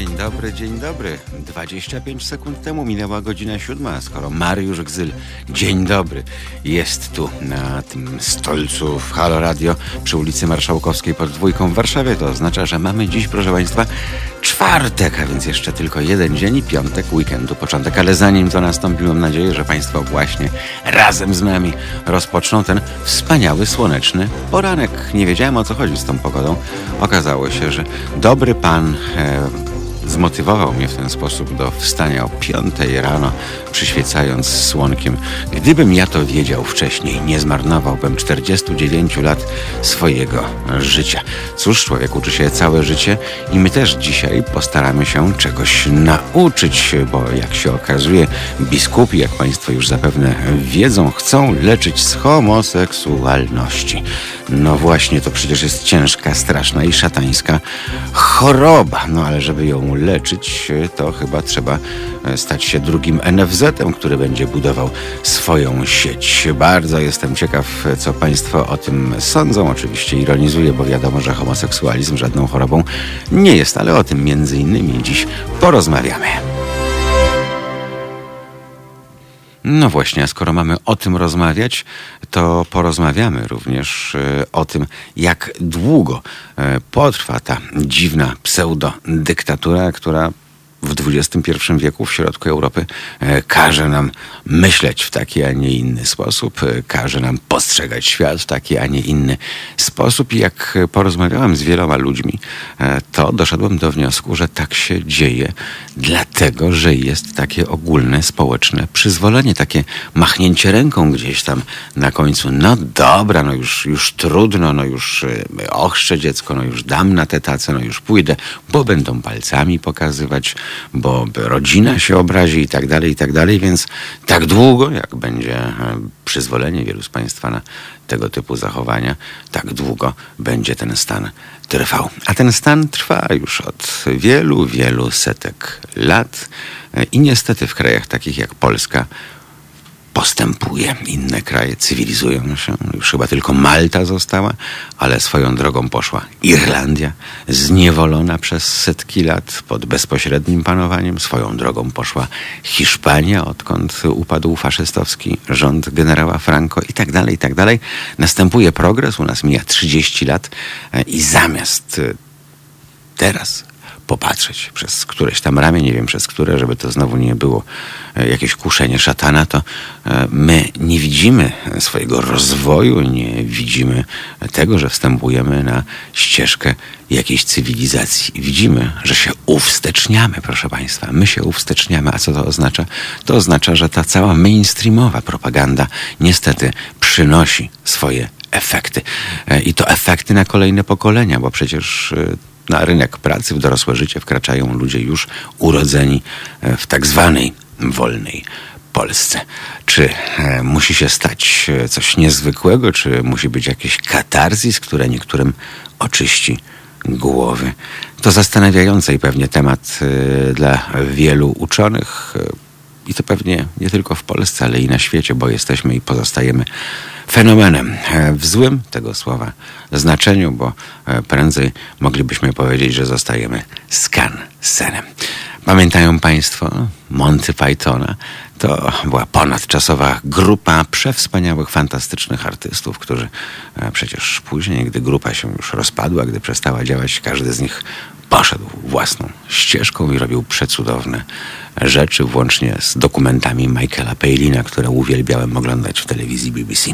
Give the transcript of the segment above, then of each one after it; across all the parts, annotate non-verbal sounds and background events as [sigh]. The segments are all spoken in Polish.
Dzień dobry, dzień dobry. 25 sekund temu minęła godzina siódma, skoro Mariusz Gzyl, dzień dobry, jest tu na tym stolcu w Halo Radio przy ulicy Marszałkowskiej pod dwójką w Warszawie. To oznacza, że mamy dziś, proszę Państwa, czwartek, a więc jeszcze tylko jeden dzień i piątek weekendu, początek. Ale zanim to nastąpi, mam nadzieję, że Państwo właśnie razem z nami rozpoczną ten wspaniały, słoneczny poranek. Nie wiedziałem o co chodzi z tą pogodą. Okazało się, że dobry pan e, zmotywował mnie w ten sposób do wstania o 5 rano, przyświecając słonkiem. Gdybym ja to wiedział wcześniej, nie zmarnowałbym 49 lat swojego życia. Cóż, człowiek uczy się całe życie i my też dzisiaj postaramy się czegoś nauczyć, bo jak się okazuje, biskupi, jak Państwo już zapewne wiedzą, chcą leczyć z homoseksualności. No właśnie, to przecież jest ciężka, straszna i szatańska choroba. No ale żeby ją leczyć, to chyba trzeba e, stać się drugim NFZ-em, który będzie budował swoją sieć. Bardzo jestem ciekaw, co Państwo o tym sądzą. Oczywiście ironizuję, bo wiadomo, że homoseksualizm żadną chorobą nie jest, ale o tym między innymi dziś porozmawiamy. No właśnie, a skoro mamy o tym rozmawiać, to porozmawiamy również e, o tym, jak długo e, potrwa ta dziwna pseudodyktatura, która w XXI wieku w środku Europy e, każe nam myśleć w taki, a nie inny sposób, e, każe nam postrzegać świat w taki, a nie inny sposób. I jak porozmawiałem z wieloma ludźmi, e, to doszedłem do wniosku, że tak się dzieje, dlatego że jest takie ogólne społeczne przyzwolenie, takie machnięcie ręką gdzieś tam na końcu. No dobra, no już, już trudno, no już ochrzczę dziecko, no już dam na te tace, no już pójdę, bo będą palcami pokazywać bo rodzina się obrazi i tak dalej, i tak dalej, więc tak długo, jak będzie e, przyzwolenie wielu z Państwa na tego typu zachowania, tak długo będzie ten stan trwał. A ten stan trwa już od wielu, wielu setek lat e, i niestety w krajach takich jak Polska postępuje. Inne kraje cywilizują się. Już chyba tylko Malta została, ale swoją drogą poszła Irlandia, zniewolona przez setki lat pod bezpośrednim panowaniem. Swoją drogą poszła Hiszpania, odkąd upadł faszystowski rząd generała Franco i tak dalej, i tak dalej. Następuje progres, u nas mija 30 lat e, i zamiast e, teraz popatrzeć przez któreś tam ramię, nie wiem przez które, żeby to znowu nie było e, jakieś kuszenie szatana, to e, my nie widzimy swojego rozwoju, nie widzimy tego, że wstępujemy na ścieżkę jakiejś cywilizacji. Widzimy, że się uwsteczniamy, proszę Państwa. My się uwsteczniamy. A co to oznacza? To oznacza, że ta cała mainstreamowa propaganda niestety przynosi swoje efekty. E, I to efekty na kolejne pokolenia, bo przecież na rynek pracy, w dorosłe życie wkraczają ludzie już urodzeni e, w tak zwanej wolnej Polsce. Czy e, musi się stać e, coś niezwykłego, czy musi być jakiś katarzis, które niektórym oczyści głowy? To zastanawiający i pewnie temat dla wielu uczonych i to pewnie nie tylko w Polsce, ale i na świecie, bo jesteśmy i pozostajemy fenomenem e, w złym tego słowa znaczeniu, bo e, prędzej moglibyśmy powiedzieć, że zostajemy skan senem. Pamiętają Państwo Monty Pythona? To była ponadczasowa grupa przewspaniałych, fantastycznych artystów, którzy e, przecież później, gdy grupa się już rozpadła, gdy przestała działać, każdy z nich poszedł własną ścieżką i robił przecudowne rzeczy, włącznie z dokumentami Michaela Palina, które uwielbiałem oglądać w telewizji BBC.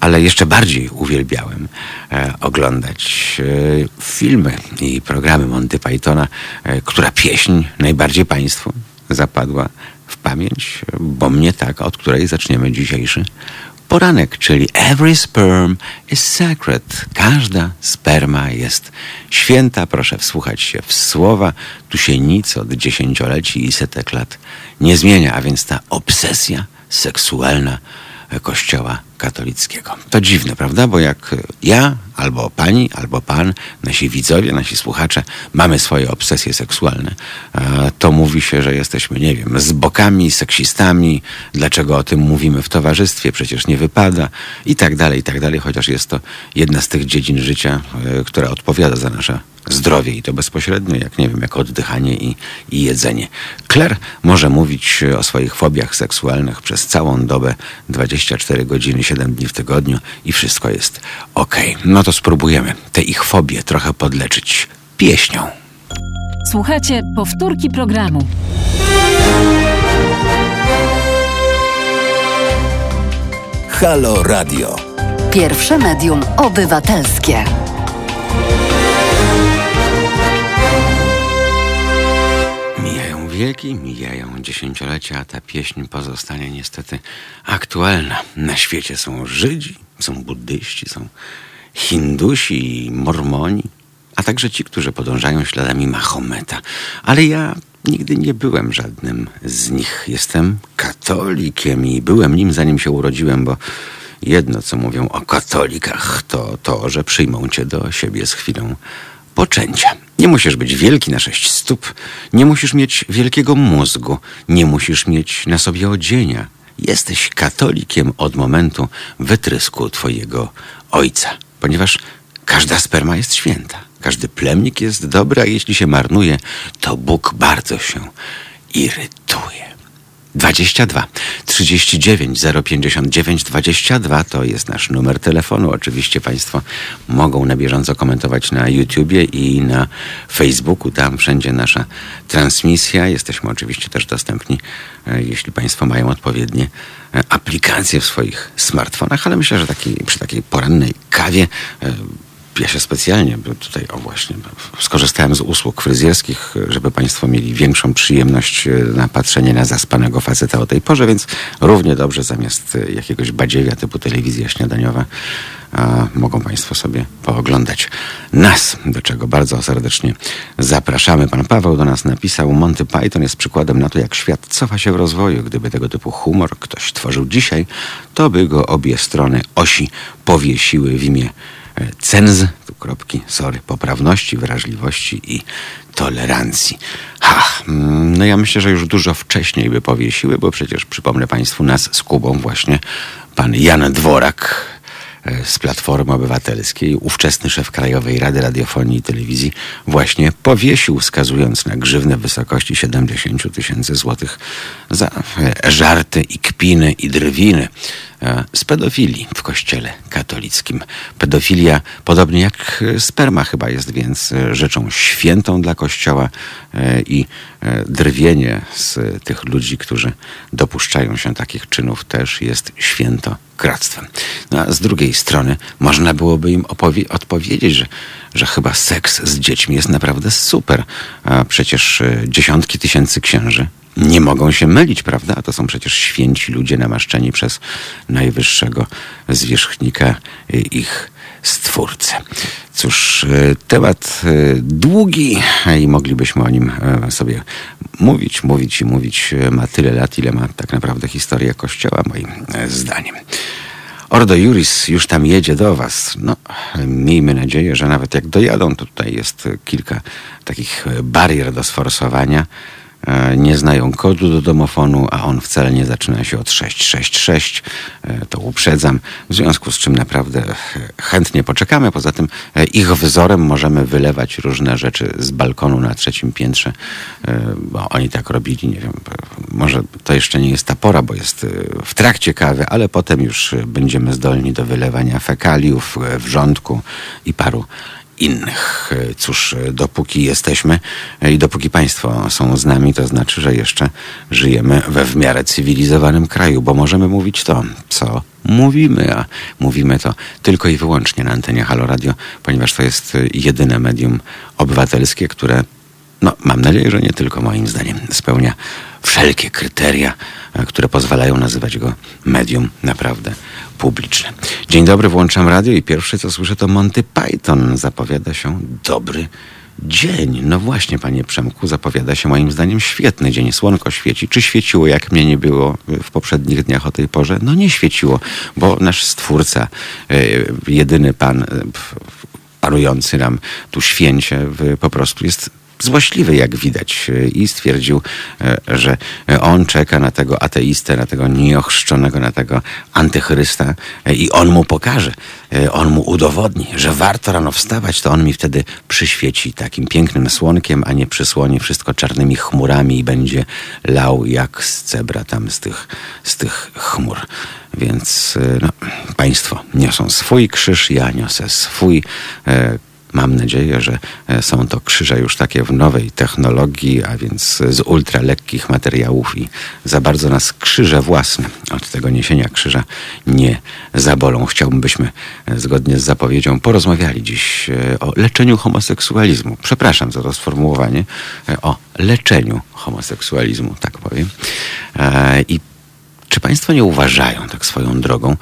Ale jeszcze bardziej uwielbiałem e, oglądać e, filmy i programy Monty Pythona, e, która pieśń najbardziej Państwu zapadła w pamięć, bo mnie tak, od której zaczniemy dzisiejszy poranek, czyli every sperm is sacred. Każda sperma jest święta. Proszę wsłuchać się w słowa. Tu się nic od dziesięcioleci i setek lat nie zmienia, a więc ta obsesja seksualna Kościoła katolickiego. To dziwne, prawda? Bo jak ja, albo pani, albo pan, nasi widzowie, nasi słuchacze, mamy swoje obsesje seksualne, to mówi się, że jesteśmy, nie wiem, z bokami, seksistami, dlaczego o tym mówimy w towarzystwie, przecież nie wypada i tak dalej, i tak dalej, chociaż jest to jedna z tych dziedzin życia, e, która odpowiada za nasze zdrowie i to bezpośrednio, jak nie wiem, jak oddychanie i, i jedzenie. Claire może mówić o swoich fobiach seksualnych przez całą dobę, 24 godziny, 7 dni w tygodniu i wszystko jest ok. No to spróbujemy te ich fobie trochę podleczyć pieśnią. Słuchajcie powtórki programu. Halo Radio. Pierwsze medium obywatelskie. Wieki, mijają dziesięciolecia, a ta pieśń pozostanie niestety aktualna. Na świecie są Żydzi, są buddyści, są Hindusi i Mormoni, a także ci, którzy podążają śladami Mahometa. Ale ja nigdy nie byłem żadnym z nich. Jestem katolikiem i byłem nim zanim się urodziłem, bo jedno, co mówią o katolikach, to to, że przyjmą cię do siebie z chwilą poczęcia. Nie musisz być wielki na sześć stóp, nie musisz mieć wielkiego mózgu, nie musisz mieć na sobie odzienia. Jesteś katolikiem od momentu wytrysku twojego ojca, ponieważ każda sperma jest święta. Każdy plemnik jest dobry, a jeśli się marnuje, to Bóg bardzo się irytuje. 22 39 059 22 to jest nasz numer telefonu. Oczywiście Państwo mogą na bieżąco komentować na YouTubie i na Facebooku. Tam wszędzie nasza transmisja. Jesteśmy oczywiście też dostępni, e, jeśli Państwo mają odpowiednie e, aplikacje w swoich smartfonach, ale myślę, że taki, przy takiej porannej kawie e, ja się specjalnie tutaj, o właśnie, skorzystałem z usług fryzjerskich, żeby Państwo mieli większą przyjemność e, na patrzenie na zaspanego faceta o tej porze, więc równie dobrze zamiast e, jakiegoś badziewia typu telewizja śniadaniowa mogą Państwo sobie pooglądać nas, do czego bardzo serdecznie zapraszamy. Pan Paweł do nas napisał, Monty Python jest przykładem na to, jak świat cofa się w rozwoju. Gdyby tego typu humor ktoś tworzył dzisiaj, to by go obie strony osi powiesiły w imię cenz, tu kropki, sorry, poprawności, wrażliwości i tolerancji. Ha, no ja myślę, że już dużo wcześniej by powiesiły, bo przecież przypomnę Państwu nas z Kubą właśnie pan Jan Dworak e, z Platformy Obywatelskiej, ówczesny szef Krajowej Rady Radiofonii i Telewizji, właśnie powiesił, wskazując na grzywnę w wysokości 70 tysięcy złotych za e, żarty i kpiny i drwiny z pedofilii w kościele katolickim. Pedofilia, podobnie jak sperma chyba jest więc e, rzeczą świętą dla kościoła e, i drwienie z tych ludzi, którzy dopuszczają się takich czynów też jest świętokradztwem. No, a z drugiej strony można byłoby im odpowiedzieć, że, że chyba seks z dziećmi jest naprawdę super. A przecież dziesiątki tysięcy księży nie mogą się mylić, prawda? To są przecież święci ludzie namaszczeni przez najwyższego zwierzchnika ich stwórcę. Cóż, e, temat e, długi i moglibyśmy o nim sobie mówić, mówić i mówić. Ma tyle lat, ile ma tak naprawdę historia Kościoła, moim zdaniem. Ordo Juris już tam jedzie do Was. No, miejmy nadzieję, że nawet jak dojadą, to tutaj jest kilka takich barier do sforsowania. E, nie znają kodu do domofonu, a on wcale nie zaczyna się od 666. E, to uprzedzam, w związku z czym naprawdę chętnie poczekamy. Poza tym e, ich wzorem możemy wylewać różne rzeczy z balkonu na trzecim piętrze, bo oni tak robili, nie wiem, może to jeszcze nie jest ta pora, bo jest w trakcie kawy, ale potem już będziemy zdolni do wylewania fekaliów, wrzątku i paru innych. Cóż, dopóki jesteśmy i dopóki Państwo są z nami, to znaczy, że jeszcze żyjemy we w miarę cywilizowanym kraju, bo możemy mówić to, co mówimy, a mówimy to tylko i wyłącznie na antenie Halo Radio, ponieważ to jest jedyne medium obywatelskie, które, no, mam nadzieję, że nie tylko moim zdaniem, spełnia wszelkie kryteria, które pozwalają nazywać go medium naprawdę publiczne. Dzień dobry, włączam radio i pierwsze co słyszę to Monty Python. Zapowiada się dobry dzień. No właśnie, panie Przemku, zapowiada się moim zdaniem świetny dzień. Słonko świeci. Czy świeciło, jak mnie nie było w poprzednich dniach o tej porze? No nie świeciło, bo nasz stwórca, e, jedyny pan e, panujący nam tu święcie, po prostu jest złośliwy, jak widać, i stwierdził, e, że on czeka na tego ateistę, na tego nieochrzczonego, na tego antychrysta e, i on mu pokaże, e, on mu udowodni, że warto rano wstawać, to on mi wtedy przyświeci takim pięknym słonkiem, a nie przysłoni wszystko czarnymi chmurami i będzie lał jak z cebra tam z tych, z tych chmur. Więc no, państwo niosą swój krzyż, ja niosę swój Mam nadzieję, że e, są to krzyże już takie w nowej technologii, a więc z ultralekkich materiałów i za bardzo nas krzyże własne od tego niesienia krzyża nie zabolą. Chciałbym, byśmy e, zgodnie z zapowiedzią porozmawiali dziś e, o leczeniu homoseksualizmu. Przepraszam za to sformułowanie. O leczeniu homoseksualizmu, tak powiem. I czy Państwo nie uważają tak swoją drogą,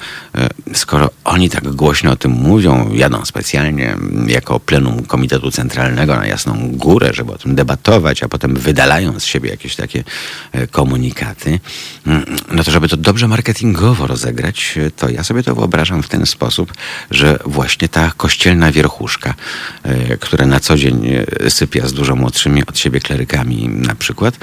skoro oni tak głośno o tym mówią, jadą specjalnie jako plenum Komitetu Centralnego na Jasną Górę, żeby o tym debatować, a potem wydalają z siebie jakieś takie e, komunikaty, mm, no to żeby to dobrze marketingowo rozegrać, e, to ja sobie to wyobrażam w ten sposób, że właśnie ta kościelna wierchuszka, która na co dzień sypia z dużo młodszymi od siebie klerykami na przykład,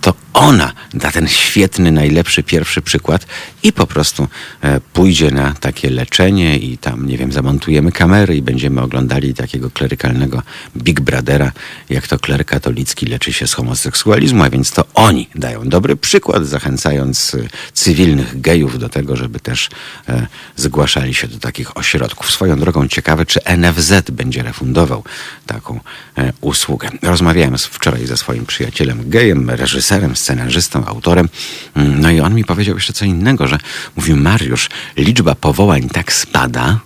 to ona da ten świetny, najlepszy pierwszy przykład i po prostu e, pójdzie na takie leczenie i tam, nie wiem, zamontujemy kamery i będziemy oglądali takiego klerykalnego Big Brothera, jak to kler katolicki leczy się z homoseksualizmu, a więc to oni dają dobry przykład, zachęcając e, cywilnych gejów do tego, żeby też e, zgłaszali się do takich ośrodków. Swoją drogą ciekawe, czy NFZ będzie refundował taką e, usługę. Rozmawiałem wczoraj ze swoim przyjacielem gejem, reżyserem, scenarzystą, autorem. Mm, no i on mi powiedział jeszcze co innego, że mówił Mariusz, liczba powołań tak spada,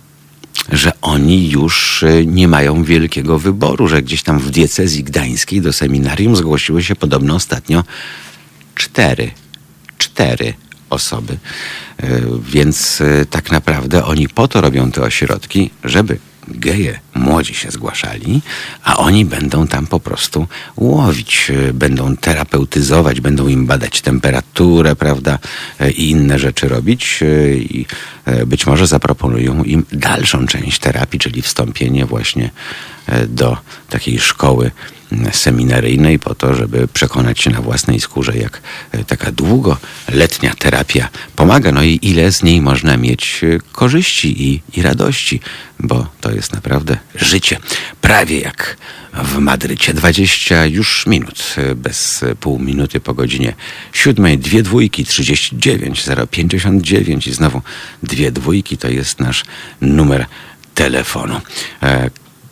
że oni już y, nie mają wielkiego wyboru, że gdzieś tam w diecezji gdańskiej do seminarium zgłosiły się podobno ostatnio cztery, cztery osoby. Y, więc y, tak naprawdę oni po to robią te ośrodki, żeby geje młodzi się zgłaszali, a oni będą tam po prostu łowić, e, będą terapeutyzować, będą im badać temperaturę, prawda, e, i inne rzeczy robić e, i być może zaproponują im dalszą część terapii, czyli wstąpienie właśnie do takiej szkoły seminaryjnej po to, żeby przekonać się na własnej skórze, jak e, taka długoletnia terapia pomaga, no i ile z niej można mieć e, korzyści i, i radości, bo to jest naprawdę życie. Prawie jak w Madrycie. 20 już minut, e, bez pół minuty po godzinie siódmej. Dwie dwójki, 39, 059 i znowu dwie dwójki to jest nasz numer telefonu.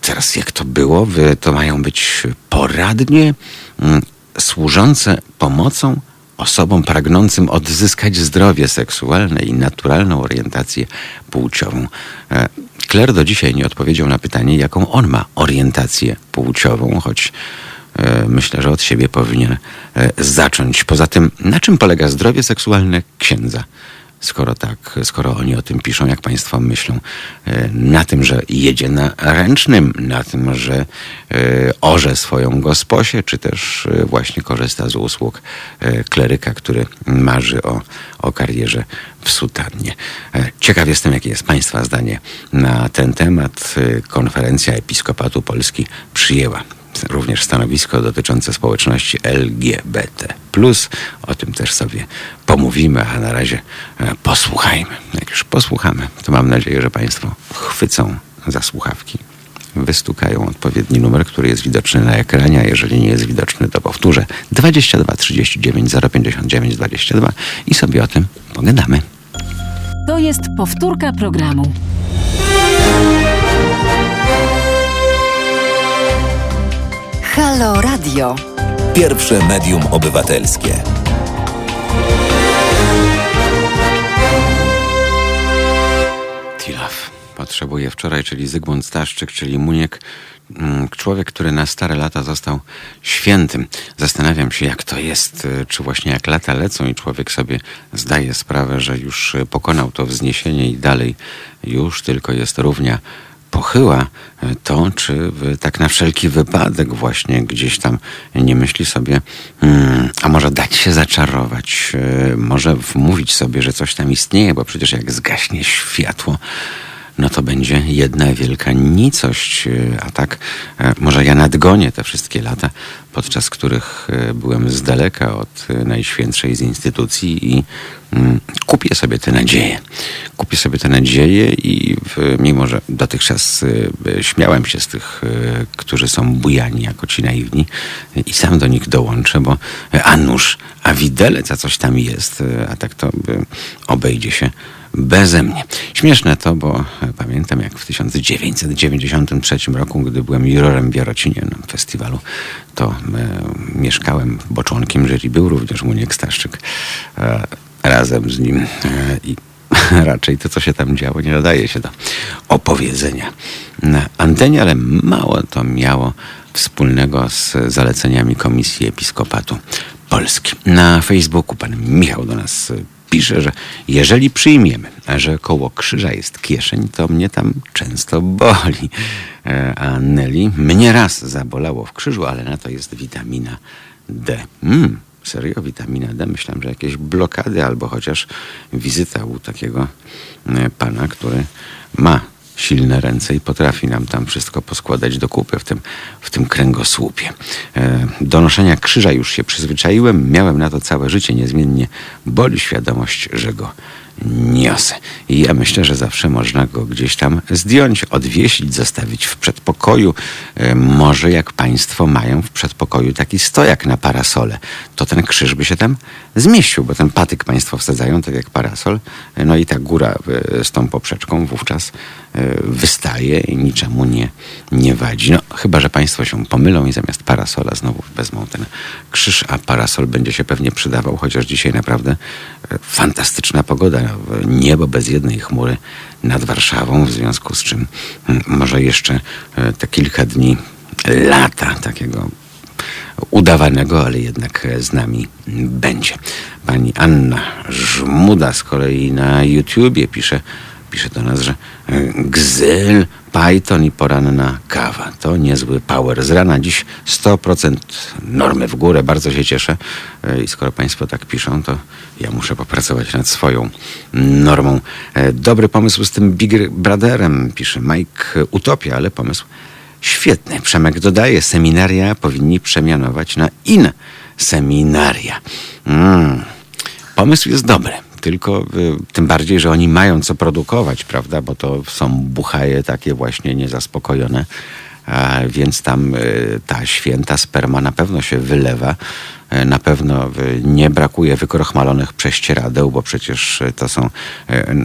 Teraz jak to było? To mają być poradnie mm, służące pomocą osobom pragnącym odzyskać zdrowie seksualne i naturalną orientację płciową. Kler do dzisiaj nie odpowiedział na pytanie, jaką on ma orientację płciową, choć e, myślę, że od siebie powinien e, zacząć. Poza tym, na czym polega zdrowie seksualne księdza? Skoro tak, skoro oni o tym piszą, jak Państwo myślą, e, na tym, że jedzie na ręcznym, na tym, że e, orze swoją gosposię, czy też e, właśnie korzysta z usług kleryka, który marzy o, o karierze w sutannie. Ciekaw jestem, jakie jest Państwa zdanie na ten temat. Konferencja Episkopatu Polski przyjęła również stanowisko dotyczące społeczności LGBT. O tym też sobie pomówimy, a na razie e, posłuchajmy. Jak już posłuchamy, to mam nadzieję, że Państwo chwycą za słuchawki wystukają odpowiedni numer, który jest widoczny na ekranie, a jeżeli nie jest widoczny, to powtórzę 22 39 059 22 i sobie o tym pogadamy. To jest powtórka programu. Halo Radio. Pierwsze medium obywatelskie. Tilaf potrzebuje wczoraj, czyli Zygmunt Staszczyk, czyli Muniek, mm, człowiek, który na stare lata został świętym. Zastanawiam się, jak to jest, y, czy właśnie jak lata lecą i człowiek sobie zdaje sprawę, że już pokonał to wzniesienie i dalej już tylko jest równia pochyła, to czy tak na wszelki wypadek właśnie gdzieś tam nie myśli sobie, hmm, a może dać się zaczarować, może wmówić sobie, że coś tam istnieje, bo przecież jak zgaśnie światło, no to będzie jedna wielka nicość. A tak, e, może ja nadgonię te wszystkie lata, podczas których e, byłem z daleka od e, najświętszej z instytucji i mm, kupię sobie te nadzieje. Kupię sobie te nadzieje i mimo, że dotychczas śmiałem się z tych, którzy są bujani jako ci naiwni i sam do nich dołączę, bo a nuż, a widelec, a coś tam jest, a tak to obejdzie się beze mnie. Śmieszne to, bo pamiętam jak w 1993 roku, gdy byłem jurorem w Jarocinie na festiwalu, to e, mieszkałem boczonkiem jury, był również Muniek Staszczyk e, razem z nim e, i [laughs] raczej to, co się tam działo, nie nadaje się do opowiedzenia na antenie, ale mało to miało wspólnego z zaleceniami Komisji Episkopatu Polski. Na Facebooku pan Michał do nas pisze, że jeżeli przyjmiemy, że koło krzyża jest kieszeń, to mnie tam często boli. E, a Nelly mnie raz zabolało w krzyżu, ale na to jest witamina D. Mm, serio, witamina D. Myślałem, że jakieś blokady albo chociaż wizyta u takiego e, pana, który ma silne ręce i potrafi nam tam wszystko poskładać do kupy w tym, w tym kręgosłupie. E, do noszenia krzyża już się przyzwyczaiłem, miałem na to całe życie niezmiennie. Boli świadomość, że go niosę. I ja myślę, że zawsze można go gdzieś tam zdjąć, odwiesić, zostawić w przedpokoju. E, może jak Państwo mają w przedpokoju taki stojak na parasole, to ten krzyż by się tam zmieścił, bo ten patyk Państwo wsadzają, tak jak parasol. E, no i ta góra z tą poprzeczką wówczas wystaje i niczemu nie, nie wadzi. No, chyba, że Państwo się pomylą i zamiast parasola znowu wezmą ten krzyż, a parasol będzie się pewnie przydawał, chociaż dzisiaj naprawdę fantastyczna pogoda niebo bez jednej chmury nad Warszawą, w związku z czym może jeszcze e, te kilka dni, lata takiego udawanego, ale jednak z nami będzie. Pani Anna Żmuda z kolei na YouTubie pisze, pisze do nas, że e, gzyl, Python i poranna kawa. To niezły power. Z rana dziś 100% normy w górę. Bardzo się cieszę. E, I skoro Państwo tak piszą, to ja muszę popracować nad swoją normą. E, dobry pomysł z tym Big Brotherem, pisze Mike. Utopia, ale pomysł świetny. Przemek dodaje, seminaria powinni przemianować na in seminaria. Mm. Pomysł jest dobry tylko y, tym bardziej, że oni mają co produkować, prawda, bo to są buchaje takie właśnie niezaspokojone, więc tam y, ta święta sperma na pewno się wylewa. Y, na pewno nie brakuje wykrochmalonych prześcieradeł, bo przecież to są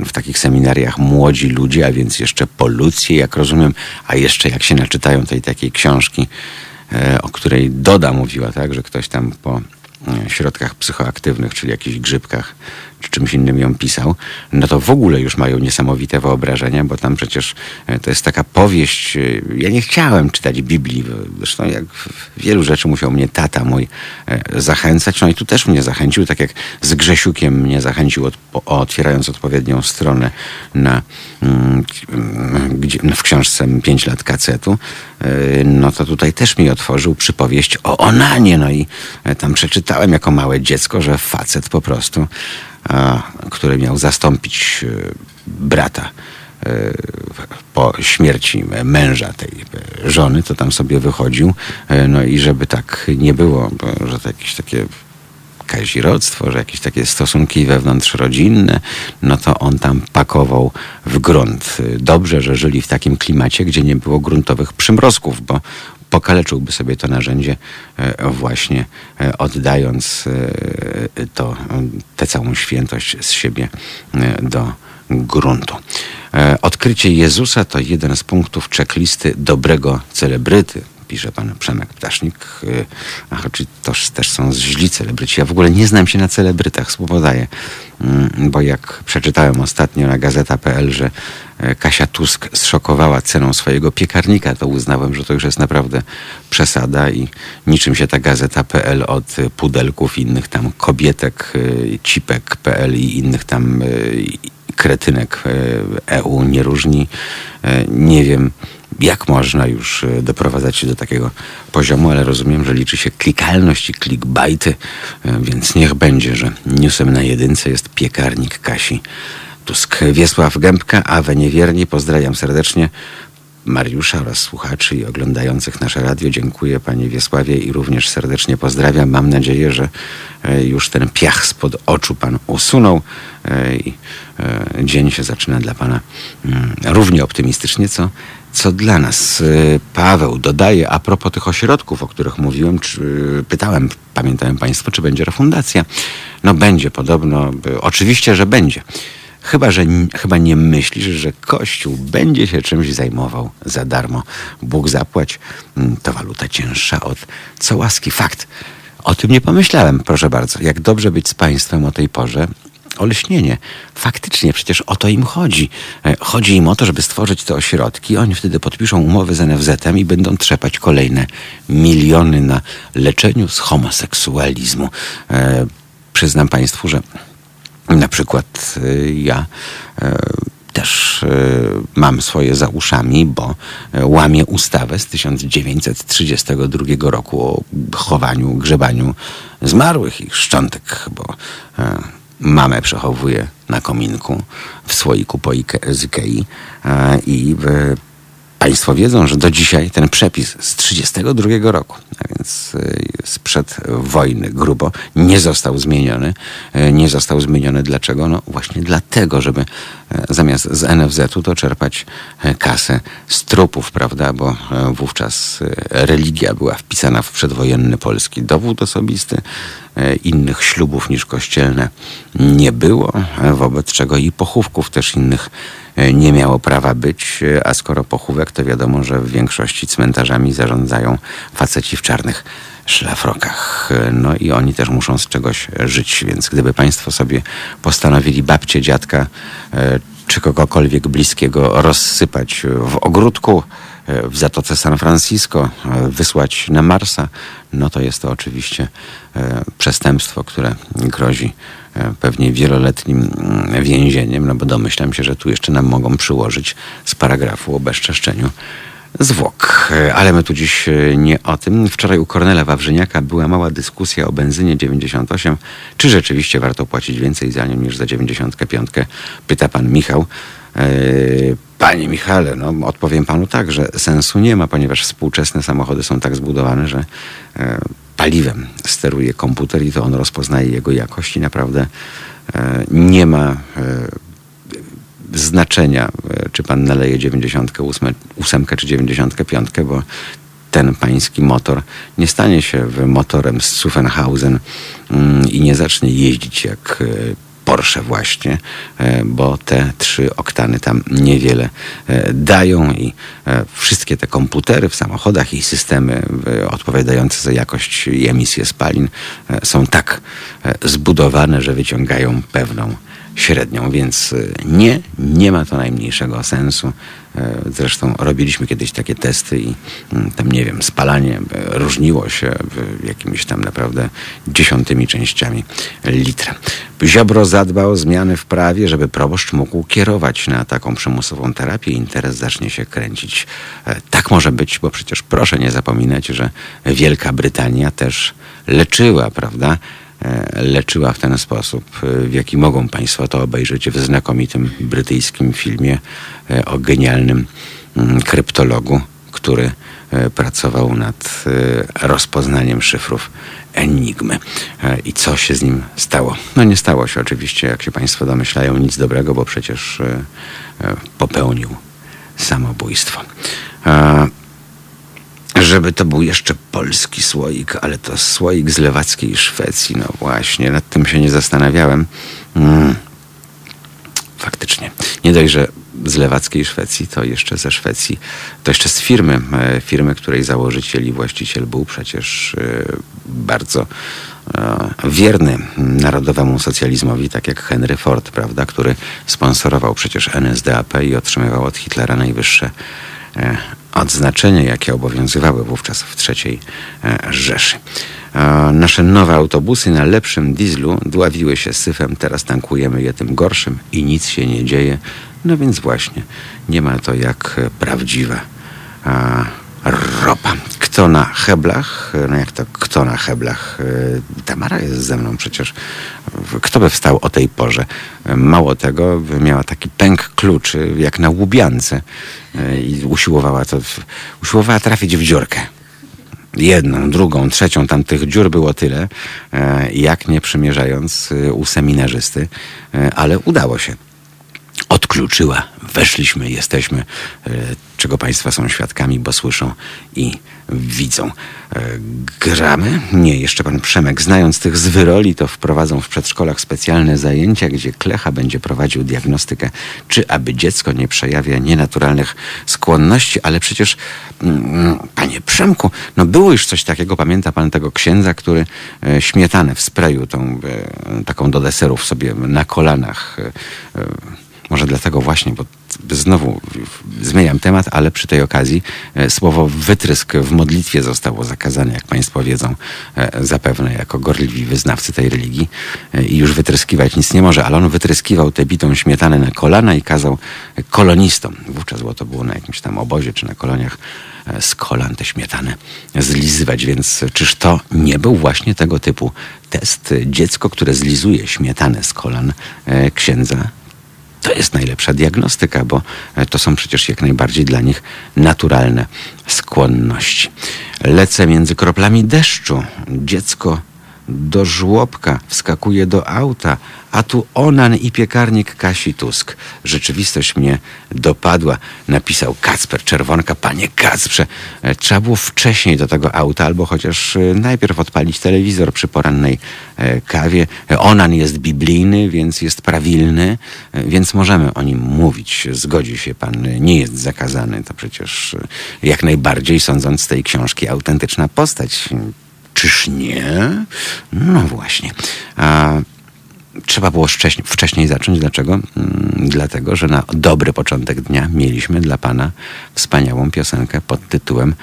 w takich seminariach młodzi ludzie, a więc jeszcze polucje, jak rozumiem, a jeszcze jak się naczytają tej takiej książki, o której Doda mówiła, tak, że ktoś tam po środkach psychoaktywnych, czyli jakichś grzybkach, czy czymś innym ją pisał, no to w ogóle już mają niesamowite wyobrażenia, bo tam przecież e, to jest taka powieść. E, ja nie chciałem czytać Biblii, zresztą jak wielu rzeczy musiał mnie tata mój e, zachęcać, no i tu też mnie zachęcił, tak jak z Grzesiukiem mnie zachęcił, otwierając odpowiednią stronę na, mm, gdzie, no w książce 5 lat kacetu, no to tutaj też mi otworzył przypowieść o Onanie, no i tam przeczytałem jako małe dziecko, że facet po prostu który miał zastąpić e, brata e, po śmierci męża tej żony, to tam sobie wychodził. E, no i żeby tak nie było, że to jakieś takie kazirodztwo, że jakieś takie stosunki wewnątrzrodzinne, no to on tam pakował w grunt. Dobrze, że żyli w takim klimacie, gdzie nie było gruntowych przymrozków, bo pokaleczyłby sobie to narzędzie e, właśnie e, oddając e, to, tę całą świętość z siebie do gruntu. Odkrycie Jezusa to jeden z punktów checklisty dobrego celebryty, pisze pan Przemek Ptasznik. Ach, czy to też są źli celebryci. Ja w ogóle nie znam się na celebrytach, słowo. Mm, bo jak przeczytałem ostatnio na gazeta.pl, że e, Kasia Tusk zszokowała ceną swojego piekarnika, to uznałem, że to już jest naprawdę przesada i niczym się ta gazeta.pl od pudelków innych tam kobietek, e, cipek.pl i innych tam e, kretynek EU nie różni. Nie wiem, jak można już doprowadzać się do takiego poziomu, ale rozumiem, że liczy się klikalność i clickbaity, więc niech będzie, że newsem na jedynce jest piekarnik Kasi Tusk. Wiesław Gębka, Awe Niewierni, pozdrawiam serdecznie. Mariusza oraz słuchaczy i oglądających nasze radio. Dziękuję Panie Wiesławie i również serdecznie pozdrawiam. Mam nadzieję, że e, już ten piach spod oczu Pan usunął e, i e, dzień się zaczyna dla Pana mm, równie optymistycznie, co, co dla nas. Paweł dodaje, a propos tych ośrodków, o których mówiłem, czy, pytałem, pamiętają Państwo, czy będzie refundacja. No będzie podobno, oczywiście, że będzie. Chyba, że chyba nie myślisz, że Kościół będzie się czymś zajmował za darmo. Bóg zapłać, mm, to waluta cięższa od co łaski. Fakt. O tym nie pomyślałem, proszę bardzo. Jak dobrze być z państwem o tej porze. Oleśnienie. Faktycznie, przecież o to im chodzi. E, chodzi im o to, żeby stworzyć te ośrodki. Oni wtedy podpiszą umowy z NFZ-em i będą trzepać kolejne miliony na leczeniu z homoseksualizmu. E, przyznam Państwu, że na przykład y, ja y, też mam swoje za uszami, bo łamię ustawę z 1932 roku o chowaniu, grzebaniu zmarłych ich szczątek, bo mamę przechowuję na kominku w słoiku z Ikei i Państwo wiedzą, że do dzisiaj ten przepis z 1932 roku, a więc y, sprzed wojny grubo, nie został zmieniony. Y, nie został zmieniony dlaczego? No właśnie dlatego, żeby y, zamiast z NFZ-u to czerpać kasę z trupów, prawda? Bo wówczas religia była wpisana w przedwojenny polski dowód osobisty. Innych ślubów niż kościelne nie było, wobec czego i pochówków też innych nie miało prawa być, e, a skoro pochówek, to wiadomo, że w większości cmentarzami zarządzają faceci w czarnych szlafrokach. E, no i oni też muszą z czegoś żyć, więc gdyby państwo sobie postanowili babcie, dziadka czy kogokolwiek bliskiego rozsypać w ogródku, w Zatoce San Francisco, wysłać na Marsa, no to jest to oczywiście przestępstwo, które grozi E, pewnie wieloletnim mm, więzieniem, no bo domyślam się, że tu jeszcze nam mogą przyłożyć z paragrafu o bezczeszczeniu zwłok. E, ale my tu dziś e, nie o tym. Wczoraj u Kornela Wawrzyniaka była mała dyskusja o benzynie 98. Czy rzeczywiście warto płacić więcej za nią niż za 95? Pyta pan Michał. Panie Michale, no odpowiem panu tak, że sensu nie ma, ponieważ współczesne samochody są tak zbudowane, że paliwem steruje komputer i to on rozpoznaje jego jakość i naprawdę e, nie ma e, znaczenia, e, czy pan naleje 98 czy 95, bo ten pański motor nie stanie się motorem z Zuffenhausen mm, i nie zacznie jeździć jak Porsche właśnie, e, bo te trzy oktany tam niewiele e, dają i e, wszystkie te komputery w samochodach i systemy odpowiadające za jakość i emisję spalin są tak zbudowane, że wyciągają pewną średnią, więc nie, nie ma to najmniejszego sensu. E, zresztą robiliśmy kiedyś takie testy i mm, tam, nie wiem, spalanie e, różniło się jakimiś tam naprawdę dziesiątymi częściami litra. Ziobro zadbał o zmiany w prawie, żeby proboszcz mógł kierować na taką przymusową terapię interes zacznie się kręcić. E, tak może być, bo przecież proszę nie zapominać, że Wielka Brytania też leczyła, prawda? E, leczyła w ten sposób, e, w jaki mogą Państwo to obejrzeć w znakomitym brytyjskim filmie e, o genialnym mm, kryptologu, który pracował nad rozpoznaniem szyfrów Enigmy. I co się z nim stało? No nie stało się oczywiście, jak się Państwo domyślają, nic dobrego, bo przecież popełnił samobójstwo żeby to był jeszcze polski słoik, ale to słoik z lewackiej Szwecji. No właśnie, nad tym się nie zastanawiałem. Mm. Faktycznie. Nie dość, że z lewackiej Szwecji, to jeszcze ze Szwecji, to jeszcze z firmy, e, firmy, której założyciel i właściciel był przecież e, bardzo e, wierny narodowemu socjalizmowi, tak jak Henry Ford, prawda, który sponsorował przecież NSDAP i otrzymywał od Hitlera najwyższe odznaczenia, jakie obowiązywały wówczas w III e, Rzeszy. E, nasze nowe autobusy na lepszym dieslu dławiły się syfem, teraz tankujemy je tym gorszym i nic się nie dzieje. No więc właśnie, nie ma to jak prawdziwa a, ropa. Kto na heblach? No jak to kto na heblach? E, Tamara jest ze mną przecież. Kto by wstał o tej porze? Mało tego, miała taki pęk kluczy jak na łubiance e, i usiłowała to, usiłowała trafić w dziurkę jedną, drugą, trzecią, tam tych dziur było tyle, e, jak nie przymierzając u seminarzysty, ale udało się odkluczyła. Weszliśmy, jesteśmy, e, czego Państwa są świadkami, bo słyszą i widzą. E, gramy? Nie, jeszcze Pan Przemek. Znając tych zwyroli, to wprowadzą w przedszkolach specjalne zajęcia, gdzie Klecha będzie prowadził diagnostykę, czy aby dziecko nie przejawia nienaturalnych skłonności, ale przecież, mm, Panie Przemku, no było już coś takiego, pamięta Pan tego księdza, który e, śmietanę w sprayu, tą taką do deserów sobie na kolanach może dlatego właśnie, bo znowu zmieniam temat, ale przy tej okazji e, słowo wytrysk w modlitwie zostało zakazane, jak Państwo wiedzą, e, zapewne jako gorliwi wyznawcy tej religii e, i już wytryskiwać nic nie może, ale on wytryskiwał tę bitą śmietanę na kolana i kazał kolonistom, wówczas było to było na jakimś tam obozie czy na koloniach, z kolan tę śmietanę zlizywać, więc czyż to nie był właśnie tego typu test? Dziecko, które zlizuje śmietanę z kolan księdza to jest najlepsza diagnostyka, bo e, to są przecież jak najbardziej dla nich naturalne skłonności. Lecę między kroplami deszczu. Dziecko do żłobka, wskakuje do auta, a tu Onan i piekarnik Kasi Tusk. Rzeczywistość mnie dopadła, napisał Kacper Czerwonka. Panie Kacprze, e, trzeba było wcześniej do tego auta, albo chociaż e, najpierw odpalić telewizor przy porannej e, kawie. Onan jest biblijny, więc jest prawilny, więc możemy o nim mówić. Zgodzi się pan, nie jest zakazany. To przecież jak najbardziej, sądząc z tej książki, autentyczna postać Czyż nie? No właśnie. A trzeba było wcześniej, wcześniej zacząć. Dlaczego? Mm, dlatego, że na dobry początek dnia mieliśmy dla Pana wspaniałą piosenkę pod tytułem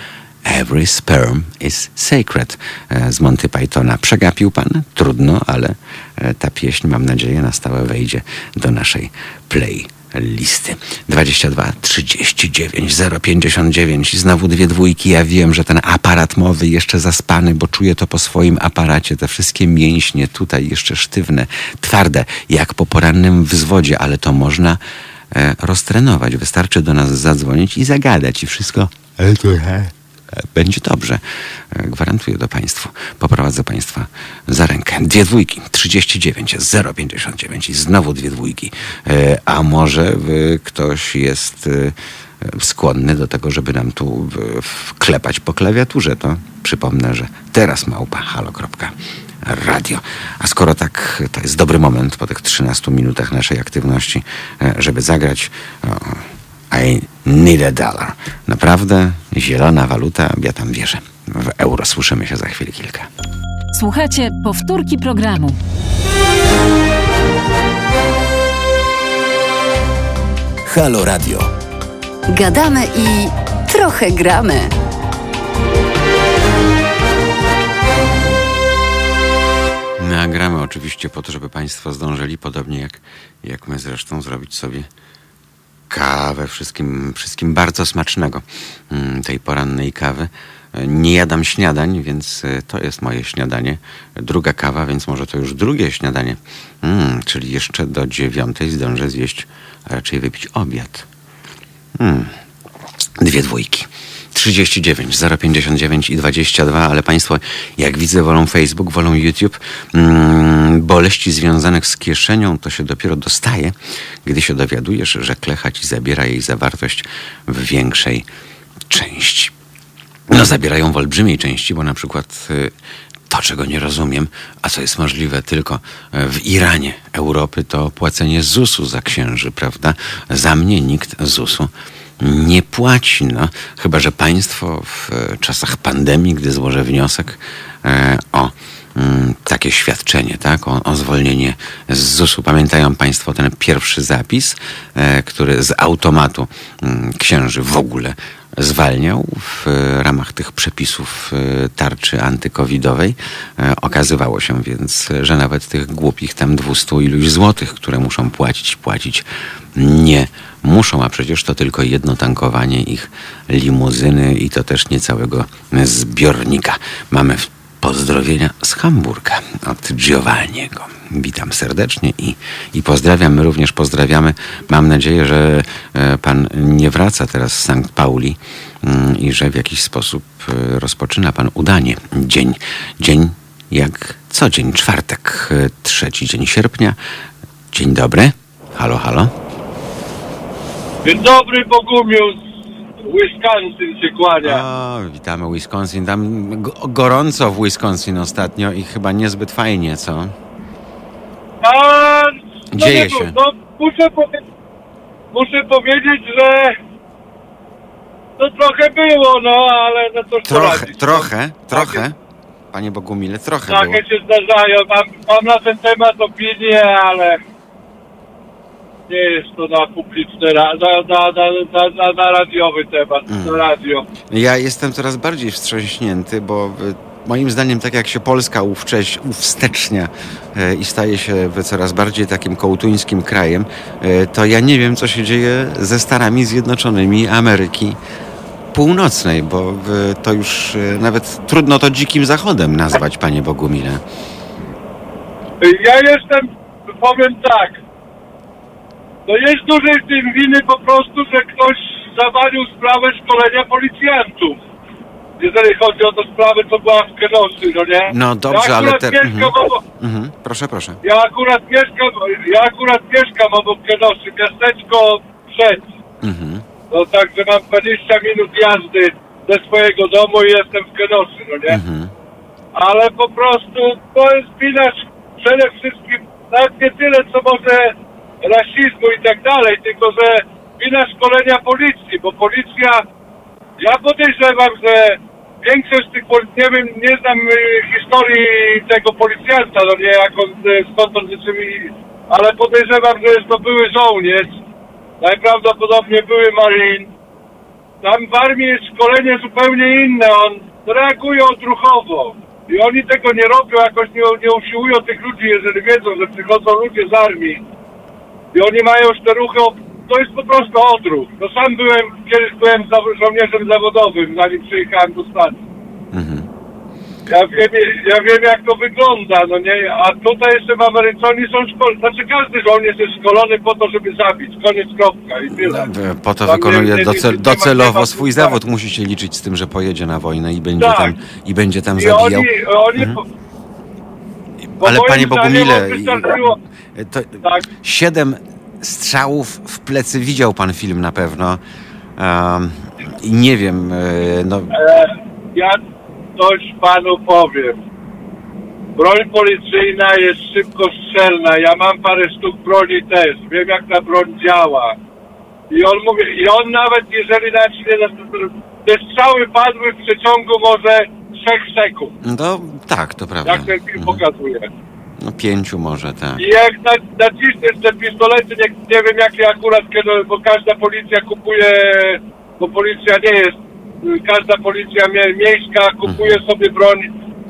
Every sperm is sacred e, z Monty Pythona. Przegapił Pan? Trudno, ale e, ta pieśń, mam nadzieję, na stałe wejdzie do naszej play listy. 22 39 059 znowu dwie dwójki. Ja wiem, że ten aparat mowy jeszcze zaspany, bo czuję to po swoim aparacie. Te wszystkie mięśnie tutaj jeszcze sztywne, twarde, jak po porannym wzwodzie, ale to można e, roztrenować. Wystarczy do nas zadzwonić i zagadać i wszystko. Ale to będzie dobrze. E, gwarantuję to Państwu. Poprowadzę Państwa za rękę. Dwie dwójki, 39, 059 i znowu dwie dwójki. E, a może ktoś jest e, skłonny do tego, żeby nam tu wklepać po klawiaturze, to przypomnę, że teraz małpa halo.radio. A skoro tak, to jest dobry moment po tych 13 minutach naszej aktywności, żeby zagrać i need a dollar. Naprawdę zielona waluta, ja tam wierzę. W euro słyszymy się za chwilę kilka. Słuchajcie, powtórki programu. Halo Radio. Gadamy i trochę gramy. Nagramy oczywiście po to, żeby Państwo zdążyli, podobnie jak, jak my zresztą, zrobić sobie kawę, wszystkim, wszystkim bardzo smacznego mm, tej porannej kawy. Nie jadam śniadań, więc e, to jest moje śniadanie. Druga kawa, więc może to już drugie śniadanie. Mm, czyli jeszcze do dziewiątej zdążę zjeść, a raczej wypić obiad. Mm. Dwie dwójki. 39, 059 i 22, ale Państwo, jak widzę, wolą Facebook, wolą YouTube. Mm, boleści związanych z kieszenią to się dopiero dostaje, gdy się dowiadujesz, że klecha ci zabiera jej zawartość w większej części. No, zabierają w olbrzymiej części, bo na przykład y, to, czego nie rozumiem, a co jest możliwe tylko y, w Iranie Europy, to płacenie ZUS-u za księży, prawda? Za mnie nikt ZUS-u nie płaci. No, chyba, że państwo w e, czasach pandemii, gdy złożę wniosek e, o mm, takie świadczenie, tak, o, o, zwolnienie z ZUS-u. Pamiętają Państwo ten pierwszy zapis, e, który z automatu mm, księży w ogóle zwalniał w e, ramach tych przepisów e, tarczy antykowidowej. E, Okazywało się więc, że nawet tych głupich tam 200 iluś złotych, które muszą płacić, płacić nie muszą, a przecież to tylko jedno tankowanie ich limuzyny i to też nie całego zbiornika. Mamy w pozdrowienia z Hamburga od Giovanniego. Witam serdecznie i, i pozdrawiam. My również pozdrawiamy. Mam nadzieję, że e, pan nie wraca teraz z Sankt Pauli mm, i że w jakiś sposób e, rozpoczyna pan udanie dzień. Dzień jak co dzień, czwartek, e, trzeci dzień sierpnia. Dzień dobry. Halo, halo. Dzień dobry, Bogumiu z Wisconsin się kłania. O, witamy Wisconsin. Tam go- gorąco w Wisconsin ostatnio i chyba niezbyt fajnie, co? A, no Dzieje nie, się. No, muszę, powie- muszę powiedzieć, że to trochę było, no, ale no Trochę, poradzić, trochę, no. trochę. Panie Bogumile, trochę Takie, było. takie się zdarzają. Mam, mam na ten temat opinię, ale nie jest to na publiczny, na, na, na, na, na, na radiowy temat, Mm. na radio. Ja jestem coraz bardziej wstrząśnięty, bo y, moim zdaniem tak jak się Polska uwcześ, uwstecznia y, i staje się y, coraz bardziej takim kołtuńskim krajem, y, to ja nie wiem, co się dzieje ze Stanami Zjednoczonymi Ameryki Północnej, bo y, to już y, nawet trudno to dzikim zachodem nazwać, panie Bogumile. Ja jestem, powiem tak, no jest dużej w tym winy po prostu, że ktoś zawalił sprawę szkolenia policjantów. Jeżeli chodzi o tę sprawę, co była w Kenosy, no nie? No dobrze, ja ale te- Mieszkam mhm. obok, Mhm, proszę, proszę. ja akurat mieszkam, ja akurat mieszkam obok Kenosy, miasteczko przed. Mhm. No także mam 20 minut jazdy ze swojego domu i jestem w Kenosy, no nie? Mhm. ale po prostu to jest wina przede wszystkim nawet nie tyle co może rasizmu i tak dalej, tylko że wina szkolenia policji, bo policja, ja podejrzewam, że większość tych poli- nie wiem, nie znam y, historii tego policjanta, no nie jak on, skąd on ale podejrzewam, że jest to były żołnierz, najprawdopodobniej były marin, tam w armii jest szkolenie zupełnie inne. On reaguje odruchowo. I oni tego nie robią, jakoś nie, nie usiłują tych ludzi, jeżeli wiedzą, że przychodzą ludzie z armii. I oni mają już te ruchy, to jest po prostu odruch. No sam byłem, kiedyś byłem za- żołnierzem zawodowym, zanim przyjechałem do Stanów. Mhm. Ja wiem, ja wiem jak to wygląda, no nie? A tutaj jeszcze w Ameryce oni są szkoleni. Znaczy każdy żołnierz jest szkolony po to, żeby zabić. Koniec, kropka i tyle. No, Po to Tam wykonuje nie- docel, docelowo swój zawód. Musi się liczyć z tym, że pojedzie na wojnę i będzie Tak. tam, i będzie tam I zabijał. oni, oni po, bo Ale panie Bogumile, wystarczyło- i- to, Tak. siedem strzałów w plecy widział pan film na pewno. Um, I nie wiem, e, no, E, ja coś panu powiem. Broń policyjna jest szybko strzelna. Ja mam parę sztuk broni też. Wiem jak ta broń działa. I on mówi, i on nawet jeżeli nacznie, te strzały padły w przeciągu może 3 sekund. no tak, to prawda. Jak ten film Mhm. pokazuje. No pięciu może, tak. I jak na- naciśniesz te pistolety, nie, nie wiem jakie akurat, kiedy, bo każda policja kupuje, bo policja nie jest, każda policja mie, miejska kupuje sobie broń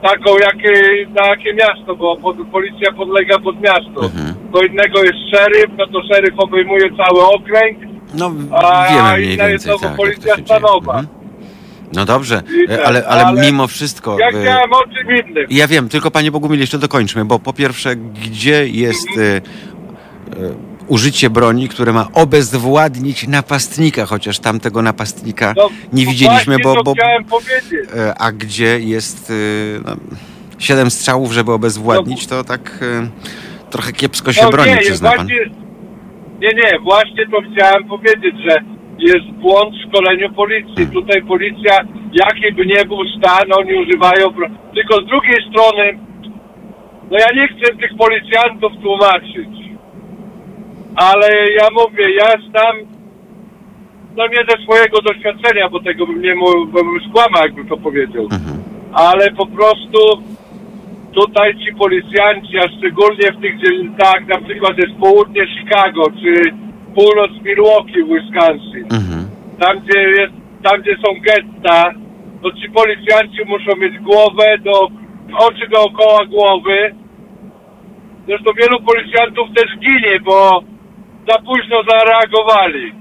taką, jakie, na jakie miasto, bo pod, policja podlega pod miasto. Mhm. To innego jest szeryf, no to szeryf obejmuje cały okręg, No A wiemy mniej inna jest więcej, znowu tak, jak policja to się dzieje. stanowa. Mhm. No dobrze, e, ale, ale, ale mimo wszystko... ja e, chciałem o czym innym. Ja wiem, tylko panie Bogumil, jeszcze dokończmy, bo po pierwsze, gdzie jest e, e, użycie broni, które ma obezwładnić napastnika, chociaż tamtego napastnika No, nie widzieliśmy, bo, bo chciałem powiedzieć. e, a gdzie jest no, siedem strzałów, żeby obezwładnić, to tak trochę kiepsko się broni, nie, przyzna pan. Nie, nie, właśnie to chciałem powiedzieć, że jest błąd w szkoleniu policji. Hmm. Tutaj policja, jaki by nie był stan, oni używają... Tylko z drugiej strony, no ja nie chcę tych policjantów tłumaczyć. Ale ja mówię, ja znam, no nie ze swojego doświadczenia, bo tego bym nie mógł, bo bym skłamał, jakbym to powiedział. Mhm. Ale po prostu tutaj ci policjanci, a szczególnie w tych dzielnicach, na przykład jest południe Chicago, czy północ Milwaukee w Wisconsin, Mhm. tam gdzie jest tam gdzie są getta, to ci policjanci muszą mieć głowę, do, oczy dookoła głowy. Zresztą wielu policjantów też ginie, bo za późno zareagowali.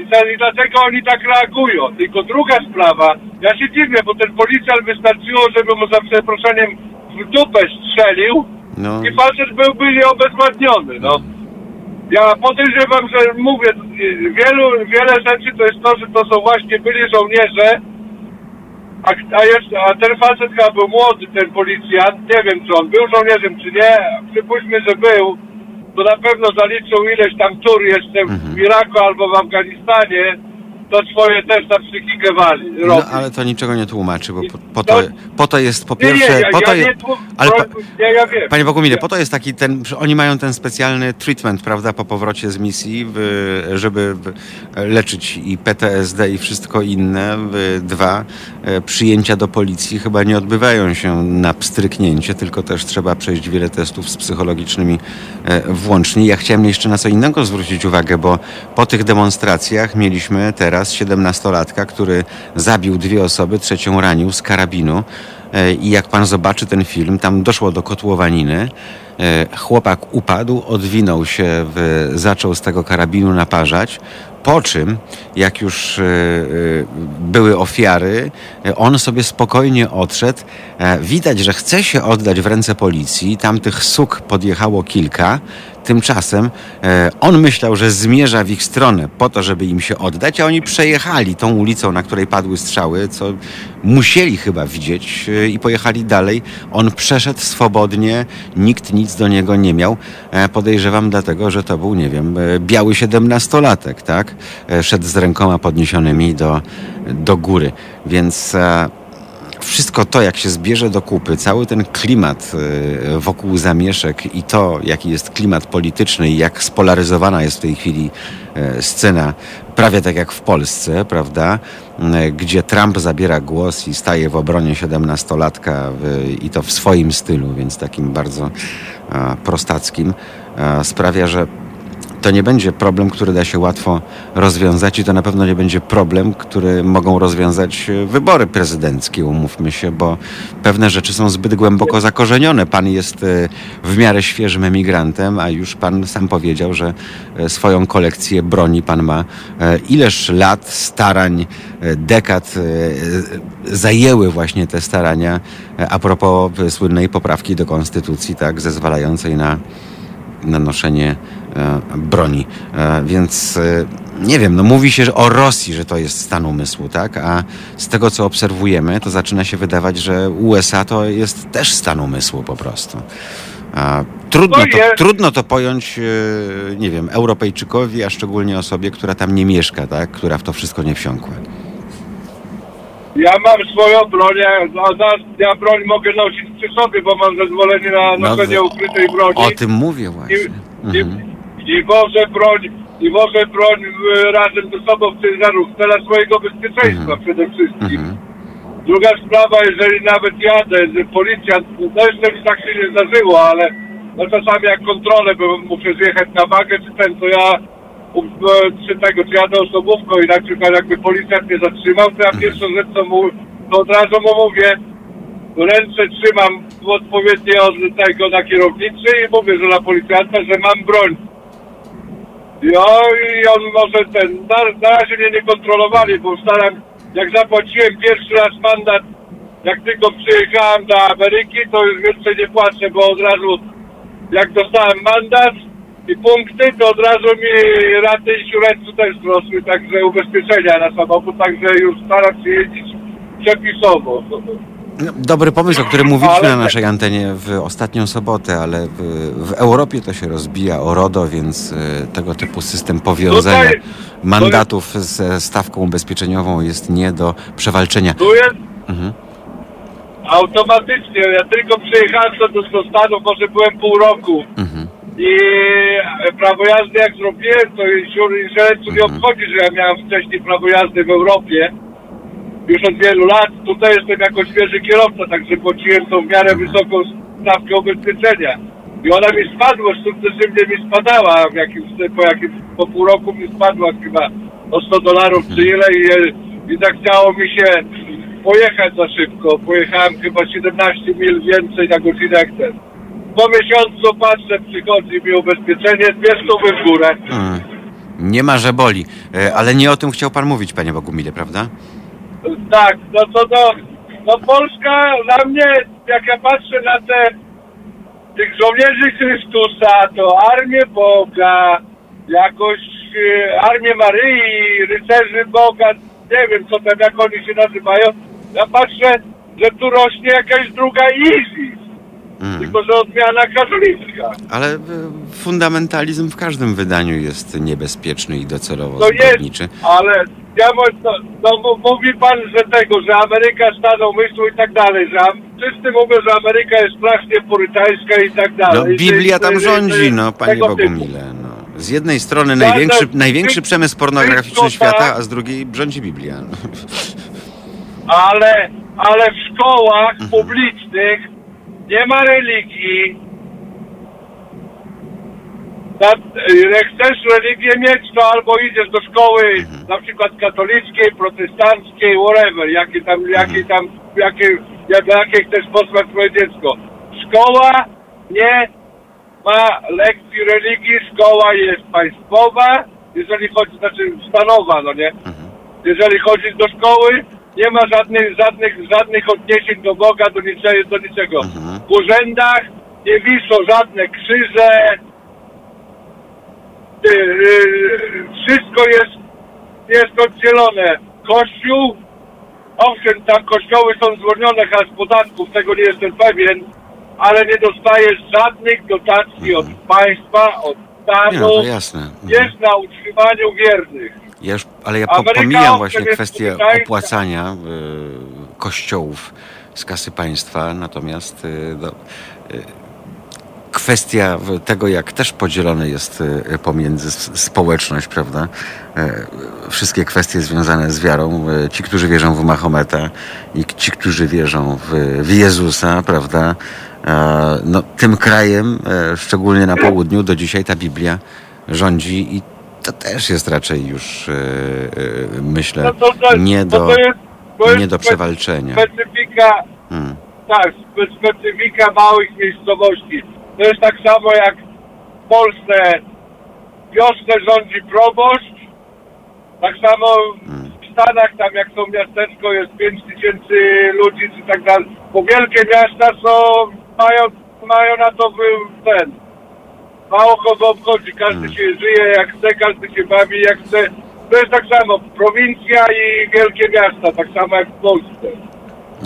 I, ta, I dlatego oni tak reagują. Tylko druga sprawa, ja się dziwię, bo ten policjant wystarczyło, żeby mu za przeproszeniem w dupę strzelił No, i facet byłby nieobezwładniony, no. Ja podejrzewam, że mówię, wielu, wiele rzeczy to jest to, że to są właśnie byli żołnierze, a, a, jeszcze, a ten facet chyba był młody, ten policjant, nie wiem czy on był żołnierzem czy nie, przypuśćmy, że był, to na pewno zaliczył ileś tam tur jeszcze w Iraku albo w Afganistanie, to swoje też na psychikę wali, no, robi. ale to niczego nie tłumaczy, bo po, po, to, No- po to jest po Nie, nie, pierwsze... ja, po to ja je- nie, tłum- ale pa- nie, ja wiem. Panie Boguminie, Ja- po to jest taki ten, oni mają ten specjalny treatment, prawda, po powrocie z misji, w, żeby w, leczyć i PTSD i wszystko inne. W, dwa, e, przyjęcia do policji chyba nie odbywają się na pstryknięcie, tylko też trzeba przejść wiele testów z psychologicznymi e, włącznie. Ja chciałem jeszcze na co innego zwrócić uwagę, bo po tych demonstracjach mieliśmy teraz 17-latka, który zabił dwie osoby, trzecią ranił z karabinu. E, I jak pan zobaczy ten film, tam doszło do kotłowaniny. E, Chłopak upadł, odwinął się, zaczął z tego karabinu naparzać. Po czym, jak już e, były ofiary, on sobie spokojnie odszedł. Widać, że chce się oddać w ręce policji. Tam tych suk podjechało kilka. Tymczasem e, on myślał, że zmierza w ich stronę po to, żeby im się oddać, a oni przejechali tą ulicą, na której padły strzały, co musieli chyba widzieć e, i pojechali dalej. On przeszedł swobodnie, nikt nic do niego nie miał. E, podejrzewam dlatego, że to był, nie wiem, biały siedemnastolatek, tak? Szedł z rękoma podniesionymi do, do góry. Więc wszystko to, jak się zbierze do kupy, cały ten klimat y, wokół zamieszek i to, jaki jest klimat polityczny i jak spolaryzowana jest w tej chwili y, scena, prawie tak jak w Polsce, prawda, y, gdzie Trump zabiera głos i staje w obronie siedemnastolatka i to w swoim stylu, więc takim bardzo prostackim, sprawia, że to nie będzie problem, który da się łatwo rozwiązać i to na pewno nie będzie problem, który mogą rozwiązać e, wybory prezydenckie, umówmy się, bo pewne rzeczy są zbyt głęboko zakorzenione. Pan jest e, w miarę świeżym emigrantem, a już pan sam powiedział, że e, swoją kolekcję broni pan ma. Ileż lat, starań, dekad zajęły właśnie te starania a propos słynnej poprawki do konstytucji, tak, zezwalającej na na noszenie e, broni. E, więc e, nie wiem, no mówi się o Rosji, że to jest stan umysłu, tak? A z tego, co obserwujemy, to zaczyna się wydawać, że USA to jest też stan umysłu po prostu. A trudno, No to, trudno to pojąć, nie wiem, Europejczykowi, a szczególnie osobie, która tam nie mieszka, tak? Która w to wszystko nie wsiąkła. Ja mam swoją broń, ja, ja, ja broń mogę nosić przy sobie, bo mam zezwolenie na noszenie No, ukrytej broni. O tym mówię I, właśnie. i, Mhm. i wożę broń, i wożę broń e, razem ze sobą w ciężarówce dla swojego bezpieczeństwa Mhm. przede wszystkim. Mhm. Druga sprawa, jeżeli nawet jadę, że policjant, no jeszcze mi tak się nie zdarzyło, ale no czasami jak kontrolę, bo muszę zjechać na wagę czy ten, to ja czy tego, czy jadę osobówką i na przykład jakby policjant mnie zatrzymał, to ja pierwszą rzecz co mu, to od razu mu mówię, ręce trzymam odpowiednio od tego na kierownicy i mówię, że dla policjanta, że mam broń. Jo, i on może ten, na, na razie mnie nie kontrolowali, bo staram, jak zapłaciłem pierwszy raz mandat, jak tylko przyjechałem do Ameryki, to już więcej nie płacę, bo od razu, jak dostałem mandat i punkty, to od razu mi raty insurencji też wzrosły, także ubezpieczenia na samochód, także już staram się jeździć przepisowo. No, Dobry pomysł, o którym mówiliśmy na naszej antenie w ostatnią sobotę, ale w, w Europie to się rozbija o RODO, więc y, tego typu system powiązania Tutaj- mandatów ze stawką ubezpieczeniową jest nie do przewalczenia. Tu jest Mhm. automatycznie, ja tylko przyjechałem do, do Stanów, może byłem pół roku. Mhm. I e, prawo jazdy jak zrobiłem, to insurencji nie obchodzi, że ja miałem wcześniej prawo jazdy w Europie. Już od wielu lat. Tutaj jestem jako świeży kierowca, także płaciłem tą w miarę wysoką stawkę ubezpieczenia. I ona mi spadła, sukcesywnie mi spadała, w jakimś, po, jakimś, po pół roku mi spadła chyba o 100 dolarów czy ile i e, i zachciało mi się pojechać za szybko. Pojechałem chyba 17 mil więcej na godzinę jak ten. Po miesiącu patrzę, przychodzi mi ubezpieczenie, 200 w górę. Nie ma, że boli. E, Ale nie o tym chciał pan mówić, panie Bogumile, prawda? Tak, no to no, no Polska dla mnie, jak ja patrzę na te tych żołnierzy Chrystusa, to armię Boga, jakoś e, armię Maryi, rycerzy Boga, nie wiem co tam, jak oni się nazywają, ja patrzę, że tu rośnie jakaś druga ISIS, Mm. tylko że odmiana katolicka. Ale e, fundamentalizm w każdym wydaniu jest niebezpieczny i docelowo To jest, ale ja no, no, mówi pan, że tego, że Ameryka staną myślą i tak dalej, że wszyscy mówią, że Ameryka jest strasznie purytańska i tak No, dalej. Biblia Że- tam rządzi, no, panie. Bogumile. No. Z jednej strony Żadne- największy, największy przemysł pornograficzny wszystko świata, tak. a z drugiej rządzi Biblia. No. Ale, ale w szkołach Mhm. publicznych nie ma religii. Jak chcesz religię mieć, to albo idziesz do szkoły Mhm. na przykład katolickiej, protestanckiej, whatever, jakie tam, Mhm. jakie tam, jakie, jak- na jakie chcesz posłać swoje dziecko. Szkoła nie ma lekcji religii, szkoła jest państwowa, jeżeli chodzi, znaczy stanowa, no nie? Jeżeli chodzisz do szkoły, nie ma żadnych, żadnych, żadnych odniesień do Boga, do niczego. Do niczego. Mhm. W urzędach nie wiszą żadne krzyże. Ty, yy, wszystko jest, jest oddzielone. Kościół, owszem, tam kościoły są zwolnione z podatków, tego nie jestem pewien, ale nie dostajesz żadnych dotacji od państwa, od Mhm. Nie, no stanu. to jasne. Mhm. Jest na utrzymaniu wiernych. Ja już, ale ja po, Ameryka pomijam właśnie kwestię opłacania y, kościołów z kasy państwa, natomiast y, no, y, kwestia tego, jak też podzielone jest y, pomiędzy społeczność, prawda? Y, Wszystkie kwestie związane z wiarą, y, ci, którzy wierzą w Mahometa i ci, którzy wierzą w, Jezusa, prawda? E, No, tym krajem, e, szczególnie na południu, do dzisiaj ta Biblia rządzi i to też jest raczej już, e, e, myślę, No nie do, to to nie do przewalczenia. Specyfika, Hmm. tak, spe- specyfika małych miejscowości. To jest tak samo jak w Polsce wiosnę rządzi proboszcz, tak samo Hmm. w Stanach, tam jak są miasteczko, jest 5 tysięcy ludzi czy tak dalej. Bo wielkie miasta są, mają, mają na to ten, mało kogo obchodzi, każdy Hmm. się żyje jak chce, każdy się bawi jak chce. To jest tak samo, prowincja i wielkie miasta, tak samo jak w Polsce.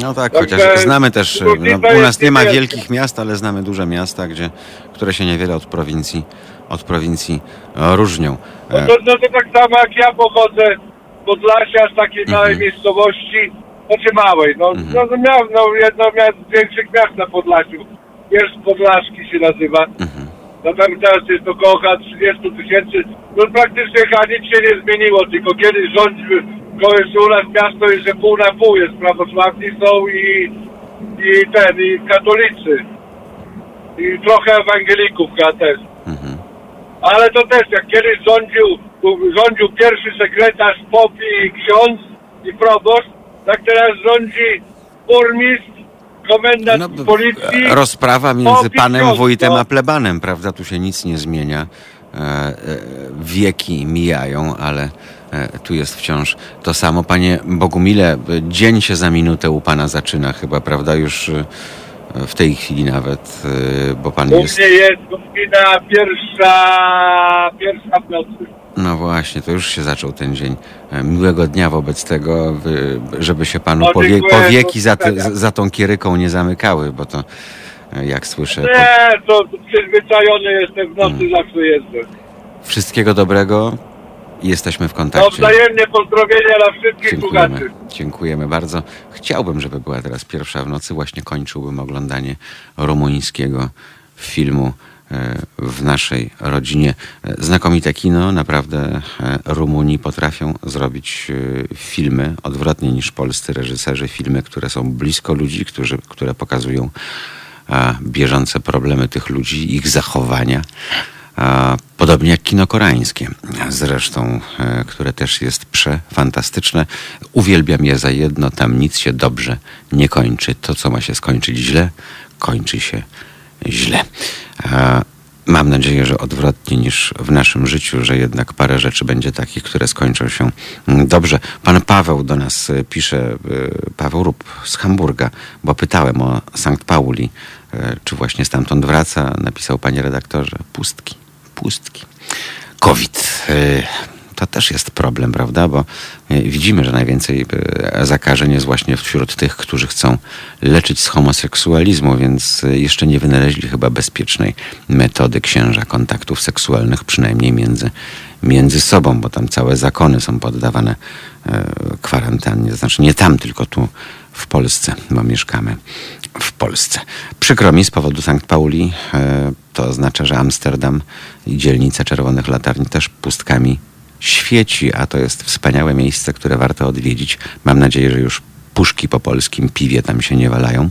No tak, Także chociaż znamy też, no, u nas nie ma wielkich miast, ale znamy duże miasta, gdzie, które się niewiele od prowincji, od prowincji e, różnią. No to, no to tak samo jak ja pochodzę z Podlasia, z takiej małej miejscowości, znaczy małej, no, Mhm. no, no miał, no jedno miast, z większych miast na Podlasiu. Jest Podlaszki się nazywa. Mhm. No tam teraz jest około chyba 30 tysięcy. No praktycznie chyba nic się nie zmieniło, tylko kiedyś rządził, jest u nas miasto jest, że pół na pół jest, prawosławni są i, i ten, i katolicy. I trochę ewangelików chyba też. Mhm. Ale to też, jak kiedyś rządził, rządził pierwszy sekretarz, pop i ksiądz i proboszcz, tak teraz rządzi burmistrz, komendant No, policji. rozprawa między panem wójtem a plebanem, prawda? Tu się nic nie zmienia. E, e, wieki mijają, ale e, tu jest wciąż to samo. Panie Bogumile, e, dzień się za minutę u pana zaczyna chyba, prawda? Już e, w tej chwili nawet, e, bo pan U jest... mnie jest godzina pierwsza, pierwsza w nocy. No właśnie, to już się zaczął ten dzień. E, Miłego dnia wobec tego, żeby się panu No, powie, powieki za, za tą kieryką nie zamykały, bo to e, jak słyszę... Nie, to przyzwyczajony jestem w nocy, Hmm. zawsze jeżdżę. Wszystkiego dobrego i jesteśmy w No kontakcie. wzajemnie pozdrowienia dla wszystkich Dziękujemy. słuchaczy. Dziękujemy bardzo. Chciałbym, żeby była teraz pierwsza w nocy. Właśnie kończyłbym oglądanie rumuńskiego filmu w naszej rodzinie. E, Znakomite kino, naprawdę e, Rumuni potrafią zrobić e, filmy odwrotnie niż polscy reżyserzy, filmy, które są blisko ludzi, którzy, które pokazują e, bieżące problemy tych ludzi, ich zachowania. Podobnie jak kino koreańskie, zresztą, e, które też jest przefantastyczne. Uwielbiam je za jedno, tam nic się dobrze nie kończy. To, co ma się skończyć źle, kończy się źle. Mam nadzieję, że odwrotnie niż w naszym życiu, że jednak parę rzeczy będzie takich, które skończą się dobrze. Pan Paweł do nas e, pisze, e, Paweł Rup z Hamburga, bo pytałem o Sankt Pauli, e, czy właśnie stamtąd wraca. Napisał panie redaktorze, pustki, pustki. COVID to też jest problem, prawda? Bo e, widzimy, że najwięcej e, zakażeń jest właśnie wśród tych, którzy chcą leczyć z homoseksualizmu, więc e, jeszcze nie wynaleźli chyba bezpiecznej metody księża kontaktów seksualnych, przynajmniej między, między sobą, bo tam całe zakony są poddawane kwarantannie. Znaczy nie tam, tylko tu w Polsce, bo mieszkamy w Polsce. Przykro mi z powodu Sankt Pauli, to oznacza, że Amsterdam i dzielnica Czerwonych Latarni też pustkami świeci, a to jest wspaniałe miejsce, które warto odwiedzić. Mam nadzieję, że już puszki po polskim piwie tam się nie walają.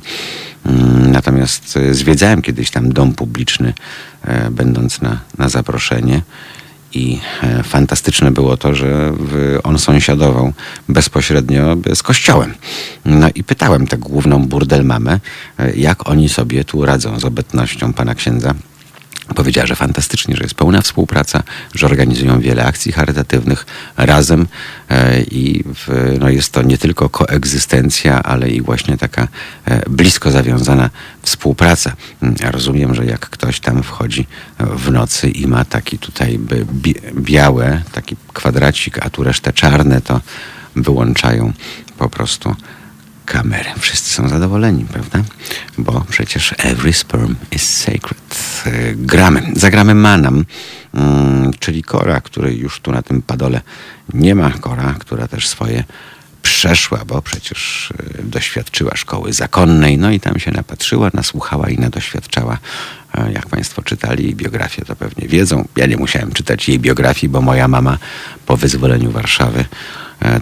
Mm, natomiast e, zwiedzałem kiedyś tam dom publiczny, e, będąc na, na zaproszenie. I e, fantastyczne było to, że on sąsiadował bezpośrednio z kościołem. No i pytałem tę główną burdel mamę, jak oni sobie tu radzą z obecnością pana księdza Powiedziała, że fantastycznie, że jest pełna współpraca, że organizują wiele akcji charytatywnych razem e, i w, no jest to nie tylko koegzystencja, ale i właśnie taka e, blisko zawiązana współpraca. Mm, ja rozumiem, że jak ktoś tam wchodzi w nocy i ma taki tutaj białe, taki kwadracik, a tu resztę czarne, to wyłączają po prostu kamerę. Wszyscy są zadowoleni, prawda? Bo przecież every sperm is sacred. E, gramy. Zagramy Manam, mm, czyli Kora, której już tu na tym padole nie ma. Kora, która też swoje przeszła, bo przecież e, doświadczyła szkoły zakonnej, no i tam się napatrzyła, nasłuchała i nadoświadczała. E, jak Państwo czytali biografię, to pewnie wiedzą. Ja nie musiałem czytać jej biografii, bo moja mama po wyzwoleniu Warszawy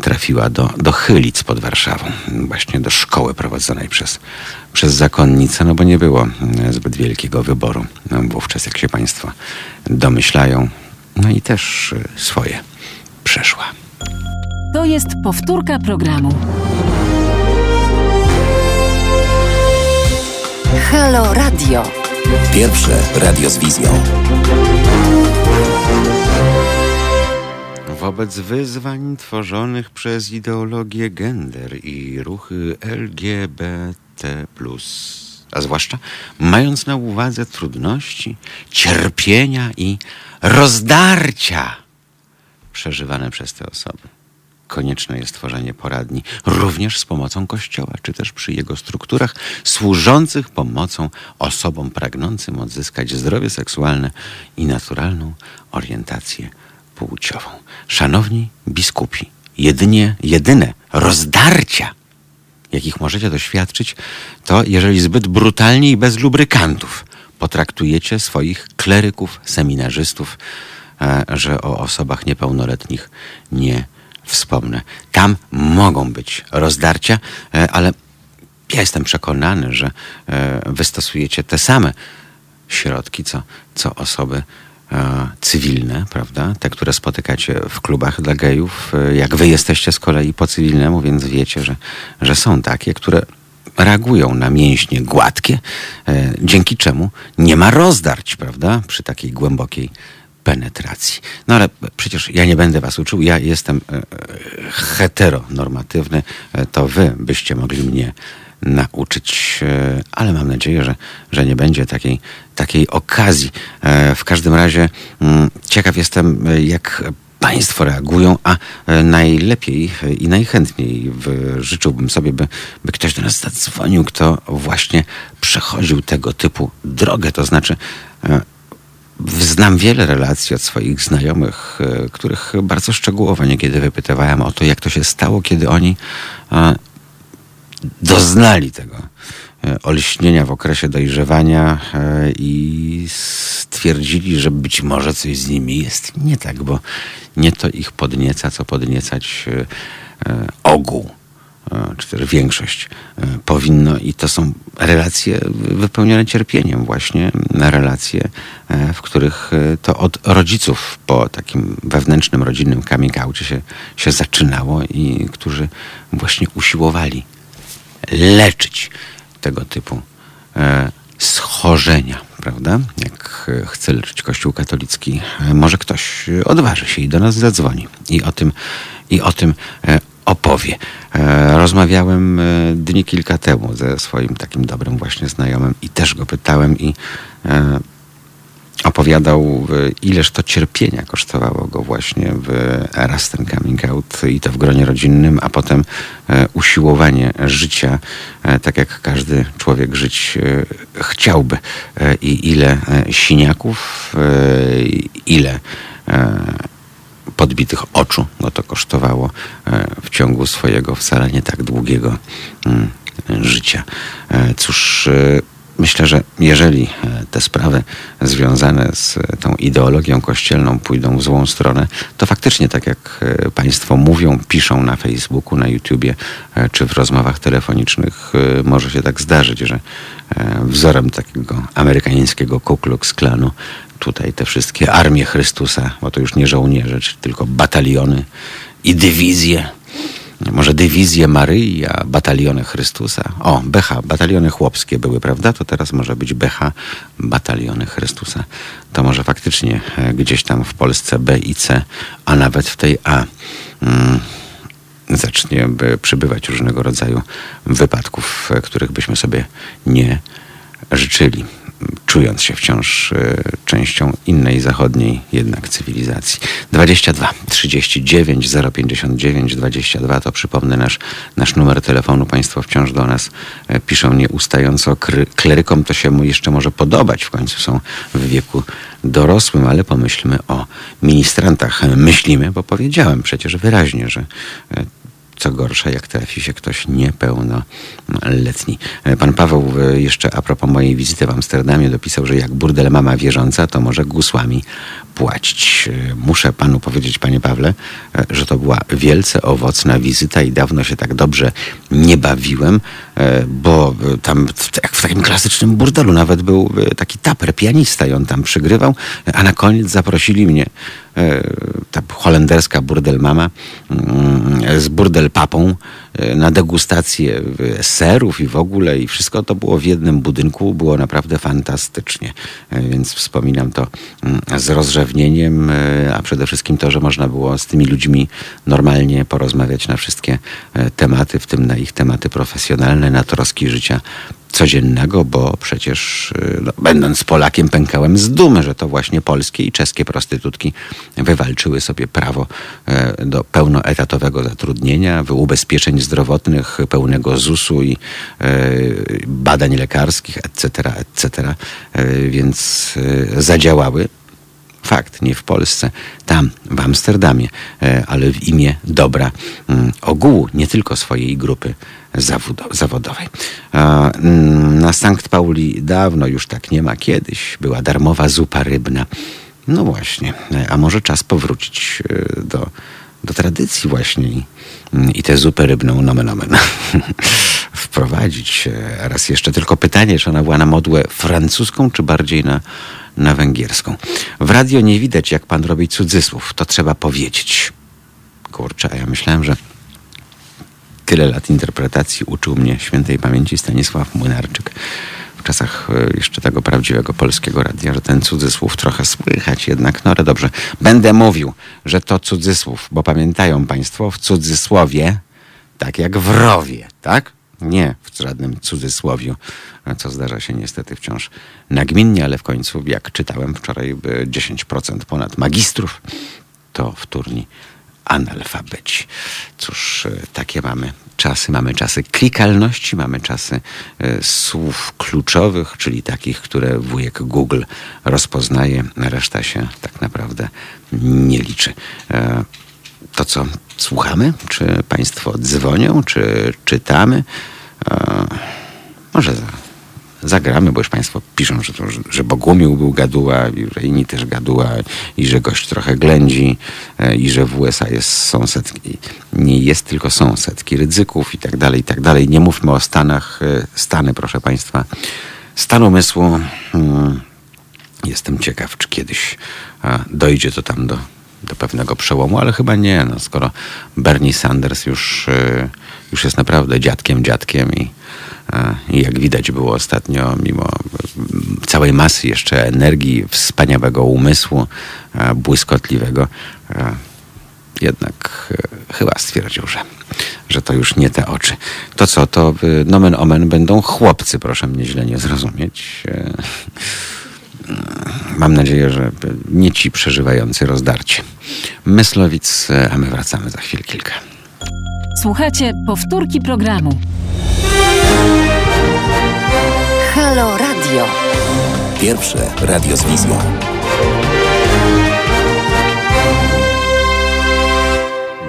trafiła do, do Chylic pod Warszawą, właśnie do szkoły prowadzonej przez, przez zakonnicę, no bo nie było e, zbyt wielkiego wyboru no, wówczas, jak się Państwo domyślają. No i też e, swoje przeszła. To jest powtórka programu. Halo Radio. Pierwsze radio z wizją. Wobec wyzwań tworzonych przez ideologię gender i ruchy LGBT, a zwłaszcza mając na uwadze trudności, cierpienia i rozdarcia przeżywane przez te osoby. Konieczne jest tworzenie poradni również z pomocą Kościoła, czy też przy jego strukturach służących pomocą osobom pragnącym odzyskać zdrowie seksualne i naturalną orientację płciową. Szanowni biskupi, jedynie, jedyne rozdarcia, jakich możecie doświadczyć, to jeżeli zbyt brutalnie i bez lubrykantów potraktujecie swoich kleryków, seminarzystów, e, że o osobach niepełnoletnich nie wspomnę. Tam mogą być rozdarcia, e, ale ja jestem przekonany, że e, wystosujecie te same środki, co, co osoby cywilne, prawda? Te, które spotykacie w klubach dla gejów. E, jak wy jesteście z kolei po cywilnemu, więc wiecie, że, że są takie, które reagują na mięśnie gładkie, e, dzięki czemu nie ma rozdarć, prawda? Przy takiej głębokiej penetracji. No ale przecież ja nie będę was uczył, ja jestem heteronormatywny, to wy byście mogli mnie nauczyć, e, ale mam nadzieję, że, że nie będzie takiej, takiej okazji. E, w każdym razie mm, ciekaw jestem, e, jak Państwo reagują, a najlepiej i najchętniej życzyłbym sobie, by, by ktoś do nas zadzwonił, kto właśnie przechodził tego typu drogę. To znaczy, znam wiele relacji od swoich znajomych, których bardzo szczegółowo niekiedy wypytywałem o to, jak to się stało, kiedy oni doznali tego e, olśnienia w okresie dojrzewania e, i stwierdzili, że być może coś z nimi jest nie tak, bo nie to ich podnieca, co podniecać e, ogół, czy też większość powinno. I to są relacje wypełnione cierpieniem właśnie, relacje, w których to od rodziców po takim wewnętrznym, rodzinnym coming się, się zaczynało i którzy właśnie usiłowali leczyć tego typu schorzenia, prawda? Jak chce leczyć Kościół katolicki, może ktoś odważy się i do nas zadzwoni i o tym, i o tym opowie. E, rozmawiałem e, dni kilka temu ze swoim takim dobrym właśnie znajomym i też go pytałem i e, opowiadał, ileż to cierpienia kosztowało go właśnie w raz ten coming out i to w gronie rodzinnym, a potem usiłowanie życia, tak jak każdy człowiek żyć chciałby i ile siniaków, ile podbitych oczu, no to kosztowało e, w ciągu swojego wcale nie tak długiego mm, życia. E, cóż, e, myślę, że jeżeli te sprawy związane z tą ideologią kościelną pójdą w złą stronę, to faktycznie, tak jak Państwo mówią, piszą na Facebooku, na YouTubie czy w rozmowach telefonicznych, może się tak zdarzyć, że wzorem takiego amerykańskiego Ku Klux Klanu tutaj te wszystkie armie Chrystusa, bo to już nie żołnierze, tylko bataliony i dywizje. Może dywizje Maryi, a bataliony Chrystusa. O, BH, bataliony chłopskie były, prawda? To teraz może być BH, bataliony Chrystusa. To może faktycznie e, gdzieś tam w Polsce B i C, a nawet w tej A. Mm, zacznie przybywać różnego rodzaju wypadków, e, których byśmy sobie nie życzyli czując się wciąż e, częścią innej zachodniej jednak cywilizacji. 22 39 059 22 to przypomnę nasz, nasz numer telefonu. Państwo wciąż do nas e, piszą nieustająco. Klerykom to się mu jeszcze może podobać, w końcu są w wieku dorosłym, ale pomyślmy o ministrantach. Myślimy, bo powiedziałem przecież wyraźnie, że e, co gorsza, jak trafi się ktoś niepełnoletni. Pan Paweł e, jeszcze a propos mojej wizyty w Amsterdamie dopisał, że jak burdel mama wierząca, to może gusłami płacić. E, muszę panu powiedzieć, panie Pawle, e, że to była wielce owocna wizyta i dawno się tak dobrze nie bawiłem, bo tam jak w takim klasycznym burdelu nawet był taki taper, pianista i on tam przygrywał, a na koniec zaprosili mnie ta holenderska burdel mama mm, z burdel papą e, na degustację serów i w ogóle i wszystko to było w jednym budynku, było naprawdę fantastycznie. E, więc wspominam to mm, z rozrzewnieniem, e, a przede wszystkim to, że można było z tymi ludźmi normalnie porozmawiać na wszystkie tematy, w tym na ich tematy profesjonalne, na troski życia codziennego, bo przecież y, no, będąc Polakiem pękałem z dumy, że to właśnie polskie i czeskie prostytutki wywalczyły sobie prawo e, do pełnoetatowego zatrudnienia, ubezpieczeń zdrowotnych, pełnego ZUS-u i e, badań lekarskich, etc., etc., e, więc zadziałały Fakt, nie w Polsce, tam, w Amsterdamie, ale w imię dobra mm, ogółu, nie tylko swojej grupy zawodowej. Mm, na Sankt Pauli dawno już tak nie ma. Kiedyś była darmowa zupa rybna. No właśnie, a może czas powrócić e, do, do tradycji właśnie i, i tę zupę rybną nomen omen [laughs] wprowadzić. E, raz jeszcze tylko pytanie, czy ona była na modłę francuską, czy bardziej na, na węgierską. W radio nie widać, jak pan robi cudzysłów. To trzeba powiedzieć. Kurczę, a ja myślałem, że tyle lat interpretacji uczył mnie świętej pamięci Stanisław Młynarczyk w czasach e, jeszcze tego prawdziwego polskiego radia, że ten cudzysłów trochę słychać jednak. No ale dobrze, będę mówił, że to cudzysłów, bo pamiętają Państwo w cudzysłowie, tak jak w rowie, tak? Nie w żadnym cudzysłowiu, co zdarza się niestety wciąż nagminnie, ale w końcu, jak czytałem wczoraj, 10% ponad magistrów to wtórni analfabeci. Cóż, e, takie mamy czasy. Mamy czasy klikalności, mamy czasy e, słów kluczowych, czyli takich, które wujek Google rozpoznaje, reszta się tak naprawdę nie liczy. E, to, co słuchamy, czy Państwo dzwonią, czy czytamy, może za zagramy, bo już Państwo piszą, że, to, że, Bogumił był gaduła, że inni też gaduła, i że gość trochę ględzi, e, i że w USA jest są setki, nie jest tylko są setki ryzyków i tak dalej, i tak dalej. Nie mówmy o Stanach. E, Stany, proszę Państwa, stan umysłu. Hmm, jestem ciekaw, czy kiedyś dojdzie to tam do, do pewnego przełomu, ale chyba nie, no, skoro Bernie Sanders już, y, już jest naprawdę dziadkiem, dziadkiem i, a, i jak widać było ostatnio, mimo mm, całej masy jeszcze energii, wspaniałego umysłu, a, błyskotliwego, a, jednak e, chyba stwierdził, że, że to już nie te oczy. To co, to nomen omen będą chłopcy, proszę mnie źle nie zrozumieć. E, Mam nadzieję, że nie ci przeżywający rozdarcie. Myslowic, a my wracamy za chwilę kilka. Słuchajcie powtórki programu. Halo Radio. Pierwsze radio z wizją.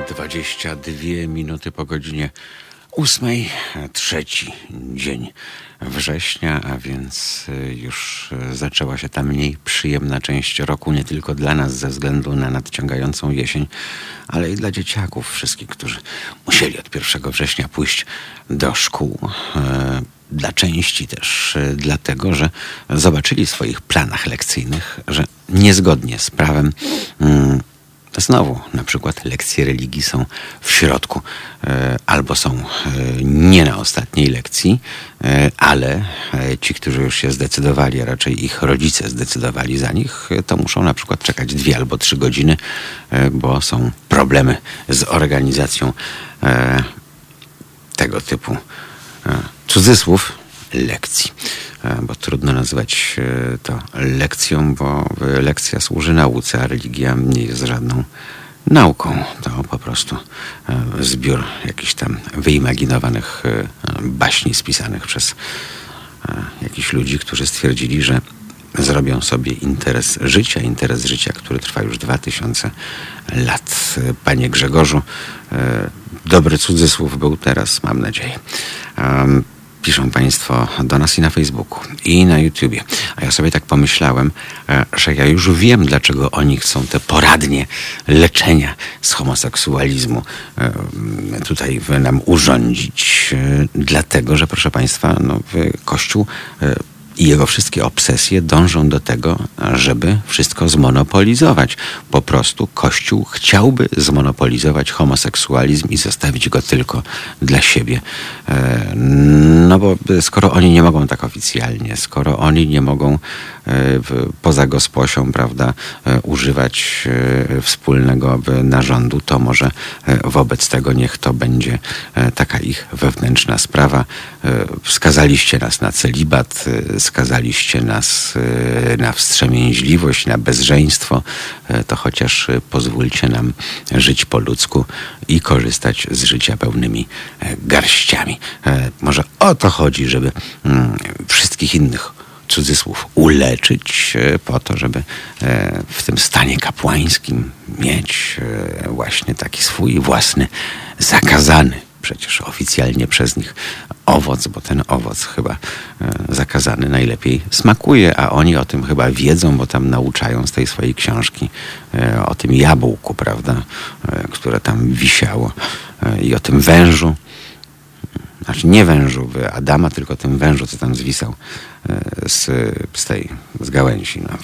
Dwadzieścia dwie minuty po godzinie ósmej, trzeci dzień września, a więc y, już y, zaczęła się ta mniej przyjemna część roku, nie tylko dla nas ze względu na nadciągającą jesień, ale i dla dzieciaków, wszystkich, którzy musieli od 1 września pójść do szkół. E, dla części też dlatego, że zobaczyli w swoich planach lekcyjnych, że niezgodnie z prawem mm, Znowu, na przykład lekcje religii są w środku, e, albo są e, nie na ostatniej lekcji, e, ale ci, którzy już się zdecydowali, a raczej ich rodzice zdecydowali za nich, to muszą na przykład czekać dwie albo trzy godziny, bo są problemy z organizacją tego typu cudzysłów lekcji. Bo trudno nazwać to lekcją, bo lekcja służy nauce, a religia nie jest żadną nauką. To po prostu zbiór jakichś tam wyimaginowanych baśni spisanych przez jakichś ludzi, którzy stwierdzili, że zrobią sobie interes życia, interes życia, który trwa już dwa tysiące lat. Panie Grzegorzu, dobry cudzysłów był teraz, mam nadzieję piszą Państwo do nas i na Facebooku, i na YouTubie. A ja sobie tak pomyślałem, e, że ja już wiem, dlaczego oni chcą te poradnie leczenia z homoseksualizmu e, tutaj nam urządzić. E, dlatego, że proszę Państwa, no, Kościół i jego wszystkie obsesje dążą do tego, żeby wszystko zmonopolizować. Po prostu Kościół chciałby zmonopolizować homoseksualizm i zostawić go tylko dla siebie. E, no bo skoro oni nie mogą tak oficjalnie, skoro oni nie mogą poza gosposią, prawda, e, używać wspólnego narządu, to może wobec tego niech to będzie taka ich wewnętrzna sprawa. Wskazaliście nas na celibat, skazaliście nas e, na wstrzemięźliwość, na bezżeństwo, e, to chociaż pozwólcie nam żyć po ludzku i korzystać z życia pełnymi e, garściami. Może o to chodzi, żeby mm, wszystkich innych cudzysłów uleczyć po to, żeby w tym stanie kapłańskim mieć właśnie taki swój własny zakazany przecież oficjalnie przez nich owoc, bo ten owoc chyba e, zakazany najlepiej smakuje, a oni o tym chyba wiedzą, bo tam nauczają z tej swojej książki e, o tym jabłku, prawda, e, które tam wisiało i o tym wężu. Znaczy nie wężu Adama, tylko tym wężu, co tam zwisał z, z tej z gałęzi. No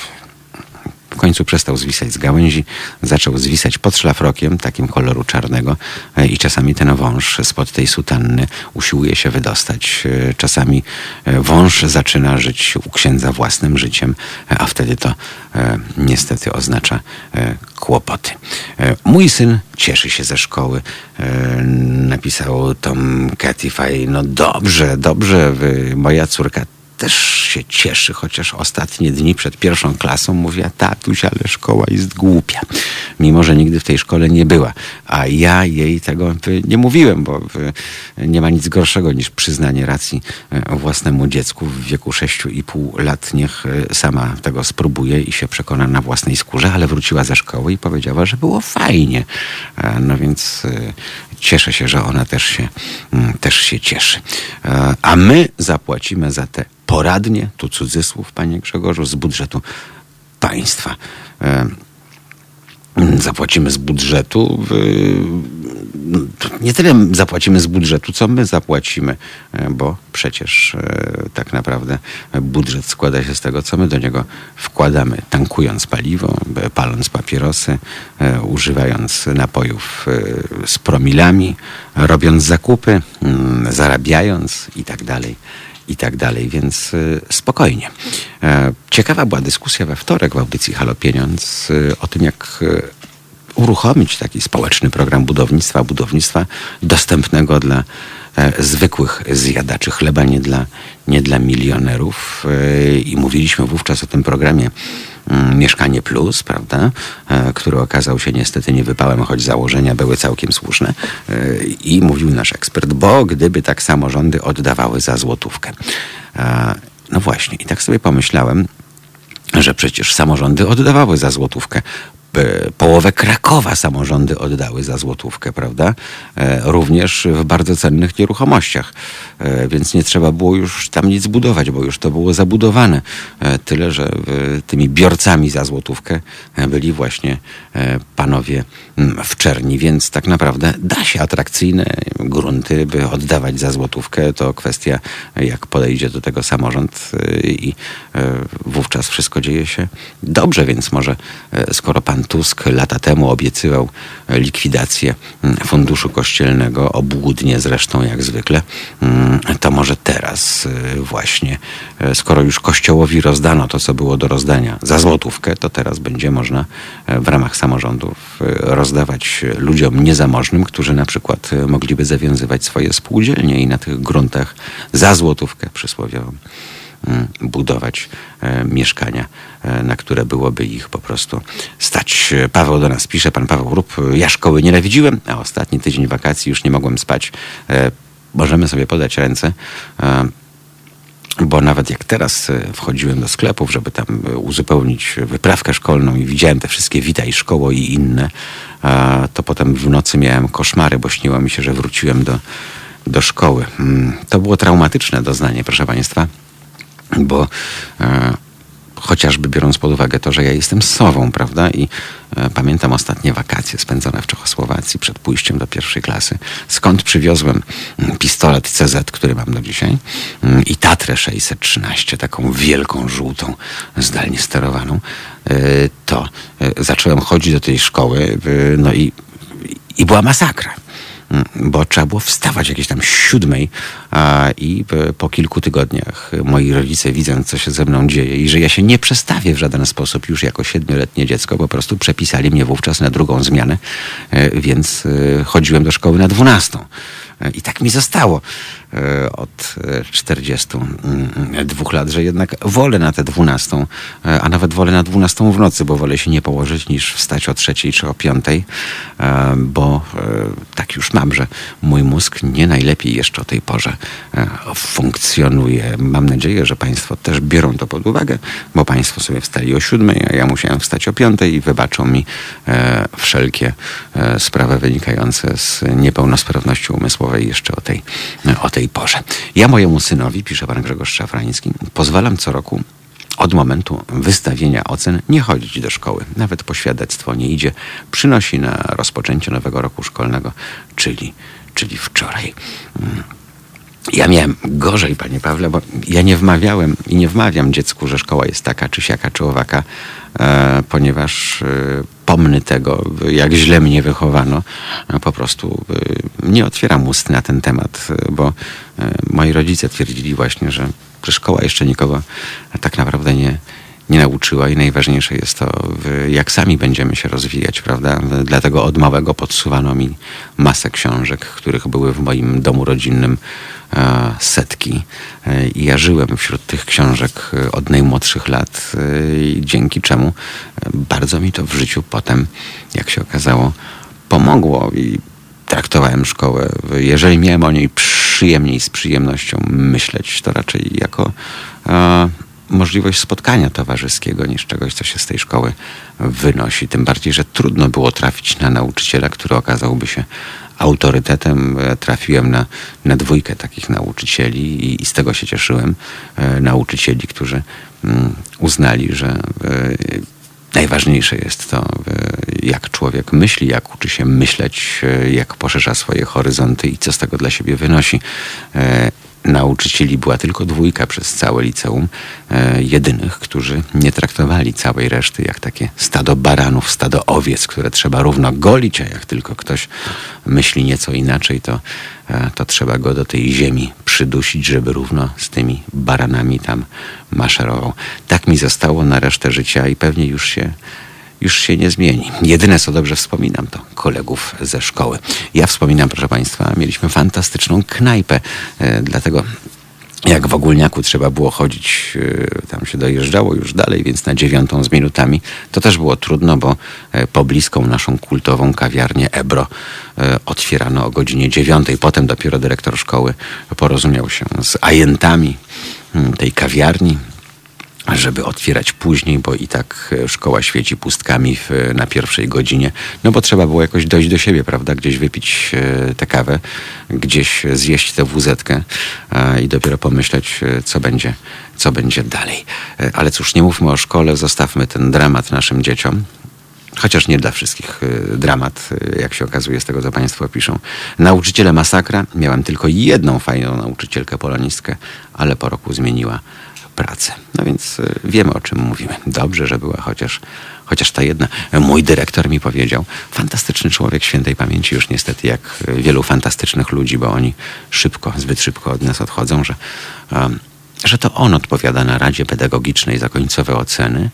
w końcu przestał zwisać z gałęzi, zaczął zwisać pod szlafrokiem, takim koloru czarnego e, i czasami ten wąż spod tej sutanny usiłuje się wydostać. E, czasami e, wąż zaczyna żyć u księdza własnym życiem, a wtedy to niestety oznacza kłopoty. Mój syn cieszy się ze szkoły. Napisał Tom Catify, no dobrze, dobrze, moja córka też się cieszy, chociaż ostatnie dni przed pierwszą klasą mówiła, tatuś, ale szkoła jest głupia. Mimo, że nigdy w tej szkole nie była. A ja jej tego nie mówiłem, bo nie ma nic gorszego niż przyznanie racji e, własnemu dziecku w wieku 6,5 lat. Niech e, sama tego spróbuje i się przekona na własnej skórze, ale wróciła ze szkoły i powiedziała, że było fajnie. E, no więc cieszę się, że ona też się, mm, też się cieszy. A my zapłacimy za te poradnie, tu cudzysłów, panie Grzegorzu, z budżetu państwa. E, zapłacimy z budżetu. Nie tyle zapłacimy z budżetu, co my zapłacimy, e, bo przecież e, tak naprawdę budżet składa się z tego, co my do niego wkładamy, tankując paliwo, paląc papierosy, używając napojów z promilami, robiąc zakupy, mm, zarabiając i tak dalej i tak dalej, więc spokojnie. Ciekawa była dyskusja we wtorek w audycji Halo Pieniądz o tym, jak uruchomić taki społeczny program budownictwa, budownictwa dostępnego dla e, zwykłych zjadaczy chleba, nie dla, nie dla milionerów. E, I mówiliśmy wówczas o tym programie mm, Mieszkanie Plus, prawda, e, który okazał się niestety niewypałem, choć założenia były całkiem słuszne. I mówił nasz ekspert, bo gdyby tak samorządy oddawały za złotówkę. No właśnie, i tak sobie pomyślałem, że przecież samorządy oddawały za złotówkę połowę Krakowa samorządy oddały za złotówkę, prawda? E, również w bardzo cennych nieruchomościach. E, więc nie trzeba było już tam nic budować, bo już to było zabudowane. E, tyle, że tymi biorcami za złotówkę byli właśnie panowie mm, w czerni, więc tak naprawdę da się atrakcyjne grunty, by oddawać za złotówkę. To kwestia, jak podejdzie do tego samorząd i wówczas wszystko dzieje się dobrze, więc może skoro pan Tusk lata temu obiecywał likwidację mm, funduszu kościelnego, obłudnie zresztą jak zwykle, mm, to może teraz y, właśnie, y, skoro już kościołowi rozdano to, co było do rozdania za złotówkę, to teraz będzie można y, w ramach samorządów rozdawać ludziom niezamożnym, którzy na przykład mogliby zawiązywać swoje spółdzielnie i na tych gruntach za złotówkę przysłowiową budować e, mieszkania, e, na które byłoby ich po prostu stać. Paweł do nas pisze, pan Paweł Rób, ja szkoły nienawidziłem, a ostatni tydzień wakacji już nie mogłem spać. Możemy sobie podać ręce bo nawet jak teraz wchodziłem do sklepów, żeby tam uzupełnić wyprawkę szkolną i widziałem te wszystkie witaj szkoło i inne, to potem w nocy miałem koszmary, bo śniło mi się, że wróciłem do, do szkoły. Mm, to było traumatyczne doznanie, proszę Państwa bo e, chociażby biorąc pod uwagę to, że ja jestem sową, prawda? I e, pamiętam ostatnie wakacje spędzone w Czechosłowacji przed pójściem do pierwszej klasy, skąd przywiozłem mm, pistolet CZ, który mam do dzisiaj, mm, i Tatrę 613, taką wielką, żółtą, zdalnie sterowaną, e, to e, zacząłem chodzić do tej szkoły, e, no i, i była masakra bo trzeba było wstawać jakieś tam siódmej a, i po kilku tygodniach moi rodzice widząc, co się ze mną dzieje i że ja się nie przestawię w żaden sposób już jako siedmioletnie dziecko, po prostu przepisali mnie wówczas na drugą zmianę, e, więc e, chodziłem do szkoły na dwunastą. E, I tak mi zostało. E, od 42 mm, lat, że jednak wolę na tę 12, e, a nawet wolę na 12 w nocy, bo wolę się nie położyć niż wstać o trzeciej czy o piątej, e, bo tak już mam, że mój mózg nie najlepiej jeszcze o tej porze funkcjonuje. Mam nadzieję, że Państwo też biorą to pod uwagę, bo Państwo sobie wstali o siódmej, a ja musiałem wstać o piątej i wybaczą mi wszelkie sprawy wynikające z niepełnosprawności umysłowej jeszcze o tej, o tej porze. Ja mojemu synowi, pisze pan Grzegorz Szafrański, pozwalam co roku od momentu wystawienia ocen nie chodzić do szkoły. Nawet poświadectwo nie idzie. Przynosi na rozpoczęcie nowego roku szkolnego, czyli, czyli wczoraj. Ja miałem gorzej, panie Pawle, bo ja nie wmawiałem i nie wmawiam dziecku, że szkoła jest taka, czy siaka, czy owaka, e, ponieważ e, pomny tego, jak źle mnie wychowano. E, po prostu nie otwieram ust na ten temat, bo moi rodzice twierdzili właśnie, że szkoła jeszcze nikogo tak naprawdę nie, nie nauczyła i najważniejsze jest to, jak sami będziemy się rozwijać, prawda? Dlatego od małego podsuwano mi masę książek, których były w moim domu rodzinnym e, setki. E, I ja żyłem wśród tych książek e, od najmłodszych lat, dzięki czemu bardzo mi to w życiu potem, jak się okazało, pomogło i traktowałem szkołę. Jeżeli miałem o niej przyjemniej, z przyjemnością myśleć, to raczej jako możliwość spotkania towarzyskiego niż czegoś, co się z tej szkoły wynosi. Tym bardziej, że trudno było trafić na nauczyciela, który okazałby się autorytetem e, trafiłem na, na dwójkę takich nauczycieli i, i z tego się cieszyłem. E, nauczycieli, którzy mm, uznali, że e, najważniejsze jest to, jak człowiek myśli, jak uczy się myśleć, jak poszerza swoje horyzonty i co z tego dla siebie wynosi nauczycieli była tylko dwójka przez całe liceum, e, jedynych, którzy nie traktowali całej reszty jak takie stado baranów, stado owiec, które trzeba równo golić, a jak tylko ktoś myśli nieco inaczej, to, e, to trzeba go do tej ziemi przydusić, żeby równo z tymi baranami tam maszerował. Tak mi zostało na resztę życia i pewnie już się już się nie zmieni. Jedyne, co dobrze wspominam, to kolegów ze szkoły. Ja wspominam, proszę Państwa, mieliśmy fantastyczną knajpę, e, dlatego jak w ogólniaku trzeba było chodzić, e, tam się dojeżdżało już dalej, więc na dziewiątą z minutami to też było trudno, bo e, pobliską naszą kultową kawiarnię Ebro otwierano o godzinie dziewiątej. Potem dopiero dyrektor szkoły porozumiał się z ajentami mm, tej kawiarni, żeby otwierać później, bo i tak e, szkoła świeci pustkami w, na pierwszej godzinie, no bo trzeba było jakoś dojść do siebie, prawda? Gdzieś wypić e, tę kawę, gdzieś zjeść tę wuzetkę i dopiero pomyśleć, e, co będzie, co będzie dalej. Ale cóż, nie mówmy o szkole, zostawmy ten dramat naszym dzieciom. Chociaż nie dla wszystkich dramat, jak się okazuje z tego, co Państwo piszą. Nauczyciele masakra. Miałem tylko jedną fajną nauczycielkę polonistkę, ale po roku zmieniła pracę. No więc y, wiemy, o czym mówimy. Dobrze, że była chociaż, chociaż ta jedna. Mój dyrektor mi powiedział, fantastyczny człowiek świętej pamięci, już niestety jak wielu fantastycznych ludzi, bo oni szybko, zbyt szybko od nas odchodzą, że, że to on odpowiada na Radzie Pedagogicznej za końcowe oceny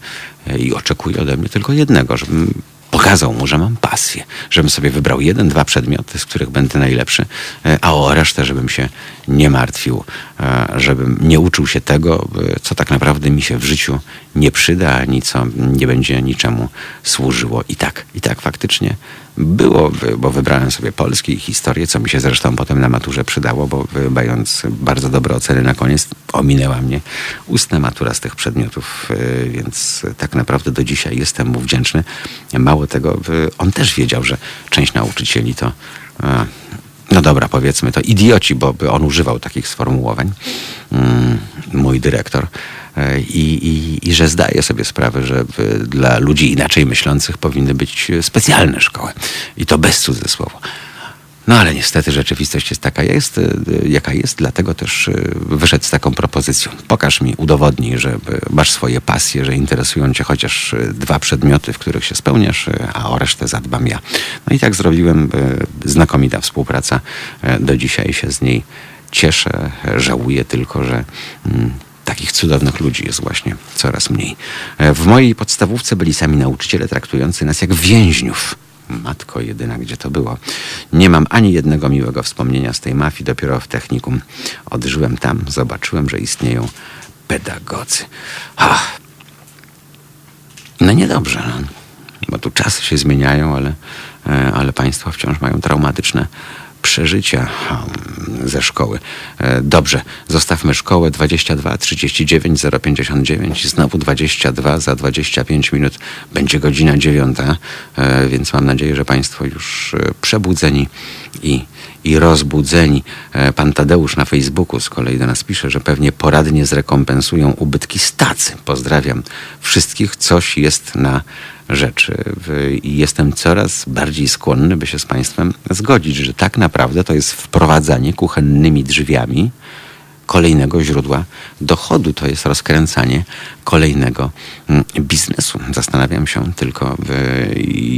y, i oczekuje ode mnie tylko jednego, żebym pokazał mu, że mam pasję, żebym sobie wybrał jeden, dwa przedmioty, z których będę najlepszy, e, a o resztę, żebym się nie martwił, e, żebym nie uczył się tego, e, co tak naprawdę mi się w życiu nie przyda, ani co nie będzie niczemu służyło. I tak, i tak faktycznie było, bo wybrałem sobie polski historię, co mi się zresztą potem na maturze przydało, bo mając bardzo dobre oceny na koniec, ominęła mnie ustna matura z tych przedmiotów, e, więc tak naprawdę do dzisiaj jestem mu wdzięczny. Mało tego, on też wiedział, że część nauczycieli to e, no dobra, powiedzmy to idioci, bo on używał takich sformułowań, mm, mój dyrektor. E, i, i, i że zdaje sobie sprawę, że dla ludzi inaczej myślących powinny być specjalne szkoły. I to bez cudzysłowa. No ale niestety rzeczywistość jest taka jest, e, jaka jest, dlatego też e, wyszedł z taką propozycją. Pokaż mi, udowodnij, że masz swoje pasje, że interesują cię chociaż dwa przedmioty, w których się spełniasz, a o resztę zadbam ja. No i tak zrobiłem. Znakomita współpraca. Do dzisiaj się z niej cieszę. Żałuję tylko, że mm, takich cudownych ludzi jest właśnie coraz mniej. W mojej podstawówce byli sami nauczyciele traktujący nas jak więźniów. Matko jedyna, gdzie to było. Nie mam ani jednego miłego wspomnienia z tej mafii. Dopiero w technikum odżyłem tam, zobaczyłem, że istnieją pedagodzy. Ach. No niedobrze, no. bo tu czasy się zmieniają, ale, e, ale państwo wciąż mają traumatyczne przeżycia. Ze szkoły. E, dobrze, zostawmy szkołę. 22 39 059 znowu 22 za 25 minut. Będzie godzina dziewiąta, e, więc mam nadzieję, że Państwo już e, przebudzeni i, i rozbudzeni. Pan Tadeusz na Facebooku z kolei do nas pisze, że pewnie poradnie zrekompensują ubytki stacy. Pozdrawiam wszystkich. Coś jest na rzeczy i jestem coraz bardziej skłonny, by się z Państwem zgodzić, że tak naprawdę to jest wprowadzanie kuchennymi drzwiami kolejnego źródła dochodu. To jest rozkręcanie kolejnego mm, biznesu. Zastanawiam się tylko,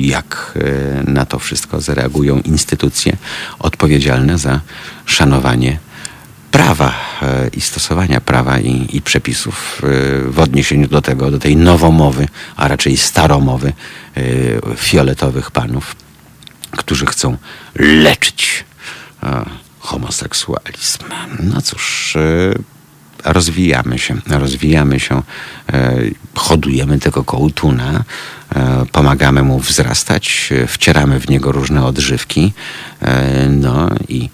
jak e, na to wszystko zareagują instytucje odpowiedzialne za szanowanie prawa e, i stosowania prawa i, i, przepisów e, w odniesieniu do tego, do tej nowomowy, a raczej staromowy fioletowych panów, którzy chcą leczyć homoseksualizm. No cóż, rozwijamy się, rozwijamy się, hodujemy tego kołtuna, E, pomagamy mu wzrastać, e, wcieramy w niego różne odżywki, e, no i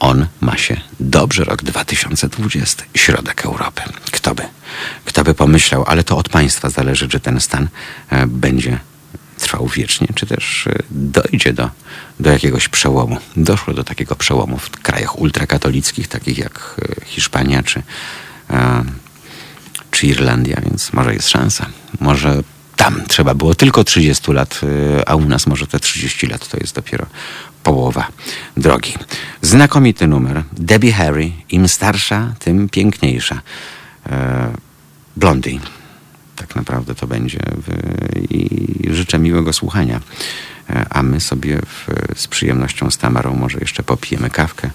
on ma się dobrze. Rok 2020, środek Europy. Kto by, kto by pomyślał, ale to od państwa zależy, czy ten stan będzie trwał wiecznie, czy też e, dojdzie do, do jakiegoś przełomu. Doszło do takiego przełomu w krajach ultrakatolickich, takich jak e, Hiszpania czy, e, czy Irlandia, więc może jest szansa. Może tam trzeba było tylko 30 lat, a u nas może te 30 lat to jest dopiero połowa drogi. Znakomity numer. Debbie Harry. Im starsza, tym piękniejsza. Blondie. Tak naprawdę to będzie. I życzę miłego słuchania. E, A my sobie w, z przyjemnością z Tamarą może jeszcze popijemy kawkę.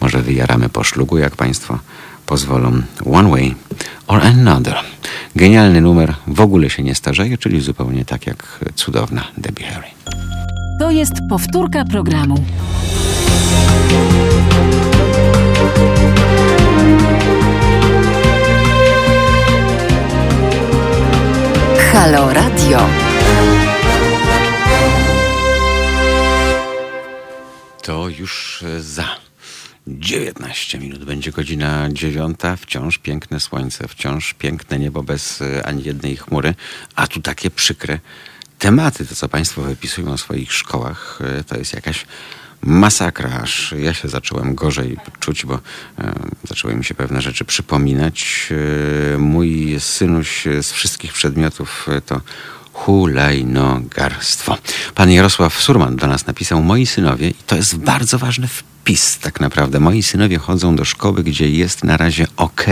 Może wyjaramy po szlugu, jak Państwo pozwolą. One way or another. Genialny numer. W ogóle się nie starzeje, czyli zupełnie tak jak cudowna Debbie Harry. To jest powtórka programu. Halo Radio. To już e, za 19 minut będzie godzina dziewiąta. Wciąż piękne słońce, wciąż piękne niebo bez e, ani jednej chmury, a tu takie przykre tematy. To, co Państwo wypisują w swoich szkołach, e, to jest jakaś masakra, aż ja się zacząłem gorzej czuć, bo e, zaczęły mi się pewne rzeczy przypominać. E, mój synuś z wszystkich przedmiotów e, to hulajnogarstwo. Pan Jarosław Surman do nas napisał, moi synowie, i to jest bardzo ważny wpis tak naprawdę, moi synowie chodzą do szkoły, gdzie jest na razie ok,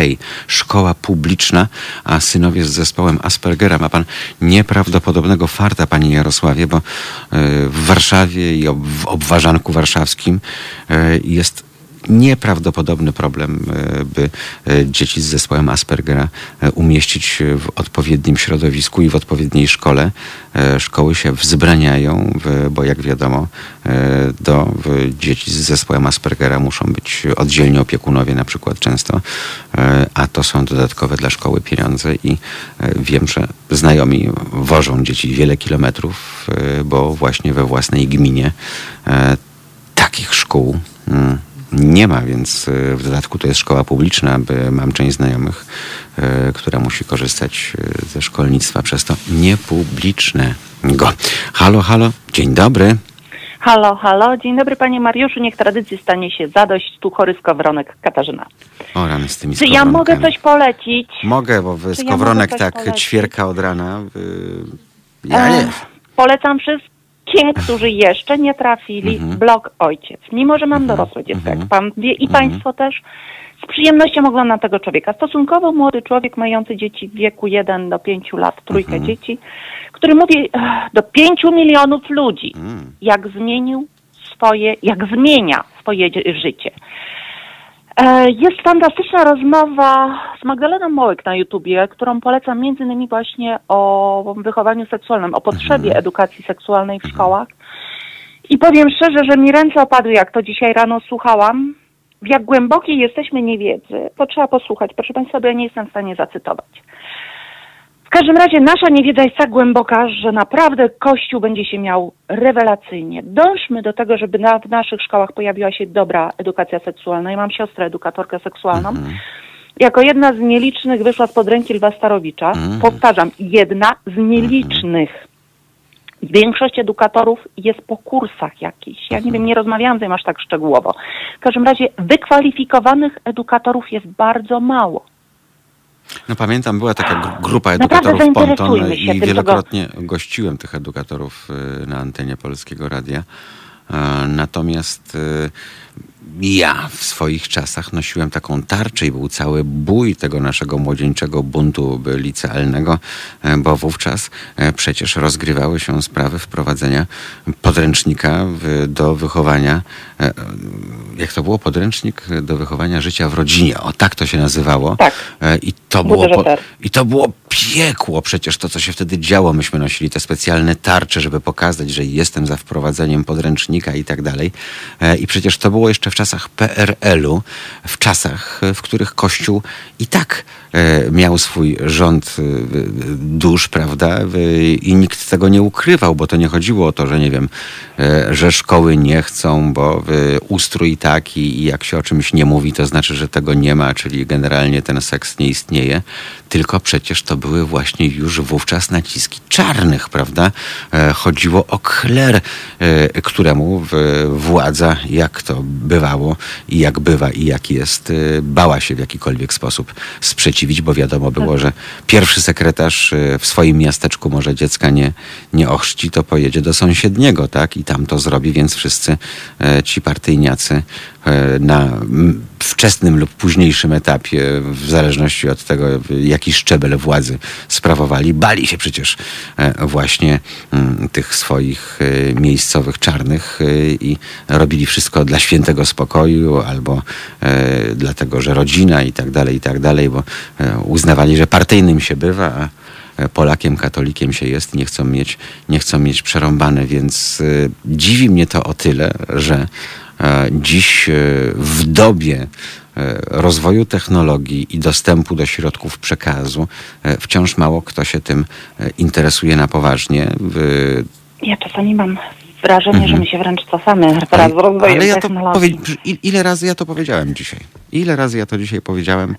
szkoła publiczna, a synowie z zespołem Aspergera. Ma pan nieprawdopodobnego farta, panie Jarosławie, bo e, w Warszawie i w obwarzanku warszawskim e, jest nieprawdopodobny problem, e, by e, dzieci z zespołem Aspergera e, umieścić w odpowiednim środowisku i w odpowiedniej szkole. Szkoły się wzbraniają, bo jak wiadomo, do dzieci z zespołem Aspergera muszą być oddzielni opiekunowie na przykład często, a to są dodatkowe dla szkoły pieniądze i wiem, że znajomi wożą dzieci wiele kilometrów, bo właśnie we własnej gminie takich szkół mm, nie ma, więc e, w dodatku to jest szkoła publiczna, by mam część znajomych, e, która musi korzystać e, ze szkolnictwa przez to niepublicznego. Halo, halo, dzień dobry. Halo, halo. Dzień dobry panie Mariuszu. Niech tradycji stanie się zadość. Tu chory skowronek Katarzyna. O, rany z tymi Czy ja mogę coś polecić? Mogę, bo ja skowronek mogę coś tak polecić? ćwierka od rana. y, Ja Ech, nie. Polecam wszystkim, którzy jeszcze nie trafili, Mhm. blog Ojciec. Mimo, że mam dorosłe dziecko, Mhm. jak pan wie i Mhm. państwo też, z przyjemnością oglądam tego człowieka. Stosunkowo młody człowiek, mający dzieci w wieku 1 do 5 lat, trójkę Mhm. dzieci, który mówi do 5 milionów ludzi, Mm. jak zmienił swoje, jak zmienia swoje życie. E, Jest fantastyczna rozmowa z Magdaleną Mołyk na YouTubie, którą polecam między innymi właśnie o wychowaniu seksualnym, o potrzebie edukacji seksualnej w szkołach. I powiem szczerze, że mi ręce opadły, jak to dzisiaj rano słuchałam. W jak głębokiej jesteśmy niewiedzy, to trzeba posłuchać. Proszę Państwa, bo ja nie jestem w stanie zacytować. W każdym razie nasza niewiedza jest tak głęboka, że naprawdę Kościół będzie się miał rewelacyjnie. Dążmy do tego, żeby na, w naszych szkołach pojawiła się dobra edukacja seksualna. Ja mam siostrę edukatorkę seksualną. Mhm. Jako jedna z nielicznych wyszła spod ręki Lwa Starowicza. Mhm. Powtarzam, jedna z nielicznych. Większość edukatorów jest po kursach jakichś. Ja nie wiem, nie rozmawiałam z tym aż tak szczegółowo. W każdym razie wykwalifikowanych edukatorów jest bardzo mało. No pamiętam, była taka gru- grupa Naprawdę edukatorów Ponton zainteresujmy się i wielokrotnie gościłem tych edukatorów y, na antenie Polskiego Radia. E, Natomiast y, ja w swoich czasach nosiłem taką tarczę i był cały bój tego naszego młodzieńczego buntu licealnego, e, bo wówczas e, przecież rozgrywały się sprawy wprowadzenia podręcznika do wychowania, e, jak to było, podręcznik do wychowania życia w rodzinie. O tak to się nazywało. Tak. I to było, po. I to było piekło przecież to, co się wtedy działo. Myśmy nosili te specjalne tarcze, żeby pokazać, że jestem za wprowadzeniem podręcznika i tak dalej. E, I przecież to było jeszcze w czasach PRL-u, w czasach, e, w których Kościół i tak e, miał swój rząd dusz, prawda? I nikt tego nie ukrywał, bo to nie chodziło o to, że nie wiem, że szkoły nie chcą, bo ustrój taki i jak się o czymś nie mówi, to znaczy, że tego nie ma, czyli generalnie ten seks nie istnieje. Tylko przecież to były właśnie już wówczas naciski czarnych, prawda? E, chodziło o kler, e, któremu władza, jak to bywało i jak bywa i jak jest, e, bała się w jakikolwiek sposób sprzeciwić, bo wiadomo było, że pierwszy sekretarz w swoim miasteczku może dziecka nie, nie ochrzci, to pojedzie do sąsiedniego, tak? I tam to zrobi, więc wszyscy ci partyjniacy na wczesnym lub późniejszym etapie, w zależności od tego, jaki szczebel władzy sprawowali, bali się przecież e, właśnie tych swoich e, miejscowych czarnych e, i robili wszystko dla świętego spokoju albo dlatego, że rodzina i tak dalej, i tak dalej, bo uznawali, że partyjnym się bywa, a Polakiem, katolikiem się jest nie chcą mieć, nie chcą mieć przerąbane, więc dziwi mnie to o tyle, że dziś w dobie E, rozwoju technologii i dostępu do środków przekazu e, wciąż mało kto się tym e, interesuje na poważnie. Ja czasami mam wrażenie, mhm. że my się wręcz cofamy wraz z rozwojem ale ja to powie... Ile razy ja to powiedziałem dzisiaj? Ile razy ja to dzisiaj powiedziałem?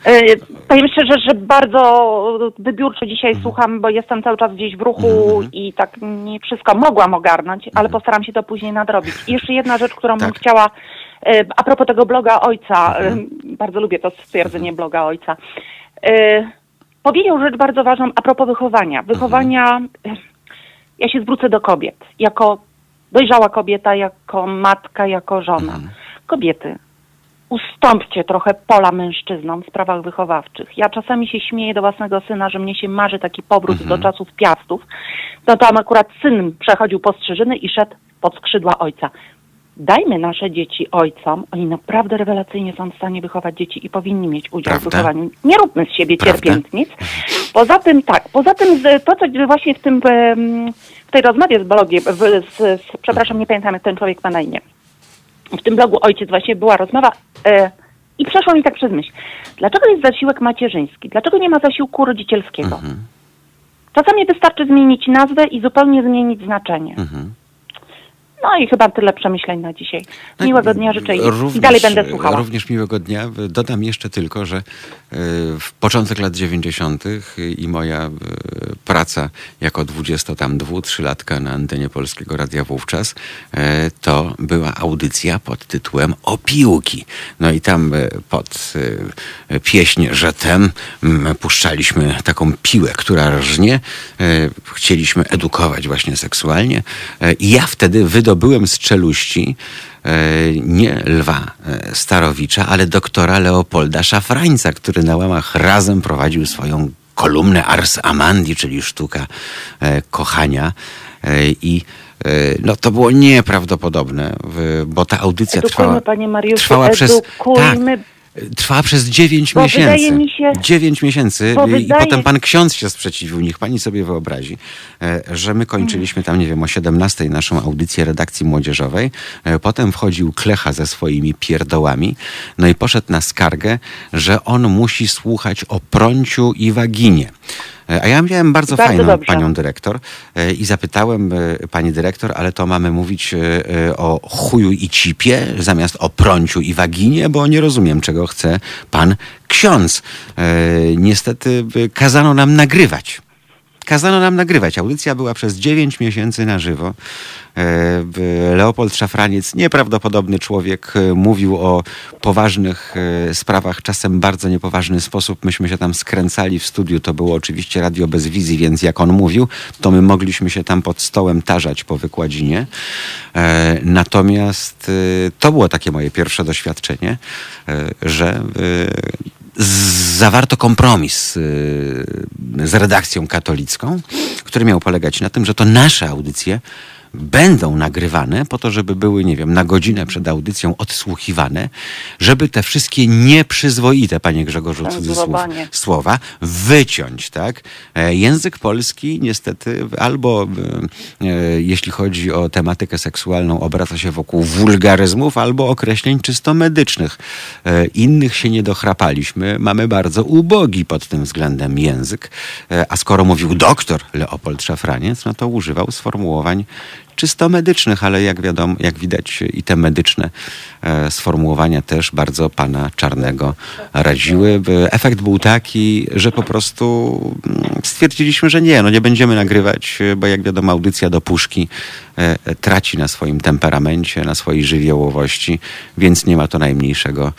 Powiem szczerze, że bardzo wybiórczo dzisiaj mhm. słucham, bo jestem cały czas gdzieś w ruchu mhm. i tak nie wszystko mogłam ogarnąć, ale mhm. postaram się to później nadrobić. I jeszcze jedna rzecz, którą tak. bym chciała E, a propos tego bloga ojca, mhm. bardzo lubię to stwierdzenie mhm. bloga ojca. E, powiedział rzecz bardzo ważną a propos wychowania. Mhm. Wychowania, ja się zwrócę do kobiet. Jako dojrzała kobieta, jako matka, jako żona. Kobiety, ustąpcie trochę pola mężczyznom w sprawach wychowawczych. Ja czasami się śmieję do własnego syna, że mnie się marzy taki powrót mhm. do czasów piastów. No tam akurat syn przechodził postrzyżyny i szedł pod skrzydła ojca dajmy nasze dzieci ojcom, oni naprawdę rewelacyjnie są w stanie wychować dzieci i powinni mieć udział Prawda? w wychowaniu. Nie róbmy z siebie Prawda? cierpiętnic. Poza tym tak, poza tym to, co właśnie w tym tej rozmowie z blogiem, w, z, z, przepraszam, nie pamiętam jak ten człowiek ma na imię. W tym blogu ojciec właśnie była rozmowa e, i przeszło mi tak przez myśl. Dlaczego jest zasiłek macierzyński? Dlaczego nie ma zasiłku rodzicielskiego? Mhm. Czasami wystarczy zmienić nazwę i zupełnie zmienić znaczenie. Mhm. No i chyba tyle przemyśleń na dzisiaj. No miłego dnia życzę również, i dalej będę słuchała. Również miłego dnia. Dodam jeszcze tylko, że e, w początek lat 90. i moja e, praca jako 20 tam dwu, trzylatka na antenie Polskiego Radia wówczas, e, to była audycja pod tytułem Opiłki. No i tam pod pieśń Żetem puszczaliśmy taką piłę, która rżnie. Chcieliśmy edukować właśnie seksualnie. I ja wtedy wydobyłem byłem z czeluści e, nie Lwa e, Starowicza, ale doktora Leopolda Szafrańca, który na łamach razem prowadził swoją kolumnę Ars Amandi, czyli sztuka e, kochania. I no to było nieprawdopodobne, bo ta audycja edukujmy, trwała, panie Mariuszu, trwała przez... Tak, Trwa przez 9 bo miesięcy. Mi się, 9 miesięcy i wydaje... potem pan ksiądz się sprzeciwił. Niech pani sobie wyobrazi, e, że my kończyliśmy tam, nie wiem, o 17 naszą audycję redakcji młodzieżowej. E, potem wchodził Klecha ze swoimi pierdołami. No i poszedł na skargę, że on musi słuchać o prąciu i waginie. E, a ja miałem bardzo, bardzo fajną dobrze. panią dyrektor e, i zapytałem e, pani dyrektor, ale to mamy mówić o chuju i cipie zamiast o prąciu i waginie, bo nie rozumiem, czego chce pan ksiądz. Niestety kazano nam nagrywać. Kazano nam nagrywać. Audycja była przez 9 miesięcy na żywo. E, Leopold Szafraniec, nieprawdopodobny człowiek, e, mówił o poważnych e, sprawach, czasem bardzo niepoważny sposób. Myśmy się tam skręcali w studiu, to było oczywiście radio bez wizji, więc jak on mówił, to my mogliśmy się tam pod stołem tarzać po wykładzinie. Natomiast to było takie moje pierwsze doświadczenie, że zawarto kompromis z redakcją katolicką, który miał polegać na tym, że to nasze audycje będą nagrywane po to, żeby były, nie wiem, na godzinę przed audycją odsłuchiwane, żeby te wszystkie nieprzyzwoite, panie Grzegorzu, cudzysłów, słowa wyciąć, tak? E, język polski niestety albo e, e, jeśli chodzi o tematykę seksualną obraca się wokół wulgaryzmów albo określeń czysto medycznych. Innych się nie dochrapaliśmy. Mamy bardzo ubogi pod tym względem język. A skoro mówił doktor Leopold Szafraniec, no to używał sformułowań czysto medycznych, ale jak wiadomo, jak widać i te medyczne e, sformułowania też bardzo pana Czarnego raziły. Efekt był taki, że po prostu mm, stwierdziliśmy, że nie, no nie będziemy nagrywać, bo jak wiadomo audycja do puszki e, e, traci na swoim temperamencie, na swojej żywiołowości, więc nie ma to najmniejszego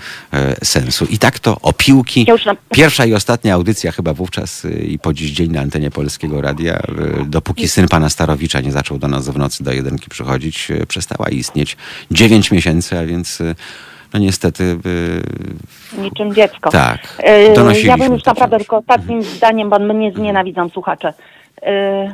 sensu. I tak to o piłki. Pierwsza i ostatnia audycja chyba wówczas i po dziś dzień na antenie Polskiego Radia, dopóki syn pana Starowicza nie zaczął do nas w nocy do jedynki przychodzić, e, przestała istnieć. dziewięć miesięcy, a więc e, no niestety... E, Niczym dziecko. Tak, Ja bym już naprawdę tylko ostatnim mhm. zdaniem, bo mnie znienawidzą słuchacze.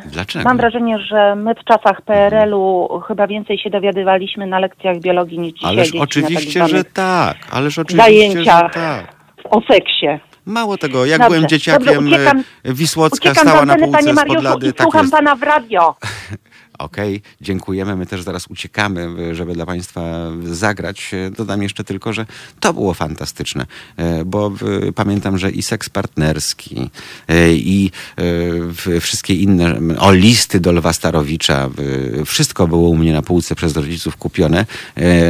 Dlaczego? Mam wrażenie, że my w czasach PRL-u mhm. chyba więcej się dowiadywaliśmy na lekcjach biologii niż dzisiaj. Ależ oczywiście, tak że tak. Ależ oczywiście, zajęciach że tak. o seksie. Mało tego, jak dobrze, byłem dzieciakiem, dobrze, uciekam, Wisłocka uciekam stała na półce panie Mariuszu. I tak słucham jest. pana w radio. [laughs] Okay, dziękujemy. My też zaraz uciekamy, żeby dla Państwa zagrać. Dodam jeszcze tylko, że to było fantastyczne, e, bo pamiętam, że i seks partnerski, e, i e, wszystkie inne, o listy do Lwa Starowicza, wszystko było u mnie na półce przez rodziców kupione.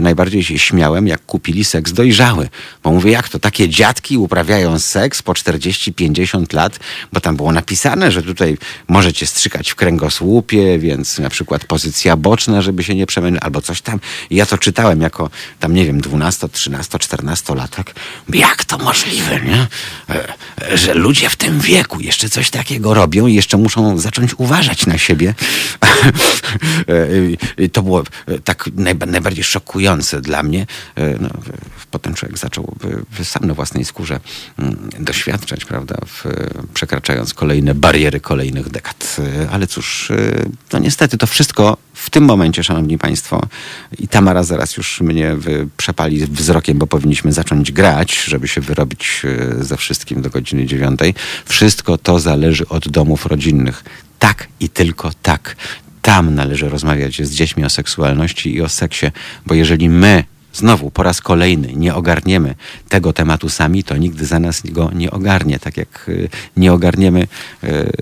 Najbardziej się śmiałem, jak kupili seks dojrzały, bo mówię, jak to takie dziadki uprawiają seks po 40-50 lat, bo tam było napisane, że tutaj możecie strzykać w kręgosłupie, więc na przykład przykład pozycja boczna, żeby się nie przemęczyć, albo coś tam. I ja to czytałem jako tam, nie wiem, 12, 13, 14 latek. Jak to możliwe, nie? E, że ludzie w tym wieku jeszcze coś takiego robią i jeszcze muszą zacząć uważać na siebie. [laughs] E, to było e, tak najbardziej szokujące dla mnie. No, potem człowiek zaczął sam na własnej skórze mm, doświadczać, prawda, w, przekraczając kolejne bariery kolejnych dekad. Ale cóż, no niestety to wszystko w tym momencie, szanowni państwo, i Tamara zaraz już mnie przepali wzrokiem, bo powinniśmy zacząć grać, żeby się wyrobić e, ze wszystkim do godziny dziewiątej. Wszystko to zależy od domów rodzinnych. Tak i tylko tak. Tam należy rozmawiać z dziećmi o seksualności i o seksie, bo jeżeli my znowu po raz kolejny nie ogarniemy tego tematu sami, to nigdy za nas go nie ogarnie. Tak jak y, nie ogarniemy y,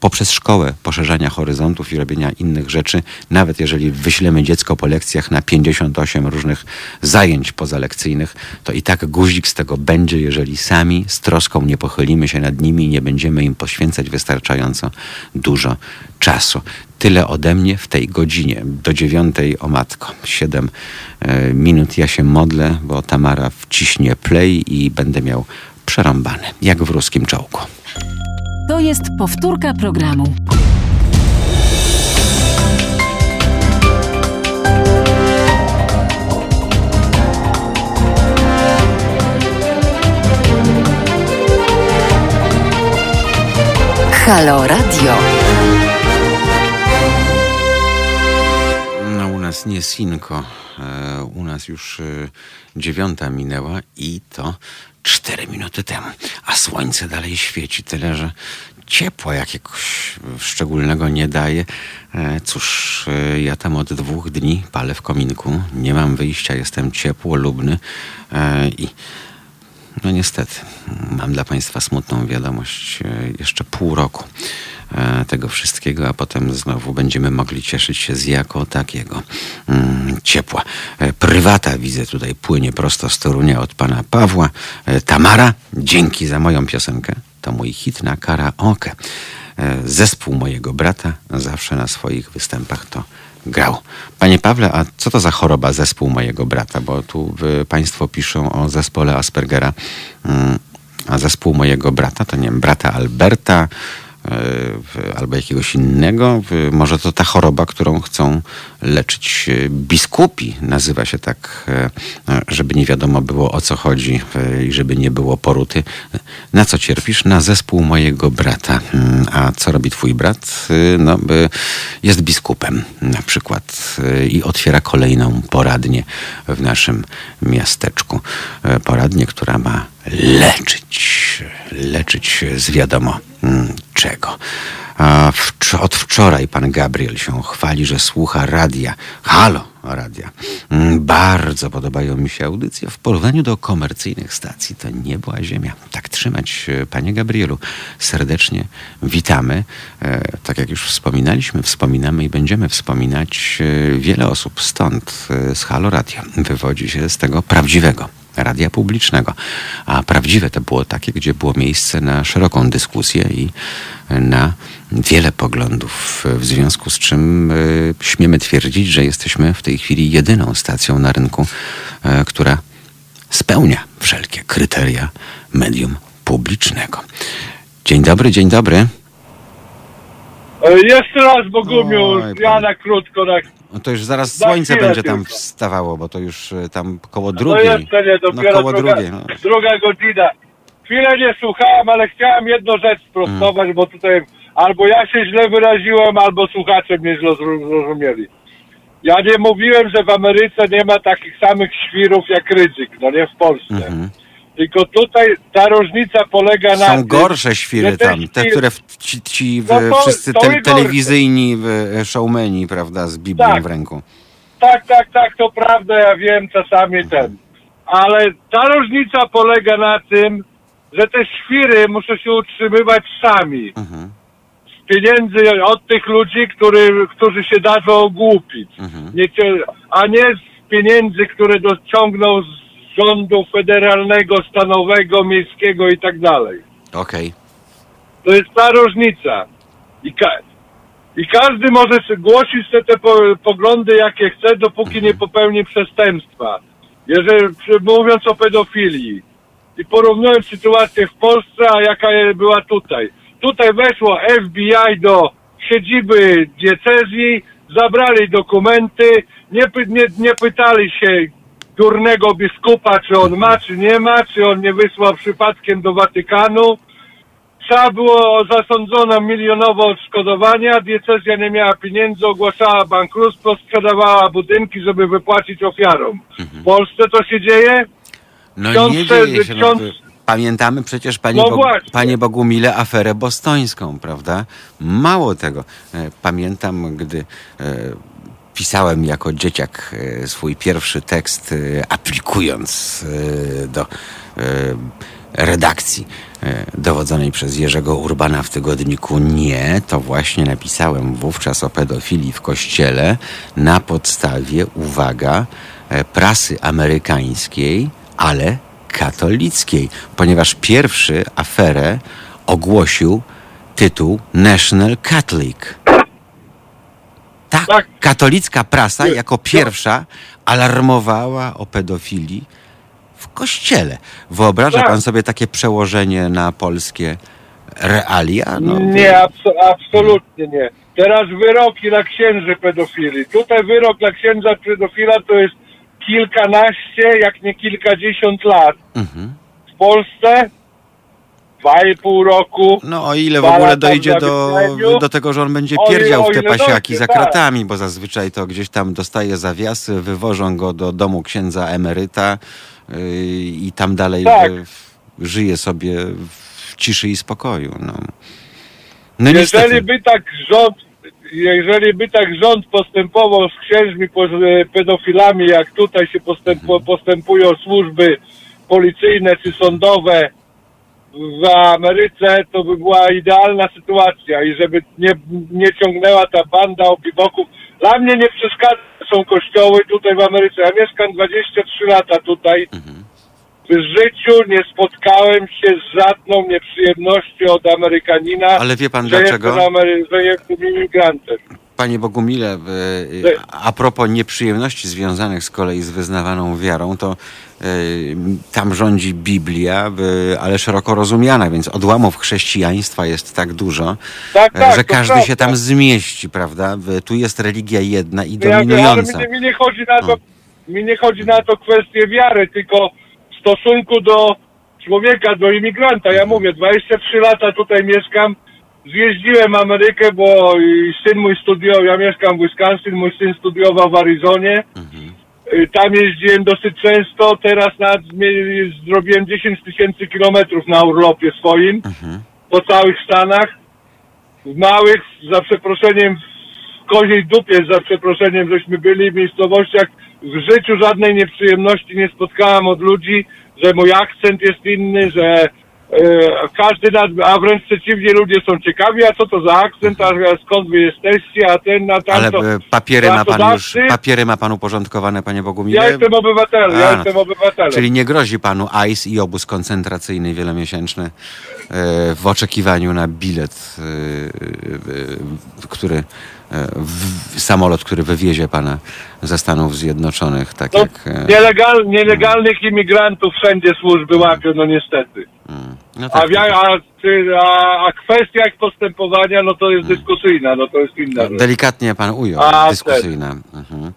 poprzez szkołę poszerzania horyzontów i robienia innych rzeczy, nawet jeżeli wyślemy dziecko po lekcjach na 58 różnych zajęć pozalekcyjnych, to i tak guzik z tego będzie, jeżeli sami z troską nie pochylimy się nad nimi i nie będziemy im poświęcać wystarczająco dużo czasu. Tyle ode mnie w tej godzinie. Do dziewiątej o matko. Siedem e, minut ja się modlę, bo Tamara wciśnie play i będę miał przerąbane, jak w ruskim czołgu. To jest powtórka programu. Halo Radio. Nas nie Sinko. E, u nas już e, dziewiąta minęła i to cztery minuty temu. A słońce dalej świeci, tyle że ciepła jakiegoś szczególnego nie daje. E, cóż, ja tam od dwóch dni palę w kominku. Nie mam wyjścia, jestem ciepłolubny i no niestety, mam dla Państwa smutną wiadomość. Jeszcze pół roku tego wszystkiego, a potem znowu będziemy mogli cieszyć się z jako takiego mm, ciepła. E, prywata widzę tutaj płynie prosto z Torunia od pana Pawła. E, Tamara, dzięki za moją piosenkę. To mój hit na karaoke. Zespół mojego brata zawsze na swoich występach to grał. Panie Pawle, a co to za choroba zespół mojego brata? Bo tu Państwo piszą o zespole Aspergera, mm, a zespół mojego brata to nie wiem, brata Alberta, albo jakiegoś innego. Może to ta choroba, którą chcą leczyć biskupi. Nazywa się tak, e, żeby nie wiadomo było o co chodzi e, i żeby nie było poruty. Na co cierpisz? Na zespół mojego brata. Mm, a co robi twój brat? E, no, jest biskupem na przykład i otwiera kolejną poradnię w naszym miasteczku. Poradnię, która ma leczyć, leczyć z wiadomo mm, czego. A od wczoraj pan Gabriel się chwali, że słucha radia. Halo, radia. Mm, Bardzo podobają mi się audycje w porównaniu do komercyjnych stacji. To nie była ziemia. Tak trzymać, e, panie Gabrielu. Serdecznie witamy. E, Tak jak już wspominaliśmy, wspominamy i będziemy wspominać. e, Wiele osób stąd, z Halo Radio, wywodzi się z tego prawdziwego radia publicznego. A prawdziwe to było takie, gdzie było miejsce na szeroką dyskusję i na wiele poglądów, w związku z czym y, śmiemy twierdzić, że jesteśmy w tej chwili jedyną stacją na rynku, y, która spełnia wszelkie kryteria medium publicznego. Dzień dobry, dzień dobry. E, Jeszcze raz, Bogumiu, Oj, ja na krótko. Na... No to już zaraz Za słońce chwilę będzie tam tylko. wstawało, bo to już y, tam koło No drugiej. jeszcze nie, No dopiero koło druga, drugiej. No. druga godzina. Chwilę nie słuchałem, ale chciałem jedną rzecz sprostować, bo tutaj albo ja się źle wyraziłem, albo słuchacze mnie źle zro- zrozumieli. Ja nie mówiłem, że w Ameryce nie ma takich samych świrów jak Rydzyk, no nie w Polsce. Mhm. Tylko tutaj ta różnica polega na Są tym, gorsze świry tam, te, które w, ci, ci w, No to- wszyscy to te, i gorsze. telewizyjni w, showmeni, prawda, z Biblią Tak. w ręku. Tak, tak, tak, to prawda, ja wiem, czasami ten. Ale ta różnica polega na tym, że te świry muszą się utrzymywać sami. Mhm. Z pieniędzy od tych ludzi, który, którzy się dadzą ogłupić. Mhm. Nie, cie- a nie z pieniędzy, które dociągną z rządu federalnego, stanowego, miejskiego i tak dalej. Okej. To jest ta różnica. I, ka- i każdy może sobie głosić te, te po, poglądy, jakie chce, dopóki nie popełni przestępstwa. Jeżeli, przy- mówiąc o pedofilii i porównując sytuację w Polsce, a jaka była tutaj. Tutaj weszło FBI do siedziby diecezji, zabrali dokumenty, nie, py- nie, nie pytali się durnego biskupa, czy on ma, czy nie ma, czy on nie wysłał przypadkiem do Watykanu. Trzeba było zasądzono milionowe odszkodowania, diecezja nie miała pieniędzy, ogłaszała bankructwo, sprzedawała budynki, żeby wypłacić ofiarom. W Polsce to się dzieje? No Ksiądz nie dzieje się. No, ksiądz- wy- pamiętamy przecież, panie, No Bo, panie Bogumile, aferę bostońską, prawda? Mało tego. e, Pamiętam, gdy e, pisałem jako dzieciak e, swój pierwszy tekst, e, aplikując e, do redakcji dowodzonej przez Jerzego Urbana w tygodniku Nie, to właśnie napisałem wówczas o pedofilii w kościele na podstawie, uwaga, prasy amerykańskiej, ale katolickiej, ponieważ pierwszy aferę ogłosił tytuł National Catholic. Ta Tak. katolicka prasa jako pierwsza alarmowała o pedofilii w kościele. Wyobraża Tak. pan sobie takie przełożenie na polskie realia? No, nie, abso- absolutnie nie. Teraz wyroki na księży pedofili. Tutaj wyrok na księdza pedofila to jest kilkanaście, jak nie kilkadziesiąt lat. Mhm. W Polsce dwa i pół roku. No o ile w ogóle dojdzie do, do tego, że on będzie pierdział w te pasiaki za tak. kratami, bo zazwyczaj to gdzieś tam dostaje zawiasy, wywożą go do domu księdza emeryta yy, i tam dalej Tak. yy, żyje sobie w ciszy i spokoju. No, no Jeżeli by tak rząd, jeżeli by tak rząd postępował z księżmi po- pedofilami, jak tutaj się postępu, postępują służby policyjne czy sądowe w Ameryce, to by była idealna sytuacja i żeby nie, nie ciągnęła ta banda opiwoków. Dla mnie nie przeszkadza, są kościoły tutaj w Ameryce. Ja mieszkam 23 lata tutaj. W życiu nie spotkałem się z żadną nieprzyjemnością od Amerykanina. Ale wie pan dlaczego? Jestem, Amery- że jestem imigrantem. Panie Bogumile, Ty- a propos nieprzyjemności związanych z kolei z wyznawaną wiarą, to yy, tam rządzi Biblia, ale szeroko rozumiana, więc odłamów chrześcijaństwa jest tak dużo, Tak, tak, że każdy prawda. się tam zmieści, prawda? Tu jest religia jedna i Ja wiem, dominująca. mi, mi nie chodzi na to, mi nie chodzi na to kwestię wiary, tylko w stosunku do człowieka, do imigranta. Ja mówię, 23 lata tutaj mieszkam, zjeździłem Amerykę, bo syn mój studiował, ja mieszkam w Wisconsin, mój syn studiował w Arizonie. Y, Tam jeździłem dosyć często, teraz zrobiłem 10 tysięcy kilometrów na urlopie swoim, po całych Stanach. w małych, za przeproszeniem, w koziej dupie, za przeproszeniem, żeśmy byli w miejscowościach. W życiu żadnej nieprzyjemności nie spotkałem od ludzi, że mój akcent jest inny, że każdy, nad, a wręcz przeciwnie, ludzie są ciekawi, a co to za akcent, a skąd wy jesteście, a ten, a Ale tamto. e, papiery ma pan już, papiery ma pan uporządkowane, panie Bogumile? Ja jestem obywatelem, ja no jestem obywatelem. Czyli nie grozi panu ICE i obóz koncentracyjny wielomiesięczny e, w oczekiwaniu na bilet, e, e, który, e, samolot, który wywiezie pana ze Stanów Zjednoczonych, tak No, jak... e, nielegal, nielegalnych imigrantów wszędzie służby łapią, no niestety. mm, no A, tak, a, a, a kwestia ich postępowania, no to jest dyskusyjna, no to jest inna rzecz. Delikatnie pan ujął, dyskusyjna. Mhm.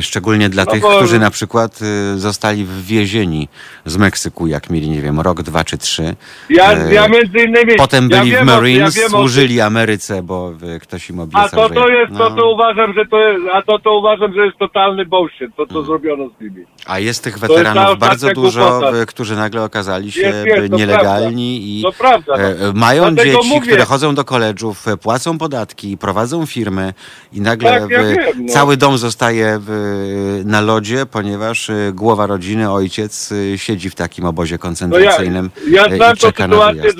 Szczególnie dla No tych, bo- którzy na przykład y, zostali wywiezieni z Meksyku, jak mieli, nie wiem, rok, dwa czy trzy. Ja, E, ja między innymi... Potem ja byli wiem w Marines, ja wiem służyli Ameryce, bo y, ktoś im obiecał, A to, to jest, to, no. to uważam, że to jest, a to, to uważam, że jest totalny bullshit, to, co zrobiono z nimi. A jest tych jest weteranów ostatnia bardzo dużo, głupota. y, którzy nagle okazali się Jest, jest, y, to nielegalni i To prawda. No. e, mają Dlatego dzieci, mówię. które chodzą do koledżów, płacą podatki, prowadzą firmy i nagle Tak, ja wiem, no. cały dom zostaje w, na lodzie, ponieważ e, głowa rodziny, ojciec e, siedzi w takim obozie No ja, koncentracyjnym ja znam i czeka na sytuację, wyjazd.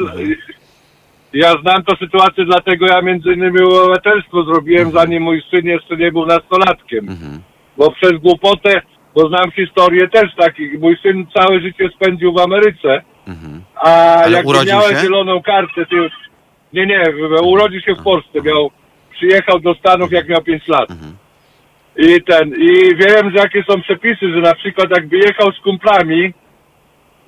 ja znam tą sytuację, dlatego ja między innymi obywatelstwo zrobiłem, Mhm. zanim mój syn jeszcze nie był nastolatkiem. Mhm. Bo przez głupotę, bo znam historię też takich, mój syn całe życie spędził w Ameryce, Mhm. a Ale jak miałem się? zieloną kartę, to nie, nie, urodził się w Polsce, miał, przyjechał do Stanów jak miał 5 lat. I ten, i wiem, że jakie są przepisy, że na przykład jakby jechał z kumplami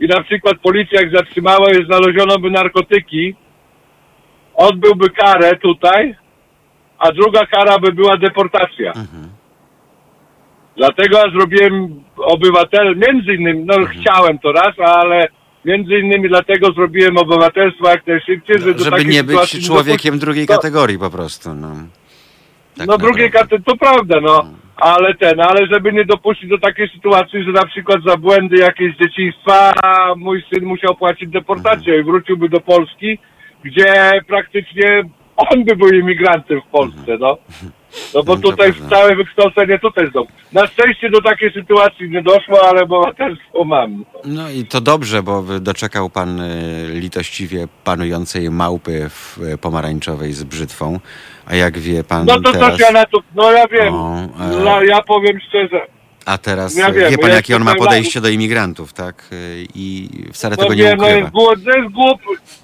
i na przykład policja jak zatrzymała i znaleziono by narkotyki, odbyłby karę tutaj, a druga kara by była deportacja. Mhm. Dlatego ja zrobiłem obywatel, między innymi, no Mhm. chciałem to raz, ale między innymi dlatego zrobiłem obywatelstwo jak najszybciej, że Żeby takiej nie być człowiekiem drugiej to- kategorii po prostu. No, Tak no drugiej kategorii, to prawda, no. Ale ten, ale żeby nie dopuścić do takiej sytuacji, że na przykład za błędy jakieś dzieciństwa mój syn musiał płacić deportację i wróciłby do Polski, gdzie praktycznie on by był imigrantem w Polsce, no. No bo No to [laughs] tutaj całe wykształcenie tutaj są. Na szczęście do takiej sytuacji nie doszło, ale obywatelstwo mam. No i to dobrze, bo doczekał pan e, litościwie panującej małpy w e, pomarańczowej z brzytwą, a jak wie pan No to teraz... coś ja na to, no ja wiem, O, e. no, ja powiem szczerze, A teraz Ja e, wiem, wie pan, ja jakie on ma podejście do imigrantów, tak? E, I wcale no tego nie wiem, no ukrywa. jest, głup, jest, głup,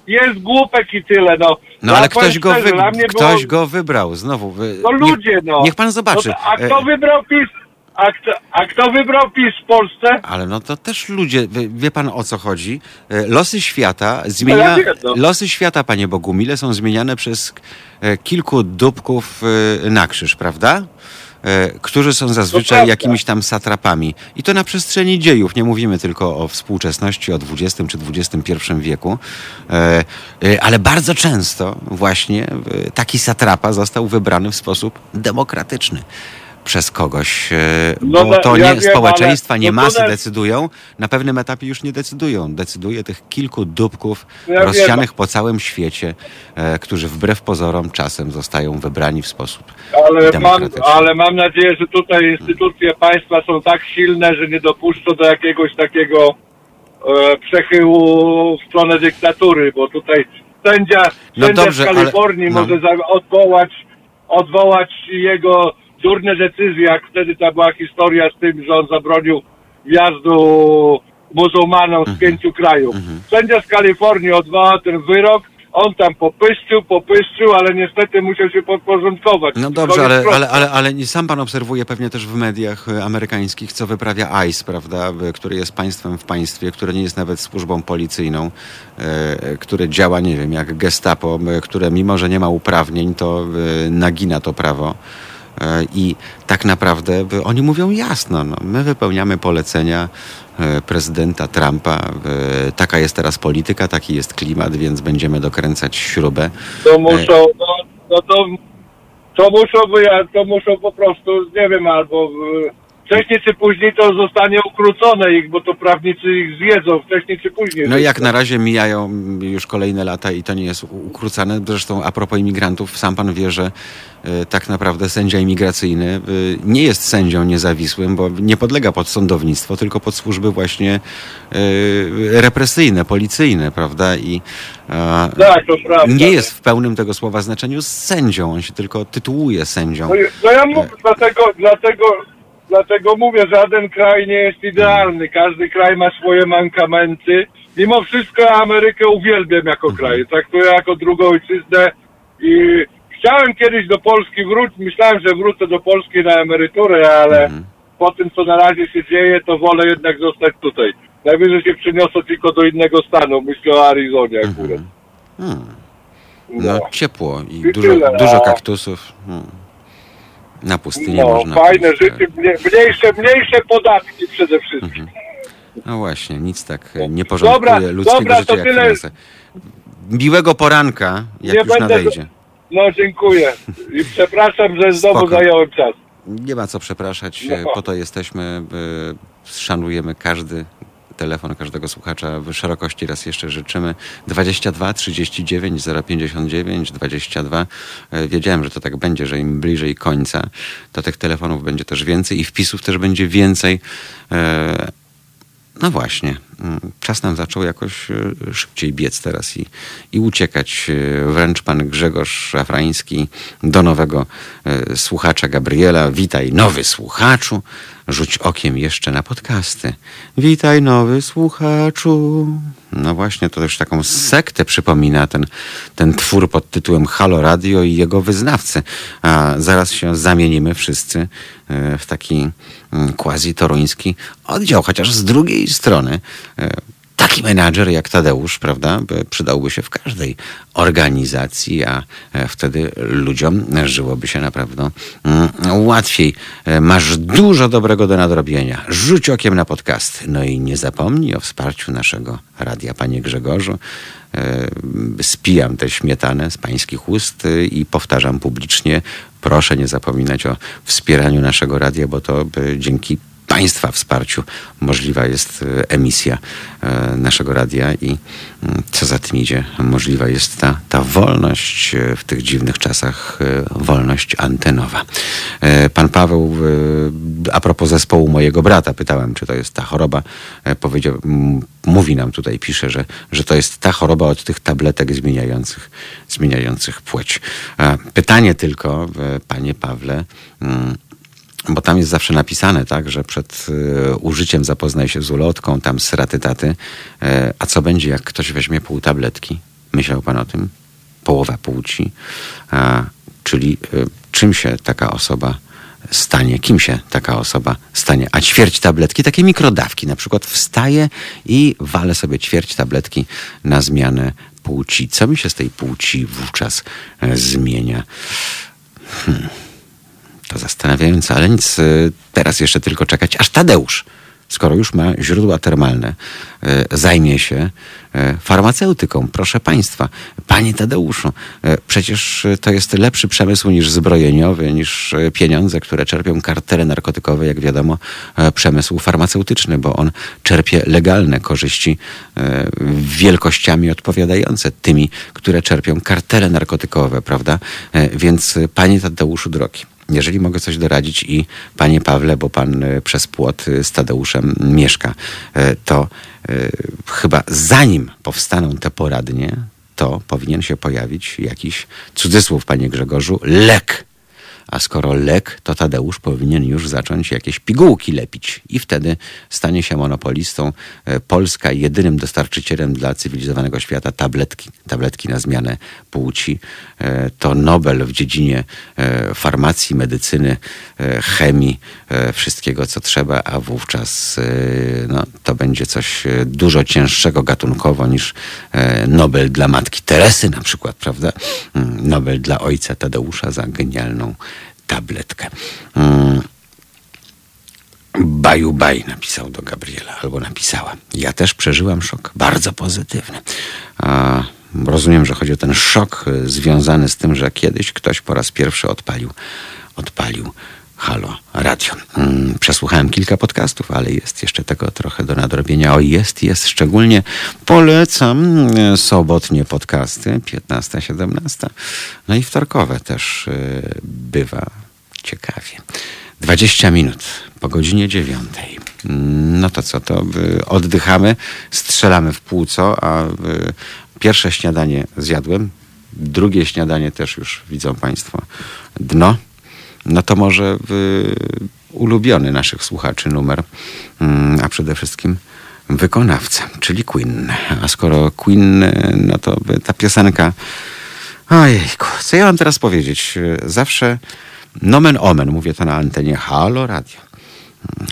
jest głupek i tyle, no. No Ja ale powiem ktoś go, szczerze, wy, dla mnie ktoś było, go wybrał, znowu. wy- No ludzie, no. Niech pan zobaczy. No, to- a E, kto wybrał PiS? A kto, a kto wybrał PiS w Polsce? Ale no to też ludzie, wie, wie pan o co chodzi? E, Losy świata zmienia, no. losy świata, panie Bogumile, są zmieniane przez e, kilku dupków e, na krzyż, prawda? Którzy są zazwyczaj jakimiś tam satrapami. I to na przestrzeni dziejów. Nie mówimy tylko o współczesności, o XX czy XXI wieku, ale bardzo często właśnie taki satrapa został wybrany w sposób demokratyczny przez kogoś, e, No, bo no, to ja nie wiem, społeczeństwa, ale nie no to masy decydują, na pewnym etapie już nie decydują. Decyduje tych kilku dupków Ja rozsianych po całym świecie, e, którzy wbrew pozorom czasem zostają wybrani w sposób Ale mam, demokratyczny. ale mam nadzieję, że tutaj instytucje państwa są tak silne, że nie dopuszczą do jakiegoś takiego e, przechyłu w stronę dyktatury, bo tutaj sędzia, No sędzia dobrze, z ale- Kalifornii no. może za, odwołać, odwołać jego durne decyzje, jak wtedy ta była historia z tym, że on zabronił wjazdu muzułmanom Mhm. z pięciu krajów. Sędzia z Kalifornii odwołał ten wyrok, on tam popyszczył, popyszczył, ale niestety musiał się podporządkować. No dobrze, ale, ale, ale, ale sam pan obserwuje pewnie też w mediach e, amerykańskich, co wyprawia ICE, prawda, który jest państwem w państwie, które nie jest nawet służbą policyjną, e, które działa, nie wiem, jak gestapo, e, które mimo, że nie ma uprawnień, to e, nagina to prawo. E, I tak naprawdę e, oni mówią jasno, no, my wypełniamy polecenia e, prezydenta Trumpa, e, taka jest teraz polityka, taki jest klimat, więc będziemy dokręcać śrubę. To muszą, no, no to, to muszą, to muszą po prostu, nie wiem, albo wcześniej czy później to zostanie ukrócone ich, bo to prawnicy ich zjedzą wcześniej czy później. No i jak na razie mijają już kolejne lata i to nie jest ukrócane. Zresztą a propos imigrantów, sam pan wie, że e, tak naprawdę sędzia imigracyjny e, nie jest sędzią niezawisłym, bo nie podlega pod sądownictwo, tylko pod służby właśnie e, represyjne, policyjne, prawda? I Tak, to prawda. nie jest w pełnym tego słowa znaczeniu sędzią, on się tylko tytułuje sędzią. No, no ja mówię, dlatego, dlatego, dlatego mówię, żaden kraj nie jest idealny. Każdy kraj ma swoje mankamenty. Mimo wszystko ja Amerykę uwielbiam jako kraj. Traktuję jako drugą ojczyznę i chciałem kiedyś do Polski wrócić. Myślałem, że wrócę do Polski na emeryturę, ale po tym, co na razie się dzieje, to wolę jednak zostać tutaj. Najwyżej się przyniosę tylko do innego stanu. Myślę o Arizonie akurat. Hmm. No. No ciepło i I dużo, tyle, dużo kaktusów. Hmm. Na pustyni No, można fajne pójść, tak. życie, mnie- mniejsze, mniejsze podatki przede wszystkim. No właśnie, nic tak e, nie porządkuje Dobra, ludzkiego dobra, życia to jak tyle. finanse. Miłego poranka, jak Nie już będę- nadejdzie. No dziękuję. I przepraszam, że [laughs] znowu Spoko. zająłem czas. Nie ma co przepraszać, No. e, po to jesteśmy, e, szanujemy każdy telefon każdego słuchacza w szerokości. Raz jeszcze życzymy. 22 39 059 22 E, wiedziałem, że to tak będzie, że im bliżej końca to tych telefonów będzie też więcej i wpisów też będzie więcej. E, no właśnie, czas nam zaczął jakoś e, szybciej biec teraz i, i uciekać. E, Wręcz pan Grzegorz Szafrański do nowego e, słuchacza Gabriela. Witaj, nowy słuchaczu. Rzuć okiem jeszcze na podcasty. Witaj, nowy słuchaczu. No właśnie, to już taką sektę przypomina ten, ten twór pod tytułem Halo Radio i jego wyznawcy. A zaraz się zamienimy wszyscy w taki quasi-toruński oddział, chociaż z drugiej strony e, taki menadżer jak Tadeusz, prawda, by- przydałby się w każdej organizacji, a e, wtedy ludziom żyłoby się naprawdę mm, łatwiej. E, Masz dużo dobrego do nadrobienia. Rzuć okiem na podcast. No i nie zapomnij o wsparciu naszego radia, panie Grzegorzu. Spijam tę śmietanę z pańskich ust i powtarzam publicznie, proszę nie zapominać o wspieraniu naszego radia, bo to dzięki Państwa wsparciu możliwa jest e, emisja e, naszego radia i mm, co za tym idzie, możliwa jest ta, ta wolność e, w tych dziwnych czasach, wolność antenowa. Pan Paweł, a propos zespołu mojego brata, pytałem, czy to jest ta choroba, powiedział, mówi nam tutaj, pisze, że, że to jest ta choroba od tych tabletek zmieniających, zmieniających płeć. Pytanie tylko, panie Pawle, mm, bo tam jest zawsze napisane, tak, że przed e, użyciem zapoznaj się z ulotką, tam sraty taty. E, a co będzie, jak ktoś weźmie pół tabletki? Myślał pan o tym? Połowa płci. A, czyli e, czym się taka osoba stanie, kim się taka osoba stanie. A ćwierć tabletki, takie mikrodawki, na przykład wstaje i wale sobie ćwierć tabletki na zmianę płci. Co mi się z tej płci wówczas e, zmienia? To zastanawiające, ale nic. y, Teraz jeszcze tylko czekać, aż Tadeusz, skoro już ma źródła termalne, y, zajmie się y, farmaceutyką. Proszę Państwa, Panie Tadeuszu, przecież to jest lepszy przemysł niż zbrojeniowy, niż pieniądze, które czerpią kartele narkotykowe, jak wiadomo, przemysł farmaceutyczny, bo on czerpie legalne korzyści wielkościami odpowiadające tymi, które czerpią kartele narkotykowe, prawda? Więc Panie Tadeuszu drogi, jeżeli mogę coś doradzić i panie Pawle, bo pan y, przez płot y, z Tadeuszem mieszka, y, to chyba zanim powstaną te poradnie, to powinien się pojawić jakiś cudzysłów, panie Grzegorzu, lek. A skoro lek, to Tadeusz powinien już zacząć jakieś pigułki lepić. I wtedy stanie się monopolistą. E, Polska jedynym dostarczycielem dla cywilizowanego świata tabletki, tabletki na zmianę płci. E, To Nobel w dziedzinie e, farmacji, medycyny, chemii, wszystkiego co trzeba, a wówczas no, to będzie coś dużo cięższego gatunkowo niż Nobel dla matki Teresy na przykład, prawda? Mm, Nobel dla ojca Tadeusza za genialną tabletkę. Mm. Baju baj napisał do Gabriela, albo napisała. Ja też przeżyłam szok, bardzo pozytywny. A, rozumiem, że chodzi o ten szok y, związany z tym, że kiedyś ktoś po raz pierwszy odpalił, odpalił Halo Radio. Mm, przesłuchałem kilka podcastów, ale jest jeszcze tego trochę do nadrobienia. O, jest, jest. Szczególnie polecam e, sobotnie podcasty, 15-17. No i wtorkowe też e, bywa ciekawie. 20 minut po godzinie 9. Mm, no to co, to oddychamy, strzelamy w płuco, a pierwsze śniadanie zjadłem, drugie śniadanie też już widzą Państwo dno no to może ulubiony naszych słuchaczy numer, mm, a przede wszystkim wykonawca, czyli Queen. A skoro Queen, no to ta piosenka... Ojejku, co ja mam teraz powiedzieć? Zawsze nomen omen, mówię to na antenie Halo Radio.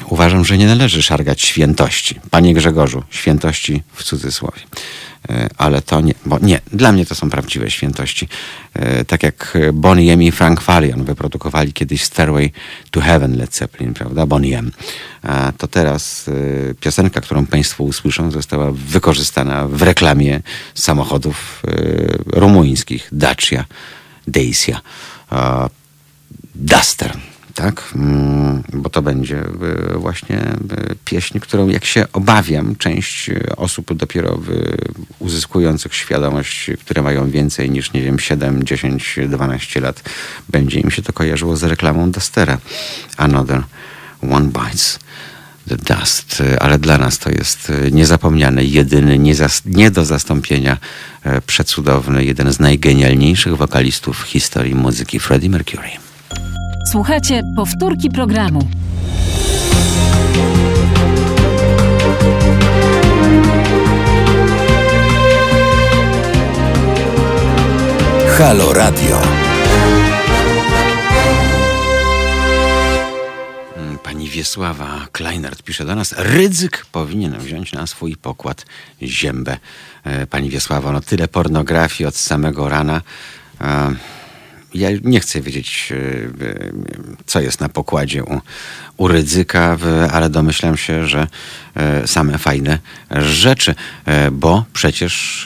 Uważam, że nie należy szargać świętości. Panie Grzegorzu, świętości w cudzysłowie. E, ale to nie, bo nie, dla mnie to są prawdziwe świętości. E, tak jak Bonnie M i Frank Farian wyprodukowali kiedyś Stairway to Heaven Led Zeppelin, prawda? Bonnie M. To teraz e, piosenka, którą Państwo usłyszą, została wykorzystana w reklamie samochodów rumuńskich Dacia, Dacia, Duster tak? Mm, bo to będzie y, właśnie y, pieśń, którą jak się obawiam, część osób dopiero uzyskujących świadomość, które mają więcej niż, nie wiem, 7, 10, 12 lat, będzie im się to kojarzyło z reklamą Dustera. Another One Bites the Dust. Ale dla nas to jest niezapomniany, jedyny, nie, nie do zastąpienia e, przecudowny, jeden z najgenialniejszych wokalistów w historii muzyki, Freddie Mercury. Słuchajcie powtórki programu. Halo Radio. Mm, pani Wiesława Kleinert pisze do nas, Rydzyk powinien wziąć na swój pokład ziębę. E, pani Wiesława, no tyle pornografii od samego rana. Ja nie chcę wiedzieć, e, e, co jest na pokładzie u, u Rydzyka, ale domyślam się, że e, same fajne rzeczy, bo przecież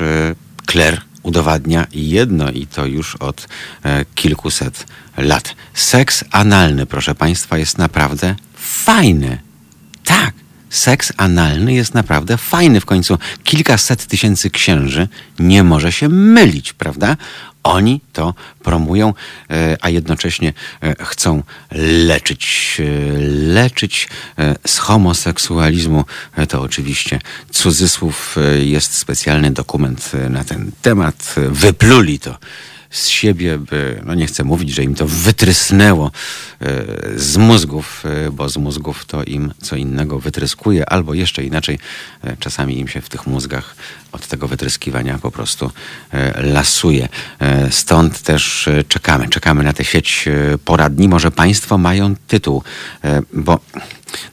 Kler udowadnia jedno i to już od kilkuset lat. Seks analny, proszę Państwa, jest naprawdę fajny. Tak, seks analny jest naprawdę fajny. W końcu kilkaset tysięcy księży nie może się mylić, prawda? Oni to promują, e, a jednocześnie e, chcą leczyć. E, leczyć z homoseksualizmu. To oczywiście cudzysłów jest specjalny dokument na ten temat. Wypluli to z siebie, by, no nie chcę mówić, że im to wytrysnęło e, z mózgów, e, bo z mózgów to im co innego wytryskuje, albo jeszcze inaczej, e, czasami im się w tych mózgach od tego wytryskiwania po prostu lasuje. Stąd też czekamy, czekamy na tę sieć poradni. Może Państwo mają tytuł, bo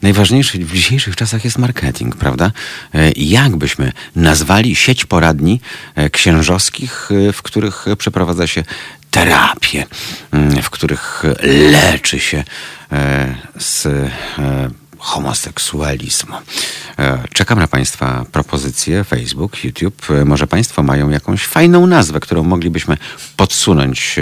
Najważniejszy w dzisiejszych czasach jest marketing, prawda? E, jak byśmy nazwali sieć poradni e, księżowskich, e, w których przeprowadza się terapię, mm, w których leczy się z homoseksualizmu. Czekam na Państwa propozycje. Facebook, YouTube. Może Państwo mają jakąś fajną nazwę, którą moglibyśmy podsunąć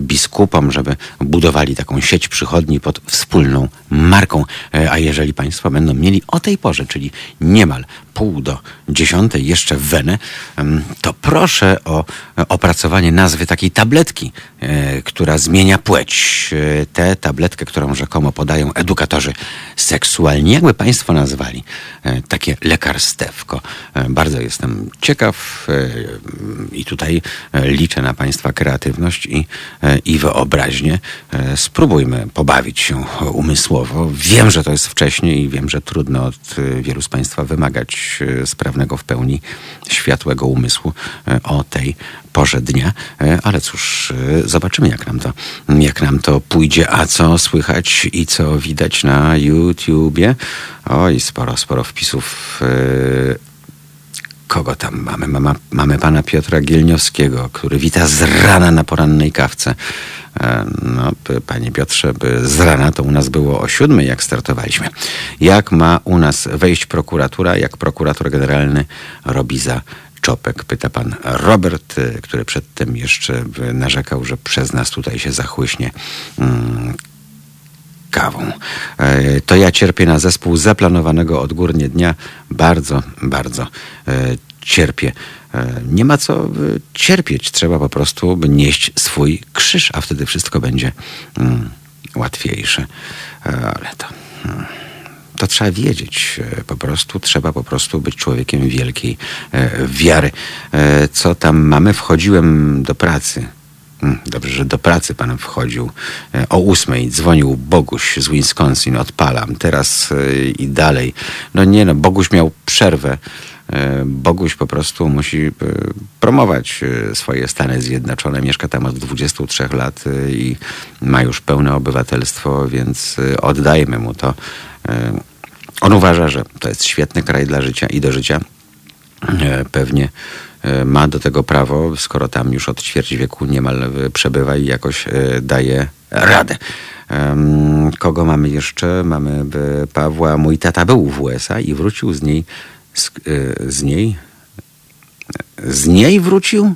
biskupom, żeby budowali taką sieć przychodni pod wspólną marką. E, a jeżeli Państwo będą mieli o tej porze, czyli niemal pół do dziesiątej jeszcze wenę, to proszę o opracowanie nazwy takiej tabletki, e, która zmienia płeć. E, tę tabletkę, którą rzekomo podają edukatorzy seksualni. Jakby Państwo nazwali takie lekarstewko? Bardzo jestem ciekaw i tutaj liczę na Państwa kreatywność i i wyobraźnię. E, spróbujmy pobawić się umysłowo. Wiem, że to jest wcześnie i wiem, że trudno od e, wielu z Państwa wymagać e, sprawnego w pełni światłego umysłu o tej porze dnia, ale cóż, zobaczymy jak nam to, jak nam to pójdzie, a co słychać i co widać na YouTubie. Oj, sporo, sporo wpisów kogo tam mamy? Mama, mamy pana Piotra Gielniowskiego, który wita z rana na porannej kawce. E, no, panie Piotrze, z rana to u nas było o siódmej, jak startowaliśmy. Jak ma u nas wejść prokuratura, jak prokurator generalny robi za Czopek, pyta pan Robert, e, który przedtem jeszcze narzekał, że przez nas tutaj się zachłyśnie mm, kawą. E, to ja cierpię na zespół zaplanowanego odgórnie dnia. Bardzo, bardzo cierpię. Nie ma co cierpieć. Trzeba po prostu nieść swój krzyż, a wtedy wszystko będzie mm, łatwiejsze. Ale to... To trzeba wiedzieć. Po prostu trzeba po prostu być człowiekiem wielkiej wiary. Co tam mamy? Wchodziłem do pracy Mm, dobrze, że do pracy pan wchodził. E, o ósmej dzwonił Boguś z Wisconsin, odpalam. Teraz e, i dalej. No nie no, Boguś miał przerwę. E, Boguś po prostu musi promować swoje Stany Zjednoczone. Mieszka tam od 23 lat i ma już pełne obywatelstwo, więc oddajmy mu to. On uważa, że to jest świetny kraj dla życia i do życia. Pewnie E, ma do tego prawo, skoro tam już od ćwierć wieku niemal e, przebywa i jakoś e, daje radę. Kogo mamy jeszcze? Mamy Pawła. Mój tata był w USA i wrócił z niej. Z, z niej? Z niej wrócił?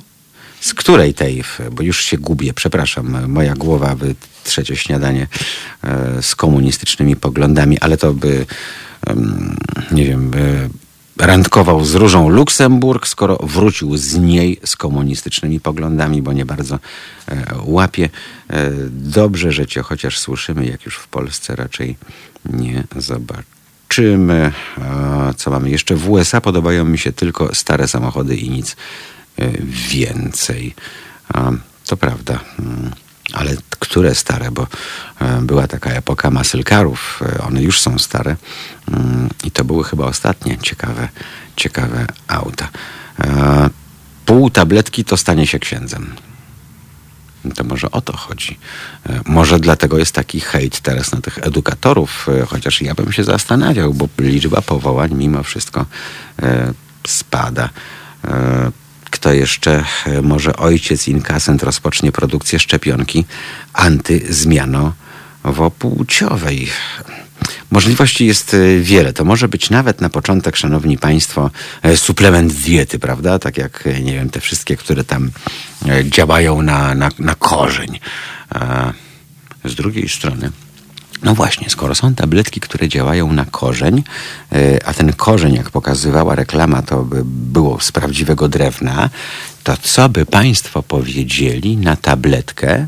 Z której tej? Bo już się gubię, przepraszam. Moja głowa by trzecie śniadanie z komunistycznymi poglądami, ale to by nie wiem, randkował z Różą Luksemburg, skoro wrócił z niej z komunistycznymi poglądami, bo nie bardzo e, łapie. E, dobrze, że cię chociaż słyszymy, jak już w Polsce raczej nie zobaczymy. E, co mamy jeszcze? W USA podobają mi się tylko stare samochody i nic e, więcej. E, to prawda. Ale które stare, bo e, była taka epoka masylkarów, e, one już są stare mm, i to były chyba ostatnie ciekawe, ciekawe auta. E, pół tabletki to stanie się księdzem. To może o to chodzi. Może dlatego jest taki hejt teraz na tych edukatorów, chociaż ja bym się zastanawiał, bo liczba powołań mimo wszystko spada. Kto jeszcze? E, może ojciec inkasent rozpocznie produkcję szczepionki antyzmianowopłciowej. Możliwości jest e, wiele. To może być nawet na początek, szanowni państwo, e, suplement diety, prawda? Tak jak, nie wiem, te wszystkie, które tam działają na, na, na korzeń. Z drugiej strony, no właśnie, skoro są tabletki, które działają na korzeń, e, a ten korzeń, jak pokazywała reklama, to by było z prawdziwego drewna, to co by Państwo powiedzieli na tabletkę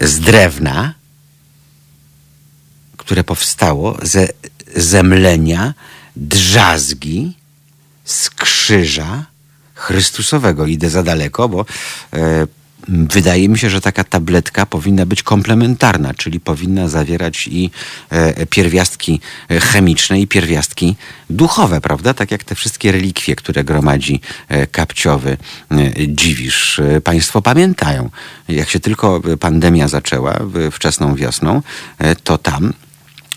z drewna, które powstało ze zemlenia drzazgi z krzyża Chrystusowego. Idę za daleko, bo e, Wydaje mi się, że taka tabletka powinna być komplementarna, czyli powinna zawierać i e, pierwiastki e, chemiczne, i pierwiastki duchowe, prawda? Tak jak te wszystkie relikwie, które gromadzi e, kapciowy dziwisz. Państwo pamiętają, jak się tylko pandemia zaczęła wczesną wiosną, to tam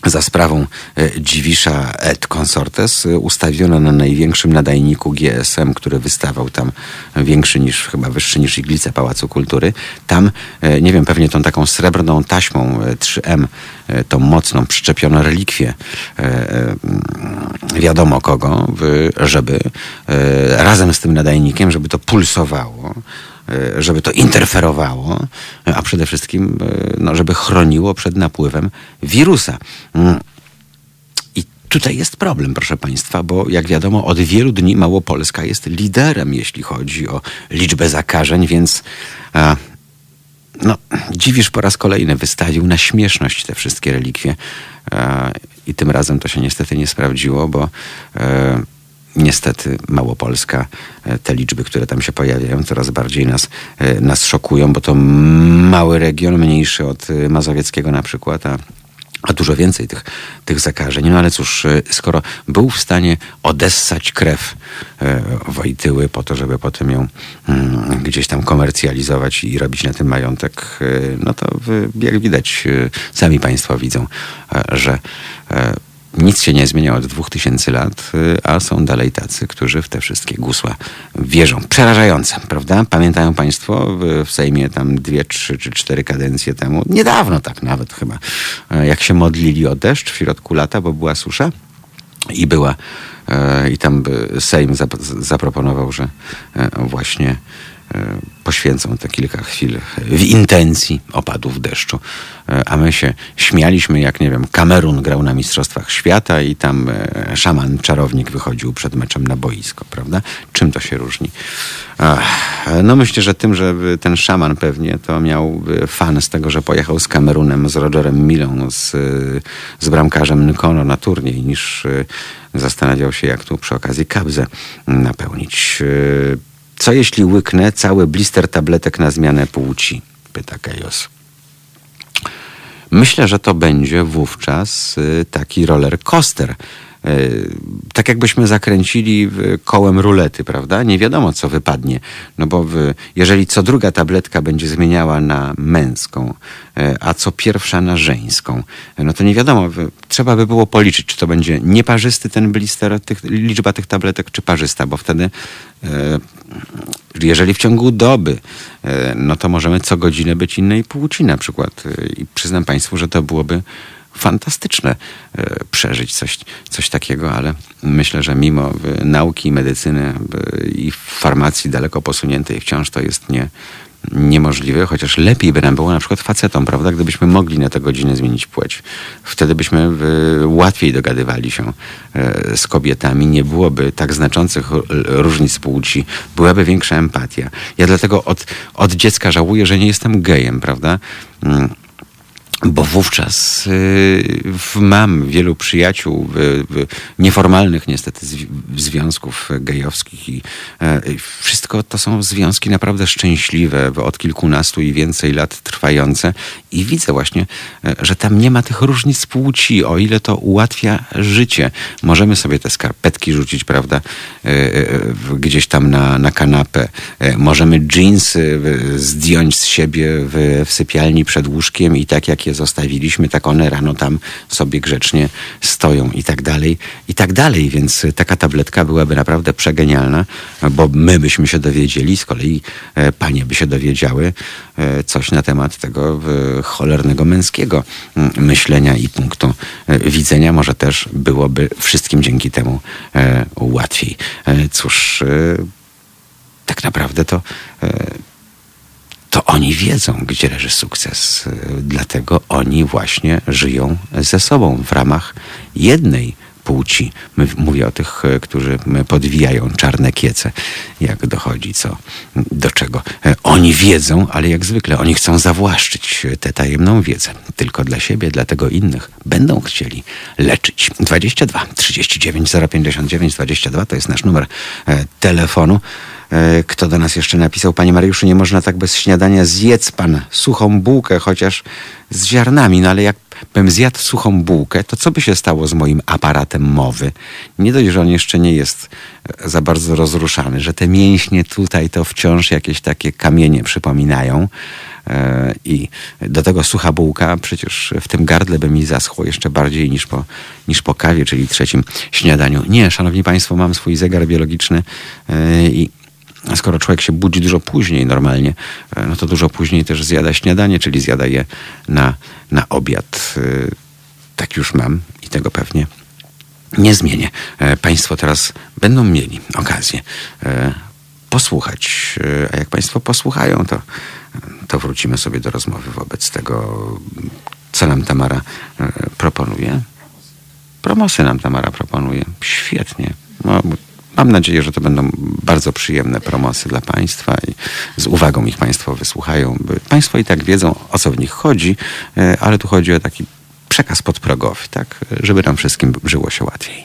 za sprawą e, Dziwisza et Consortes e, ustawiono na największym nadajniku GSM, który wystawał tam większy niż, chyba wyższy niż iglica Pałacu Kultury. Tam, e, nie wiem, pewnie tą taką srebrną taśmą 3M, tą mocną, przyczepiono relikwię wiadomo kogo, żeby razem z tym nadajnikiem, żeby to pulsowało żeby to interferowało, a przede wszystkim, e, no, żeby chroniło przed napływem wirusa. Mm. I tutaj jest problem, proszę Państwa, bo jak wiadomo, od wielu dni Małopolska jest liderem, jeśli chodzi o liczbę zakażeń, więc e, no, dziwisz po raz kolejny wystawił na śmieszność te wszystkie relikwie. I tym razem to się niestety nie sprawdziło, bo niestety Małopolska, e, te liczby, które tam się pojawiają, coraz bardziej nas, e, nas szokują, bo to mały region, mniejszy od e, Mazowieckiego na przykład, a a dużo więcej tych, tych zakażeń. No ale cóż, skoro był w stanie odessać krew Wojtyły po to, żeby potem ją mm, gdzieś tam komercjalizować i robić na tym majątek, no to jak widać, sami Państwo widzą, że nic się nie zmienia od dwóch tysięcy lat, y, a są dalej tacy, którzy w te wszystkie gusła wierzą. Przerażające, prawda? Pamiętają Państwo w Sejmie tam dwie, trzy czy cztery kadencje temu, niedawno tak nawet chyba, e, jak się modlili o deszcz w środku lata, bo była susza? i była e, i tam by Sejm zap- zaproponował, że e, właśnie e, poświęcą te kilka chwil w intencji opadów deszczu. E, A my się śmialiśmy, jak nie wiem, Kamerun grał na Mistrzostwach Świata i tam e, szaman, czarownik wychodził przed meczem na boisko, prawda? Czym to się różni? No myślę, że tym, że ten szaman pewnie to miał e, fan z tego, że pojechał z Kamerunem, z Rogerem Milą, z, e, z bramkarzem Nykono na turniej, niż e, zastanawiał się, jak tu przy okazji kabzę napełnić. Co jeśli łyknę cały blister tabletek na zmianę płci? Pyta Kajos. Myślę, że to będzie wówczas y, taki roller coaster. Y, Tak jakbyśmy zakręcili kołem rulety, prawda? Nie wiadomo, co wypadnie. No bo w, jeżeli co druga tabletka będzie zmieniała na męską, y, a co pierwsza na żeńską, no to nie wiadomo. Trzeba by było policzyć, czy to będzie nieparzysty ten blister, tych, liczba tych tabletek, czy parzysta, bo wtedy y, jeżeli w ciągu doby, e, no to możemy co godzinę być innej płci na przykład. E, I przyznam Państwu, że to byłoby fantastyczne e, przeżyć coś, coś takiego, ale myślę, że mimo e, nauki medycyny e, i farmacji daleko posuniętej wciąż to jest nie, niemożliwe, chociaż lepiej by nam było na przykład facetom, prawda, gdybyśmy mogli na tę godzinę zmienić płeć. Wtedy byśmy łatwiej dogadywali się z kobietami, nie byłoby tak znaczących różnic płci, byłaby większa empatia. Ja dlatego od, od dziecka żałuję, że nie jestem gejem, prawda? Bo wówczas y, mam wielu przyjaciół nieformalnych niestety zwi- związków gejowskich i e, i wszystko to są związki naprawdę szczęśliwe, od kilkunastu i więcej lat trwające i widzę właśnie, e, że tam nie ma tych różnic płci, o ile to ułatwia życie. Możemy sobie te skarpetki rzucić, prawda, e, gdzieś tam na, na kanapę. Możemy e, zdjąć z siebie w, w sypialni przed łóżkiem i tak jak je zostawiliśmy, tak one rano tam sobie grzecznie stoją i tak dalej, i tak dalej. Więc taka tabletka byłaby naprawdę przegenialna, bo my byśmy się dowiedzieli, z kolei e, panie by się dowiedziały e, coś na temat tego cholernego męskiego mm, myślenia i punktu e, widzenia. Może też byłoby wszystkim dzięki temu łatwiej. Cóż, tak naprawdę to to oni wiedzą, gdzie leży sukces. Dlatego oni właśnie żyją ze sobą w ramach jednej płci. Mówię o tych, którzy podwijają czarne kiece, jak dochodzi co do czego. Oni wiedzą, ale jak zwykle oni chcą zawłaszczyć tę tajemną wiedzę. Tylko dla siebie, dlatego innych będą chcieli leczyć. 22 39 059 22 to jest nasz numer e, telefonu. E, Kto do nas jeszcze napisał? Panie Mariuszu, nie można tak bez śniadania zjedz pan suchą bułkę, chociaż z ziarnami, no ale jak bym zjadł suchą bułkę, to co by się stało z moim aparatem mowy? Nie dość, że on jeszcze nie jest e, za bardzo rozruszany, że te mięśnie tutaj to wciąż jakieś takie kamienie przypominają. E, I do tego sucha bułka, przecież w tym gardle by mi zaschło jeszcze bardziej niż po, niż po kawie, czyli trzecim śniadaniu. Nie, szanowni państwo, mam swój zegar biologiczny i skoro człowiek się budzi dużo później normalnie, e, no to dużo później też zjada śniadanie, czyli zjada je na, na obiad. E, Tak już mam i tego pewnie nie zmienię. E, Państwo teraz będą mieli okazję posłuchać, a jak Państwo posłuchają, to, to wrócimy sobie do rozmowy wobec tego, co nam Tamara proponuje. Promosy nam Tamara proponuje. Świetnie. No, mam nadzieję, że to będą bardzo przyjemne promosy dla Państwa i z uwagą ich Państwo wysłuchają. Państwo i tak wiedzą, o co w nich chodzi, e, ale tu chodzi o taki przekaz podprogowy, tak, żeby nam wszystkim żyło się łatwiej.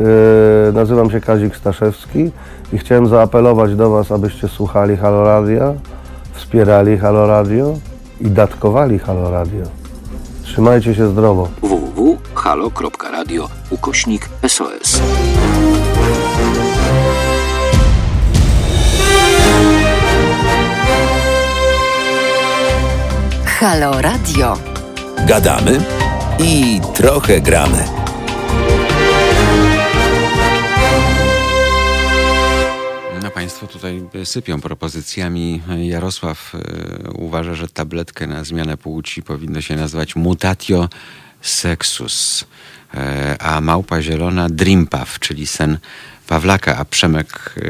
Yy, Nazywam się Kazik Staszewski i chciałem zaapelować do Was, abyście słuchali Halo Radia, wspierali Halo Radio i datkowali Halo Radio. Trzymajcie się zdrowo. www.halo.radio ukośnik SOS. Halo Radio. Gadamy i trochę gramy. Państwo tutaj sypią propozycjami. Jarosław e, uważa, że tabletkę na zmianę płci powinno się nazwać mutatio sexus, e, a małpa zielona dreampaw, czyli sen Pawlaka, a Przemek e,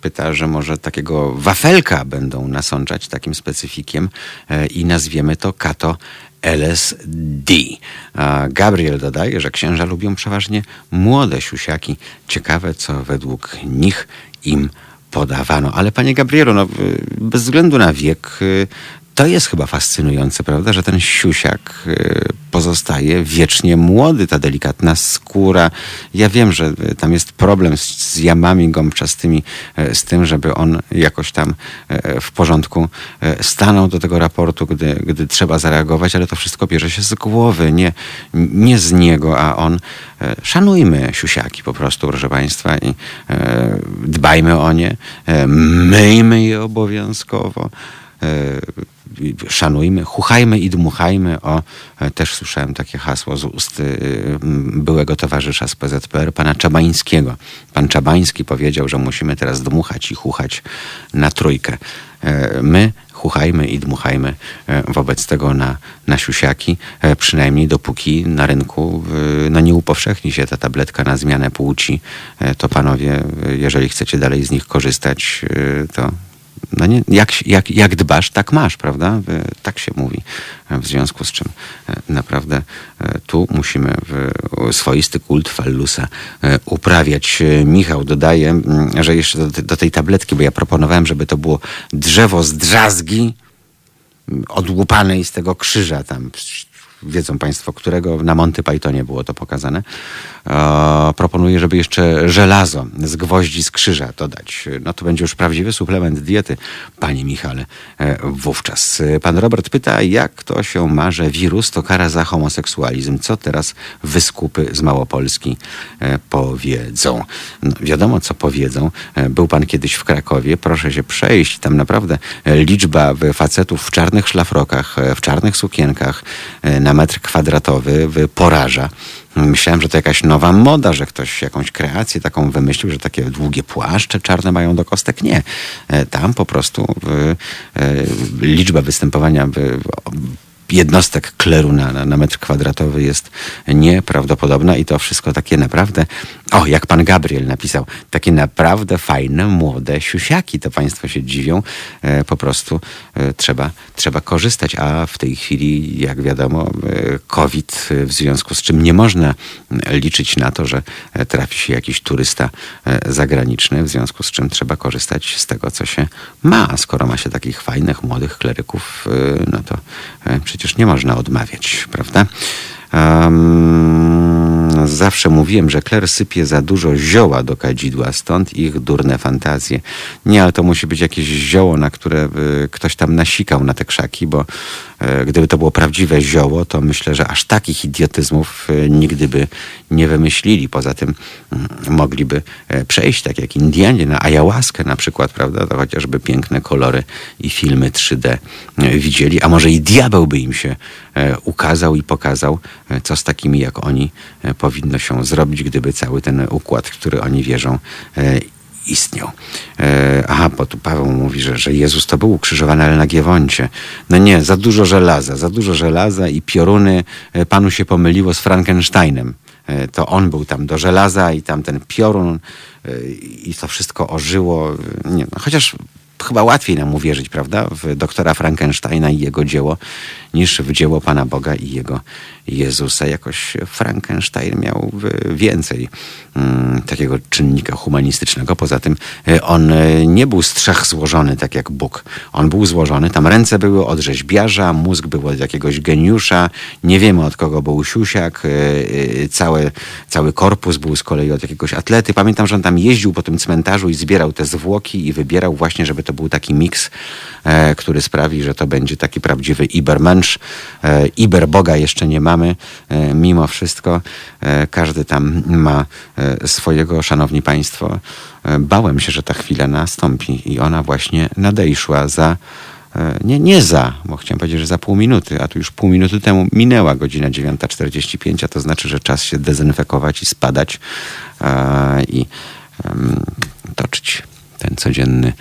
pyta, że może takiego wafelka będą nasączać takim specyfikiem i nazwiemy to kato LSD. A Gabriel dodaje, że księża lubią przeważnie młode siusiaki. Ciekawe, co według nich im podawano. Ale panie Gabrielu, no, y, bez względu na wiek, y, to jest chyba fascynujące, prawda, że ten siusiak y, pozostaje wiecznie młody, ta delikatna skóra. Ja wiem, że y, tam jest problem z, z jamami gąbczastymi, y, z tym, żeby on jakoś tam w porządku stanął do tego raportu, gdy, gdy trzeba zareagować, ale to wszystko bierze się z głowy, nie, nie z niego, a on. Szanujmy siusiaki po prostu, proszę Państwa, i dbajmy o nie, myjmy je obowiązkowo. Y, szanujmy, chuchajmy i dmuchajmy. O, e, też słyszałem takie hasło z ust y, m, byłego towarzysza z PZPR, pana Czabańskiego. Pan Czabański powiedział, że musimy teraz dmuchać i chuchać na trójkę. E, My chuchajmy i dmuchajmy e, wobec tego na, na siusiaki, przynajmniej dopóki na rynku y, no, nie upowszechni się ta tabletka na zmianę płci, to panowie, y, jeżeli chcecie dalej z nich korzystać, y, to no nie, jak, jak, jak dbasz, tak masz, prawda? Tak się mówi. E, W związku z czym e, naprawdę e, tu musimy swoisty kult fallusa uprawiać. Michał dodaje, że jeszcze do, do tej tabletki, bo ja proponowałem, żeby to było drzewo z drzazgi odłupanej z tego krzyża tam. Wiedzą Państwo, którego na Monty Pythonie było to pokazane. E, proponuję, żeby jeszcze żelazo z gwoździ z krzyża dodać. No to będzie już prawdziwy suplement diety, Panie Michale, e, wówczas. Pan Robert pyta, jak to się ma, że wirus to kara za homoseksualizm. Co teraz wyskupy z Małopolski e, powiedzą? No, wiadomo, co powiedzą. E, Był Pan kiedyś w Krakowie, proszę się przejść. Tam naprawdę liczba facetów w czarnych szlafrokach, e, w czarnych sukienkach e, metr kwadratowy poraża. Myślałem, że to jakaś nowa moda, że ktoś jakąś kreację taką wymyślił, że takie długie płaszcze czarne mają do kostek. Nie. E, Tam po prostu e, liczba występowania jednostek kleru na, na metr kwadratowy jest nieprawdopodobna i to wszystko takie naprawdę, o jak pan Gabriel napisał, takie naprawdę fajne, młode siusiaki, to państwo się dziwią, e, po prostu e, trzeba, trzeba korzystać, a w tej chwili, jak wiadomo, e, COVID, w związku z czym nie można liczyć na to, że e, trafi się jakiś turysta e, zagraniczny, w związku z czym trzeba korzystać z tego, co się ma, a skoro ma się takich fajnych, młodych kleryków, e, no to przecież nie można odmawiać, prawda? Um, zawsze mówiłem, że kler sypie za dużo zioła do kadzidła, stąd ich durne fantazje. Nie, ale to musi być jakieś zioło, na które y, ktoś tam nasikał na te krzaki, bo y, gdyby to było prawdziwe zioło, to myślę, że aż takich idiotyzmów y, nigdy by nie wymyślili. Poza tym mm, mogliby e, przejść, tak jak Indianie, na ayahuaskę na przykład, prawda? To chociażby piękne kolory i filmy 3D e, widzieli, a może i diabeł by im się e, ukazał i pokazał, e, co z takimi jak oni e, powinno się zrobić, gdyby cały ten układ, w który oni wierzą, e, istniał. E, aha, bo tu Paweł mówi, że, że Jezus to był ukrzyżowany, ale na Giewoncie. No nie, za dużo żelaza, za dużo żelaza i pioruny e, panu się pomyliło z Frankensteinem. E, To on był tam do żelaza i tam ten piorun e, i to wszystko ożyło. Nie, no, chociaż chyba łatwiej nam uwierzyć, prawda, w doktora Frankensteina i jego dzieło, niż w dzieło Pana Boga i jego Jezusa. Jakoś Frankenstein miał w- więcej mm, takiego czynnika humanistycznego. Poza tym e, on e, nie był z trzech złożony, tak jak Bóg. On był złożony, tam ręce były od rzeźbiarza, mózg był od jakiegoś geniusza, nie wiemy od kogo był siusiak, e, e, całe, cały korpus był z kolei od jakiegoś atlety. Pamiętam, że on tam jeździł po tym cmentarzu i zbierał te zwłoki i wybierał właśnie, żeby to był taki miks, e, który sprawi, że to będzie taki prawdziwy Ibermensch, wręcz e, Iberboga jeszcze nie mamy. E, mimo wszystko e, każdy tam ma swojego, szanowni państwo. Bałem się, że ta chwila nastąpi i ona właśnie nadejszła za nie, nie za, bo chciałem powiedzieć, że za pół minuty, a tu już pół minuty temu minęła godzina 9.45, a to znaczy, że czas się dezynfekować i spadać i toczyć ten codzienny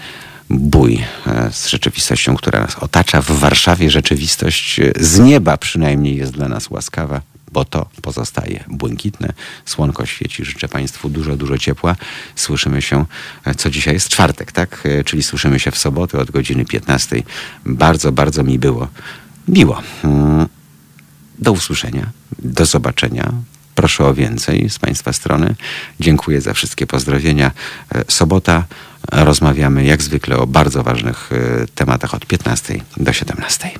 bój e, z rzeczywistością, która nas otacza. W Warszawie rzeczywistość e, z nieba przynajmniej jest dla nas łaskawa, bo to pozostaje błękitne. Słonko świeci. Życzę Państwu dużo, dużo ciepła. Słyszymy się, e, co dzisiaj jest czwartek, tak? Czyli słyszymy się w sobotę od godziny 15. Bardzo, bardzo mi było miło. Mm, Do usłyszenia, do zobaczenia. Proszę o więcej z Państwa strony. Dziękuję za wszystkie pozdrowienia. Sobota. Rozmawiamy jak zwykle o bardzo ważnych e, tematach od 15 do 17.